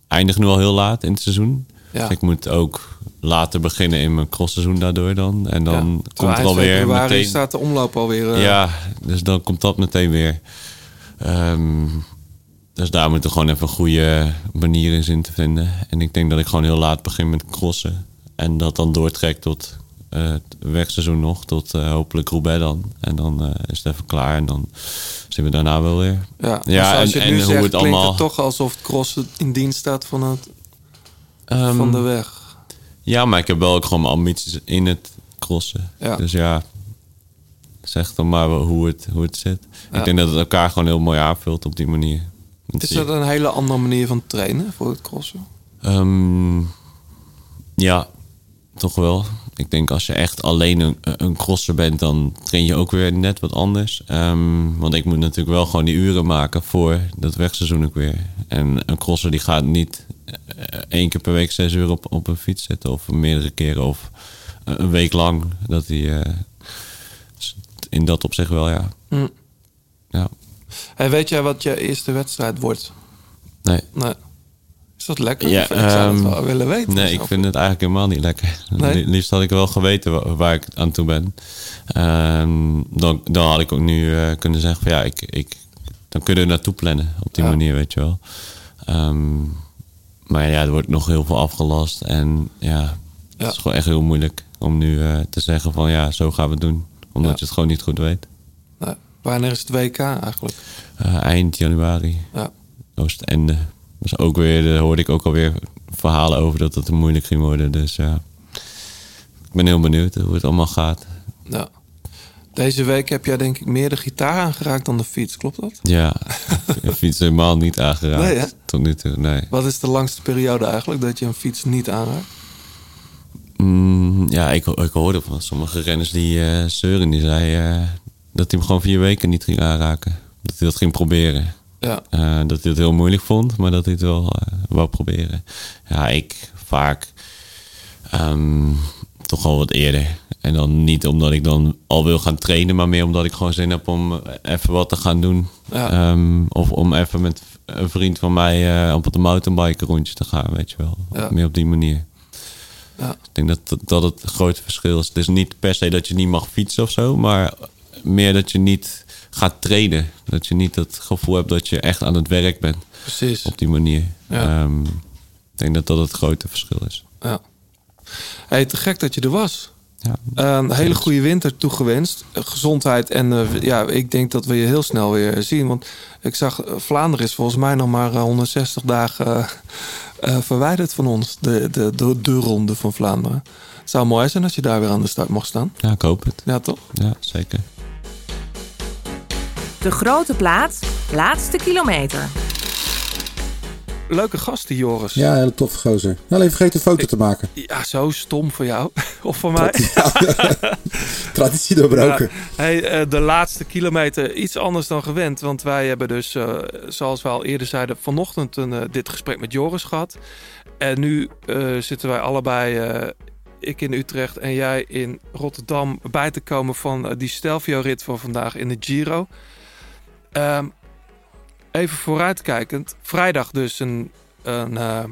eindig nu al heel laat in het seizoen. Ja. Dus ik moet ook later beginnen in mijn crossseizoen daardoor dan. En dan Ja, komt er alweer februari meteen... staat de omloop alweer... eh, Ja, dus dan komt dat meteen weer. Ehm, dus daar moet er gewoon even een goede manier in zien te vinden. En ik denk dat ik gewoon heel laat begin met crossen. En dat dan doortrekt tot eh, het wegseizoen nog. Tot eh, hopelijk Roubaix dan. En dan is het even klaar. En dan zien we daarna wel weer. Ja, ja je en, en zegt, hoe het klinkt allemaal... het toch alsof het crossen in dienst staat van, het, Ehm, van de weg. Ja, maar ik heb wel ook gewoon mijn ambities in het crossen. Ja. Dus ja, zeg dan maar hoe het, hoe het zit. Ja. Ik denk dat het elkaar gewoon heel mooi aanvult op die manier. Is dat een hele andere manier van trainen voor het crossen? Ehm, ja, toch wel. Ik denk als je echt alleen een, een crosser bent, dan train je ook weer net wat anders. Ehm, want ik moet natuurlijk wel gewoon die uren maken voor dat wegseizoen ook weer. En een crosser die gaat niet eh, één keer per week zes uur op, op een fiets zitten. Of meerdere keren of een een week lang. Dat hij eh, in dat opzicht wel, ja. Hm. Ja. Hey, weet jij wat je eerste wedstrijd wordt? Nee. Nee. Is dat lekker? Ja, ik zou ehm, het wel willen weten. Nee, ik vind het eigenlijk helemaal niet lekker. Nee? [LAUGHS] Li- Liefst had ik wel geweten wa- waar ik aan toe ben. Ehm, dan, dan had ik ook nu eh, kunnen zeggen van ja, ik, ik, dan kunnen we naartoe plannen op die Ja. manier, weet je wel. Ehm, maar ja, er wordt nog heel veel afgelast. En ja, het is gewoon echt heel moeilijk om nu eh, te zeggen van ja, zo gaan we het doen. Omdat je het gewoon niet goed weet. Nee. Wanneer is het WK eigenlijk? Eh, eind januari. Ja. Oostende. Dus ook weer, daar hoorde ik ook alweer verhalen over dat het moeilijk ging worden. Dus ja, ik ben heel benieuwd hoe het allemaal gaat. Ja. Deze week heb jij denk ik meer de gitaar aangeraakt dan de fiets, klopt dat? Ja, ik fiets helemaal niet aangeraakt. Nee? Tot nu toe, nee. Wat is de langste periode eigenlijk dat je een fiets niet aanraakt? Mm, ja, ik, ik hoorde van sommige renners die eh zeuren, die zei eh, dat hij hem gewoon vier weken niet ging aanraken. Dat hij dat ging proberen. Ja. Eh, dat hij het heel moeilijk vond, maar dat hij het wel wou proberen. Ja, ik vaak ehm, toch al wat eerder. En dan niet omdat ik dan al wil gaan trainen, maar meer omdat ik gewoon zin heb om eh, even wat te gaan doen. Ja. Ehm, of om even met een vriend van mij eh, op de mountainbike rondje te gaan, weet je wel. Ja. Meer op die manier. Ja. Ik denk dat, dat, dat het grote verschil is. Het is niet per se dat je niet mag fietsen of zo, maar meer dat je niet gaat trainen. Dat je niet het gevoel hebt dat je echt aan het werk bent. Precies. Op die manier. Ja. Ehm, ik denk dat dat het grote verschil is. Ja. Hey, te gek dat je er was. Ja. een hele goede winter toegewenst. Eh, Gezondheid en eh, ja, ik denk dat we je heel snel weer zien. Want ik zag, eh, Vlaanderen is volgens mij nog maar eh, 160 dagen eh, eh, verwijderd van ons. De, de, de, de ronde van Vlaanderen. Het zou mooi zijn als je daar weer aan de start mocht staan. Ja, ik hoop het. Ja, toch? Ja, zeker. De grote plaats, laatste kilometer. Leuke gast die Joris. Ja, hele toffe gozer. Even vergeten een foto te maken. Ja, zo stom voor jou. [LAUGHS] of voor mij. [LAUGHS] Traditie doorbroken. Ja, hey, eh, de laatste kilometer iets anders dan gewend. Want wij hebben dus, eh, zoals we al eerder zeiden, vanochtend een, eh, dit gesprek met Joris gehad. En nu zitten wij allebei, ik in Utrecht en jij in Rotterdam, bij te komen van die Stelvio-rit van vandaag in de Giro. Ehm, even vooruitkijkend. Vrijdag dus een, een, eh,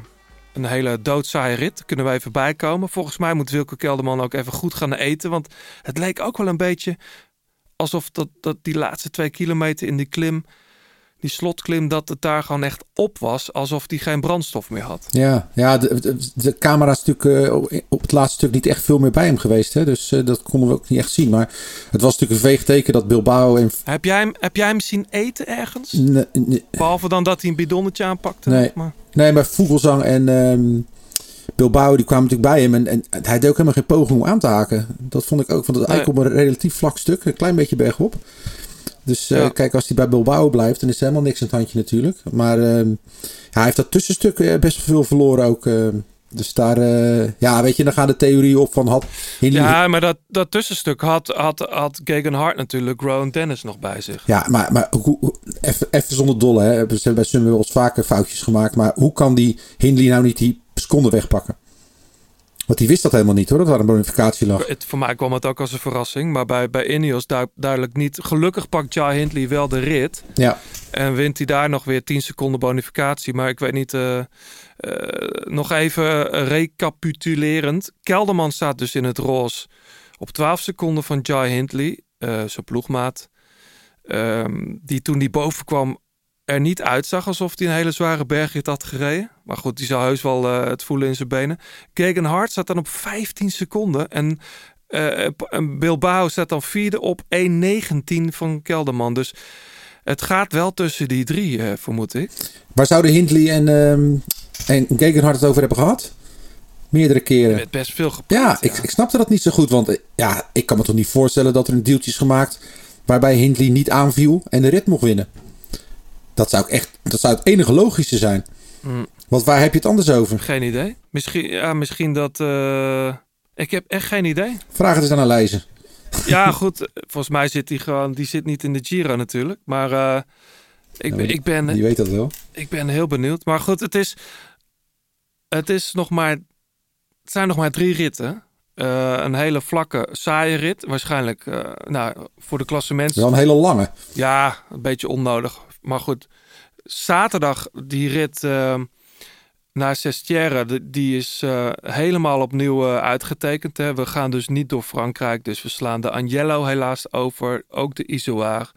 een hele doodzaaie rit. Kunnen wij even bijkomen. Volgens mij moet Wilke Kelderman ook even goed gaan eten. Want het leek ook wel een beetje alsof dat, dat die laatste twee kilometer in die klim... die slotklim, dat het daar gewoon echt op was. Alsof hij geen brandstof meer had. Ja, ja de, de, de camera is natuurlijk eh, op het laatste stuk niet echt veel meer bij hem geweest. Hè? Dus eh, dat konden we ook niet echt zien. Maar het was natuurlijk een veeg teken dat Bilbao... En... Heb, jij hem, heb jij hem zien eten ergens? Nee, nee, Behalve dan dat hij een bidonnetje aanpakte. nee, Maar. nee, maar Vogelsang en ehm, Bilbao die kwamen natuurlijk bij hem. En, en hij deed ook helemaal geen poging om aan te haken. Dat vond ik ook. Want het eigenlijk op een relatief vlak stuk. Een klein beetje bergop. Dus eh, kijk, als hij bij Bilbao blijft, dan is er helemaal niks aan het handje natuurlijk. Maar ehm, ja, hij heeft dat tussenstuk eh, best wel veel verloren ook. ehm. dus daar, eh, ja, weet je, dan gaan de theorieën op van had. Ja, maar dat, dat tussenstuk had, had, had Gegan Hart natuurlijk Rowan Dennis nog bij zich. Ja, maar, maar hoe, even, even zonder dolle. Hè. Ze hebben bij eens vaker foutjes gemaakt. Maar hoe kan die Hindley nou niet die seconde wegpakken? Want die wist dat helemaal niet hoor, dat daar een bonificatie lag. Het, voor mij kwam het ook als een verrassing. Maar bij, bij Ineos du- duidelijk niet. Gelukkig pakt Jai Hindley wel de rit. Ja. En wint hij daar nog weer 10 seconden bonificatie. Maar ik weet niet. eh, eh, nog even eh, recapitulerend. Kelderman staat dus in het roze. Op 12 seconden van Jai Hindley. eh, zijn ploegmaat. Ehm, die toen die boven kwam er niet uitzag alsof hij een hele zware bergrit had gereden. Maar goed, die zou heus wel eh, het voelen in zijn benen. Gegan Hart staat dan op 15 seconden. En, eh, en Bilbao staat dan vierde op 1.19 van Kelderman. Dus het gaat wel tussen die drie, eh, vermoed ik. Waar zouden Hindley en, ehm en Gegenhard het over hebben gehad? Meerdere keren. Met best veel gepraat. Ja, Ik, ik snapte dat niet zo goed. Want eh, ja, ik kan me toch niet voorstellen dat er een deeltje is gemaakt... waarbij Hindley niet aanviel en de rit mocht winnen. Dat zou, ik echt, dat zou het enige logische zijn. Mm, Want waar heb je het anders over? geen idee. Misschien, ja, misschien dat... eh, ik heb echt geen idee. Vraag het eens aan Aleise. Ja, goed. Volgens mij zit hij gewoon... Die zit niet in de Giro natuurlijk. Maar eh, ik, die- ik ben... Die weet dat wel. Ik ben heel benieuwd. Maar goed, het is, het is nog maar. Het zijn nog maar drie ritten. Eh, een hele vlakke, saaie rit. Waarschijnlijk nou, voor de klassementen. Wel een hele lange. Ja, een beetje onnodig. Maar goed, zaterdag die rit eh, naar Sestière, die is eh, helemaal opnieuw eh, uitgetekend. Hè. We gaan dus niet door Frankrijk, dus we slaan de Agnello helaas over, ook de Izoar.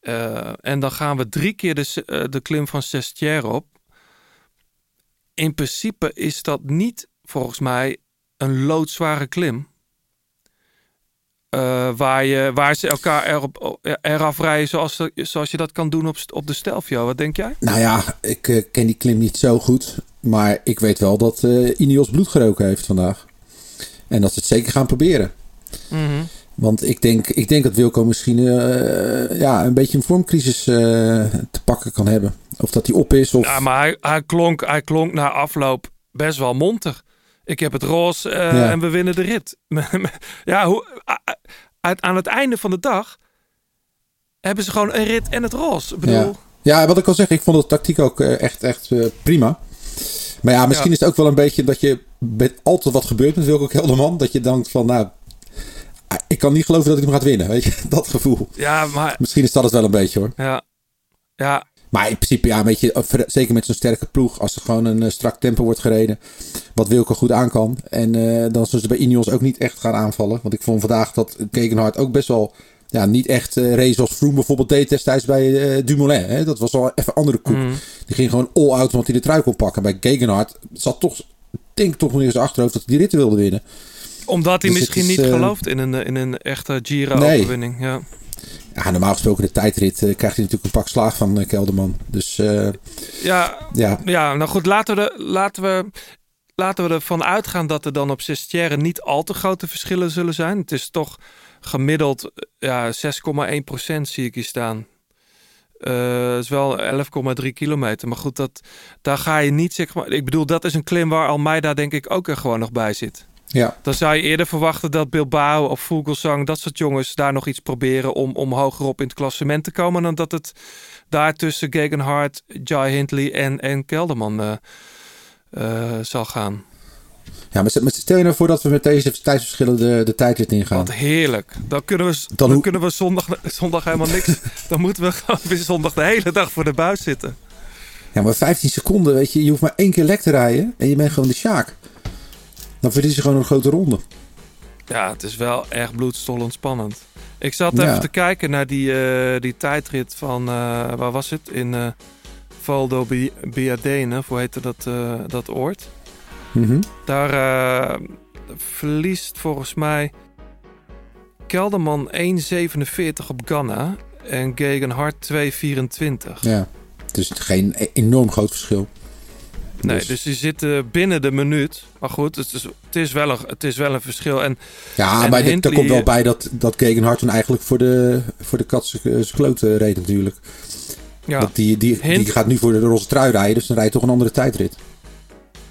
Eh, en dan gaan we drie keer de, de klim van Sestière op. In principe is dat niet, volgens mij, een loodzware klim. Eh, waar, je, waar ze elkaar erop, eraf rijden zoals, zoals je dat kan doen op, op de Stelvio. Wat denk jij? Nou ja, ik eh, ken die klim niet zo goed. Maar ik weet wel dat eh Ineos bloed geroken heeft vandaag. En dat ze het zeker gaan proberen. Mhm. Want ik denk, ik denk dat Wilco misschien ja, een beetje een vormcrisis te pakken kan hebben. Of dat hij op is. Of... Ja, maar hij, hij, klonk, hij klonk na afloop best wel monter. Ik heb het roze eh, Ja. en we winnen de rit. [LAUGHS] ja, hoe, aan het einde van de dag hebben ze gewoon een rit en het roze. Ik bedoel, ja. ja, wat ik al zeg, ik vond de tactiek ook eh, echt, echt eh, prima. Maar ja, misschien Ja. is het ook wel een beetje dat je met altijd wat gebeurt met Wilco Kelderman. Dat je denkt van, nou, ah, ik kan niet geloven dat ik hem gaat winnen. Weet je, [LAUGHS] dat gevoel. ja, maar Misschien is dat het wel een beetje hoor. ja, ja, Maar in principe, ja, weet je, ver- zeker met zo'n sterke ploeg, als er gewoon een eh, strak tempo wordt gereden, wat Wilco goed aan kan. En eh, dan zullen ze bij Ineos ook niet echt gaan aanvallen. Want ik vond vandaag dat Gegenhard ook best wel, ja, niet echt eh race zoals Froome bijvoorbeeld deed destijds bij eh, Dumoulin. Hè? Dat was al even andere koek. Mm. Die ging gewoon all-out, want hij de trui kon pakken. Bij Gegenhard zat toch, denk toch nog in zijn achterhoofd dat hij die ritten wilde winnen. omdat hij Dus misschien is, niet eh, gelooft in een, in een echte Giro-overwinning. Ja. Ja, normaal gesproken de tijdrit eh, krijgt hij natuurlijk een pak slaag van eh, Kelderman. Dus eh, Ja, ja, ja, nou goed, laten we, de- laten, we, laten we ervan uitgaan dat er dan op Sestière niet al te grote verschillen zullen zijn. Het is toch gemiddeld ja, 6,1% zie ik hier staan. Is wel 11,3 kilometer. Maar goed, dat, daar ga je niet zeg maar. Ik bedoel, dat is een klim waar Almeida denk ik ook er gewoon nog bij zit. Ja. Dan zou je eerder verwachten dat Bilbao of Vogelsang, dat soort jongens, daar nog iets proberen om, om hogerop in het klassement te komen. Dan dat het daar tussen Gegenhard, Jai Hindley en, en Kelderman eh, eh, zal gaan. Ja, maar maar stel je nou voor dat we met deze tijdsverschillen de, de tijdrit ingaan. Wat heerlijk. Dan kunnen we, Dan dan hoe- kunnen we zondag, [LAUGHS] zondag helemaal niks. [LAUGHS] dan moeten we gewoon weer zondag de hele dag voor de buis zitten. Ja, maar 15 seconden, weet je, je hoeft maar één keer lek te rijden en je bent gewoon de Sjaak. Dan verlies je gewoon een grote ronde. Ja, het is wel erg bloedstollend spannend. Ik zat Ja. even te kijken naar die, eh, die tijdrit van, eh, waar was het? In eh Valdo Bi- Biadene, hoe heette dat, dat oord? Mhm. Daar verliest volgens mij Kelderman 1,47 op Ghana en Gegenhard 2,24. Ja. Het is geen e- enorm groot verschil. Nee, Dus- dus die zitten binnen de minuut. Maar goed, het is, het is, wel, een, het is wel een verschil. En, Ja, en maar Hindley- er komt wel bij dat, dat Gegenhard toen eigenlijk voor de, voor de kat zijn kloten reed natuurlijk. Ja. Dat die, die, die gaat nu voor de roze trui rijden, dus dan rijdt toch een andere tijdrit.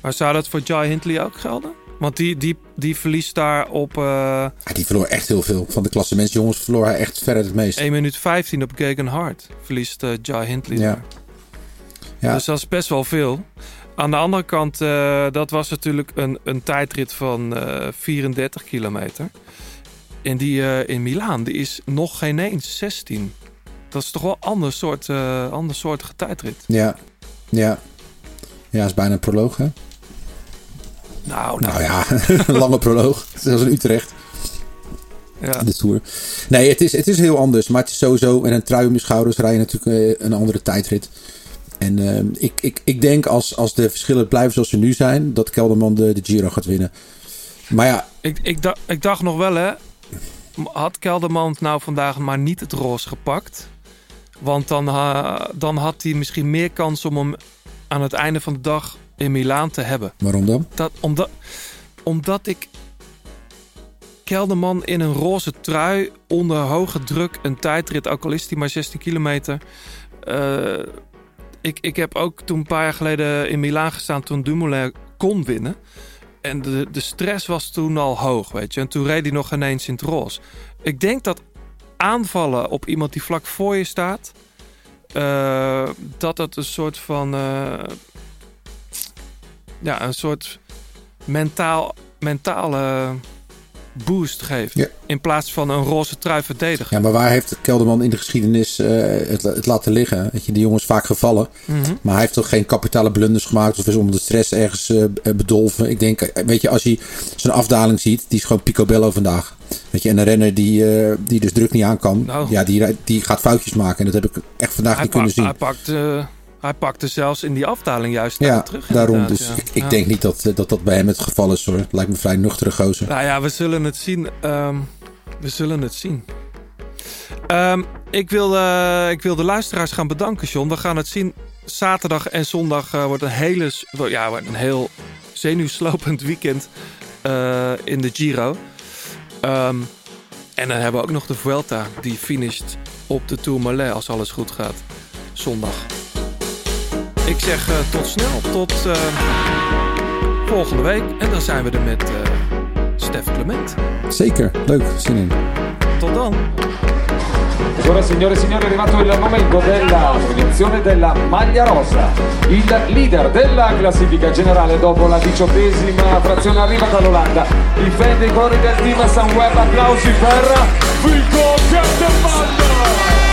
Maar zou dat voor Jai Hindley ook gelden? Want die, die, die verliest daar op eh Ja, die verloor echt heel veel. Van de klassementsjongens verloor hij echt verder het meest. 1 minuut 15 op Gegenhard. Verliest eh Jai Hindley Ja. daar. Ja. Dus dat is best wel veel. Aan de andere kant, eh, dat was natuurlijk een, een tijdrit van eh 34 kilometer. En die eh, in Milaan, die is nog geen eens 16. Dat is toch wel een ander soort, eh ander soortige tijdrit. Ja, ja. Ja, is bijna een proloog, hè? Nou, Nou ja, een [LAUGHS] lange proloog. Zelfs in Utrecht. Ja. De Tour. Nee, het is, het is heel anders. Maar het is sowieso... En een trui om je schouders rijden natuurlijk eh, een andere tijdrit. En eh, ik, ik, ik denk als, als de verschillen blijven zoals ze nu zijn... dat Kelderman de, de Giro gaat winnen. Maar ja, Ik, ik, dacht, ik dacht nog wel, hè. Had Kelderman nou vandaag maar niet het roze gepakt? Want dan, dan had hij misschien meer kans om hem aan het einde van de dag in Milaan te hebben. waarom dan? Dat, omdat, omdat ik Kelderman in een roze trui onder hoge druk een tijdrit, ook al is die maar 16 kilometer. eh, ik, ik heb ook toen een paar jaar geleden in Milaan gestaan toen Dumoulin kon winnen. En de, de stress was toen al hoog, weet je. En toen reed hij nog ineens in het roze. Ik denk dat aanvallen op iemand die vlak voor je staat... eh, dat dat een soort van... eh, ja, een soort mentaal, mentale boost geeft. Ja. In plaats van een roze trui verdedigen. Ja, maar waar heeft Kelderman in de geschiedenis eh, het, het laten liggen? Weet je, die jongen is vaak gevallen. Mhm. Maar hij heeft toch geen kapitale blunders gemaakt of is onder de stress ergens eh, bedolven. Ik denk, eh, weet je, als hij zijn afdaling ziet, die is gewoon picobello vandaag. Weet je, en een renner die, eh, die dus druk niet aan kan, Nou. ja, die, die gaat foutjes maken. En dat heb ik echt vandaag Hij, niet kunnen zien. hij, pakte, hij pakte zelfs in die afdaling juist ja, terug. daarom. Dus ja. ik, ik Ja. denk niet dat, eh, dat dat bij hem het geval is hoor. Het lijkt me vrij nuchtere gozer. Nou ja, we zullen het zien. Ehm, we zullen het zien. Ehm, ik, wil, eh, ik wil de luisteraars gaan bedanken, John. We gaan het zien. Zaterdag en zondag eh, wordt een, hele, ja, een heel zenuwslopend weekend in de Giro. Ehm, en dan hebben we ook nog de Vuelta. Die finisht op de Tourmalet als alles goed gaat. Zondag. Ik zeg eh, tot snel. Tot eh, volgende week. En dan zijn we er met... eh, Stef Clement. Zeker, leuk, zin in. Tot dan. Ora signore e signori è arrivato il momento della premiazione della maglia rosa. Il leader della classifica generale dopo la diciottesima frazione arriva dall'Olanda. Difende i cori del team Sunweb, applausi per Vico Kelderman!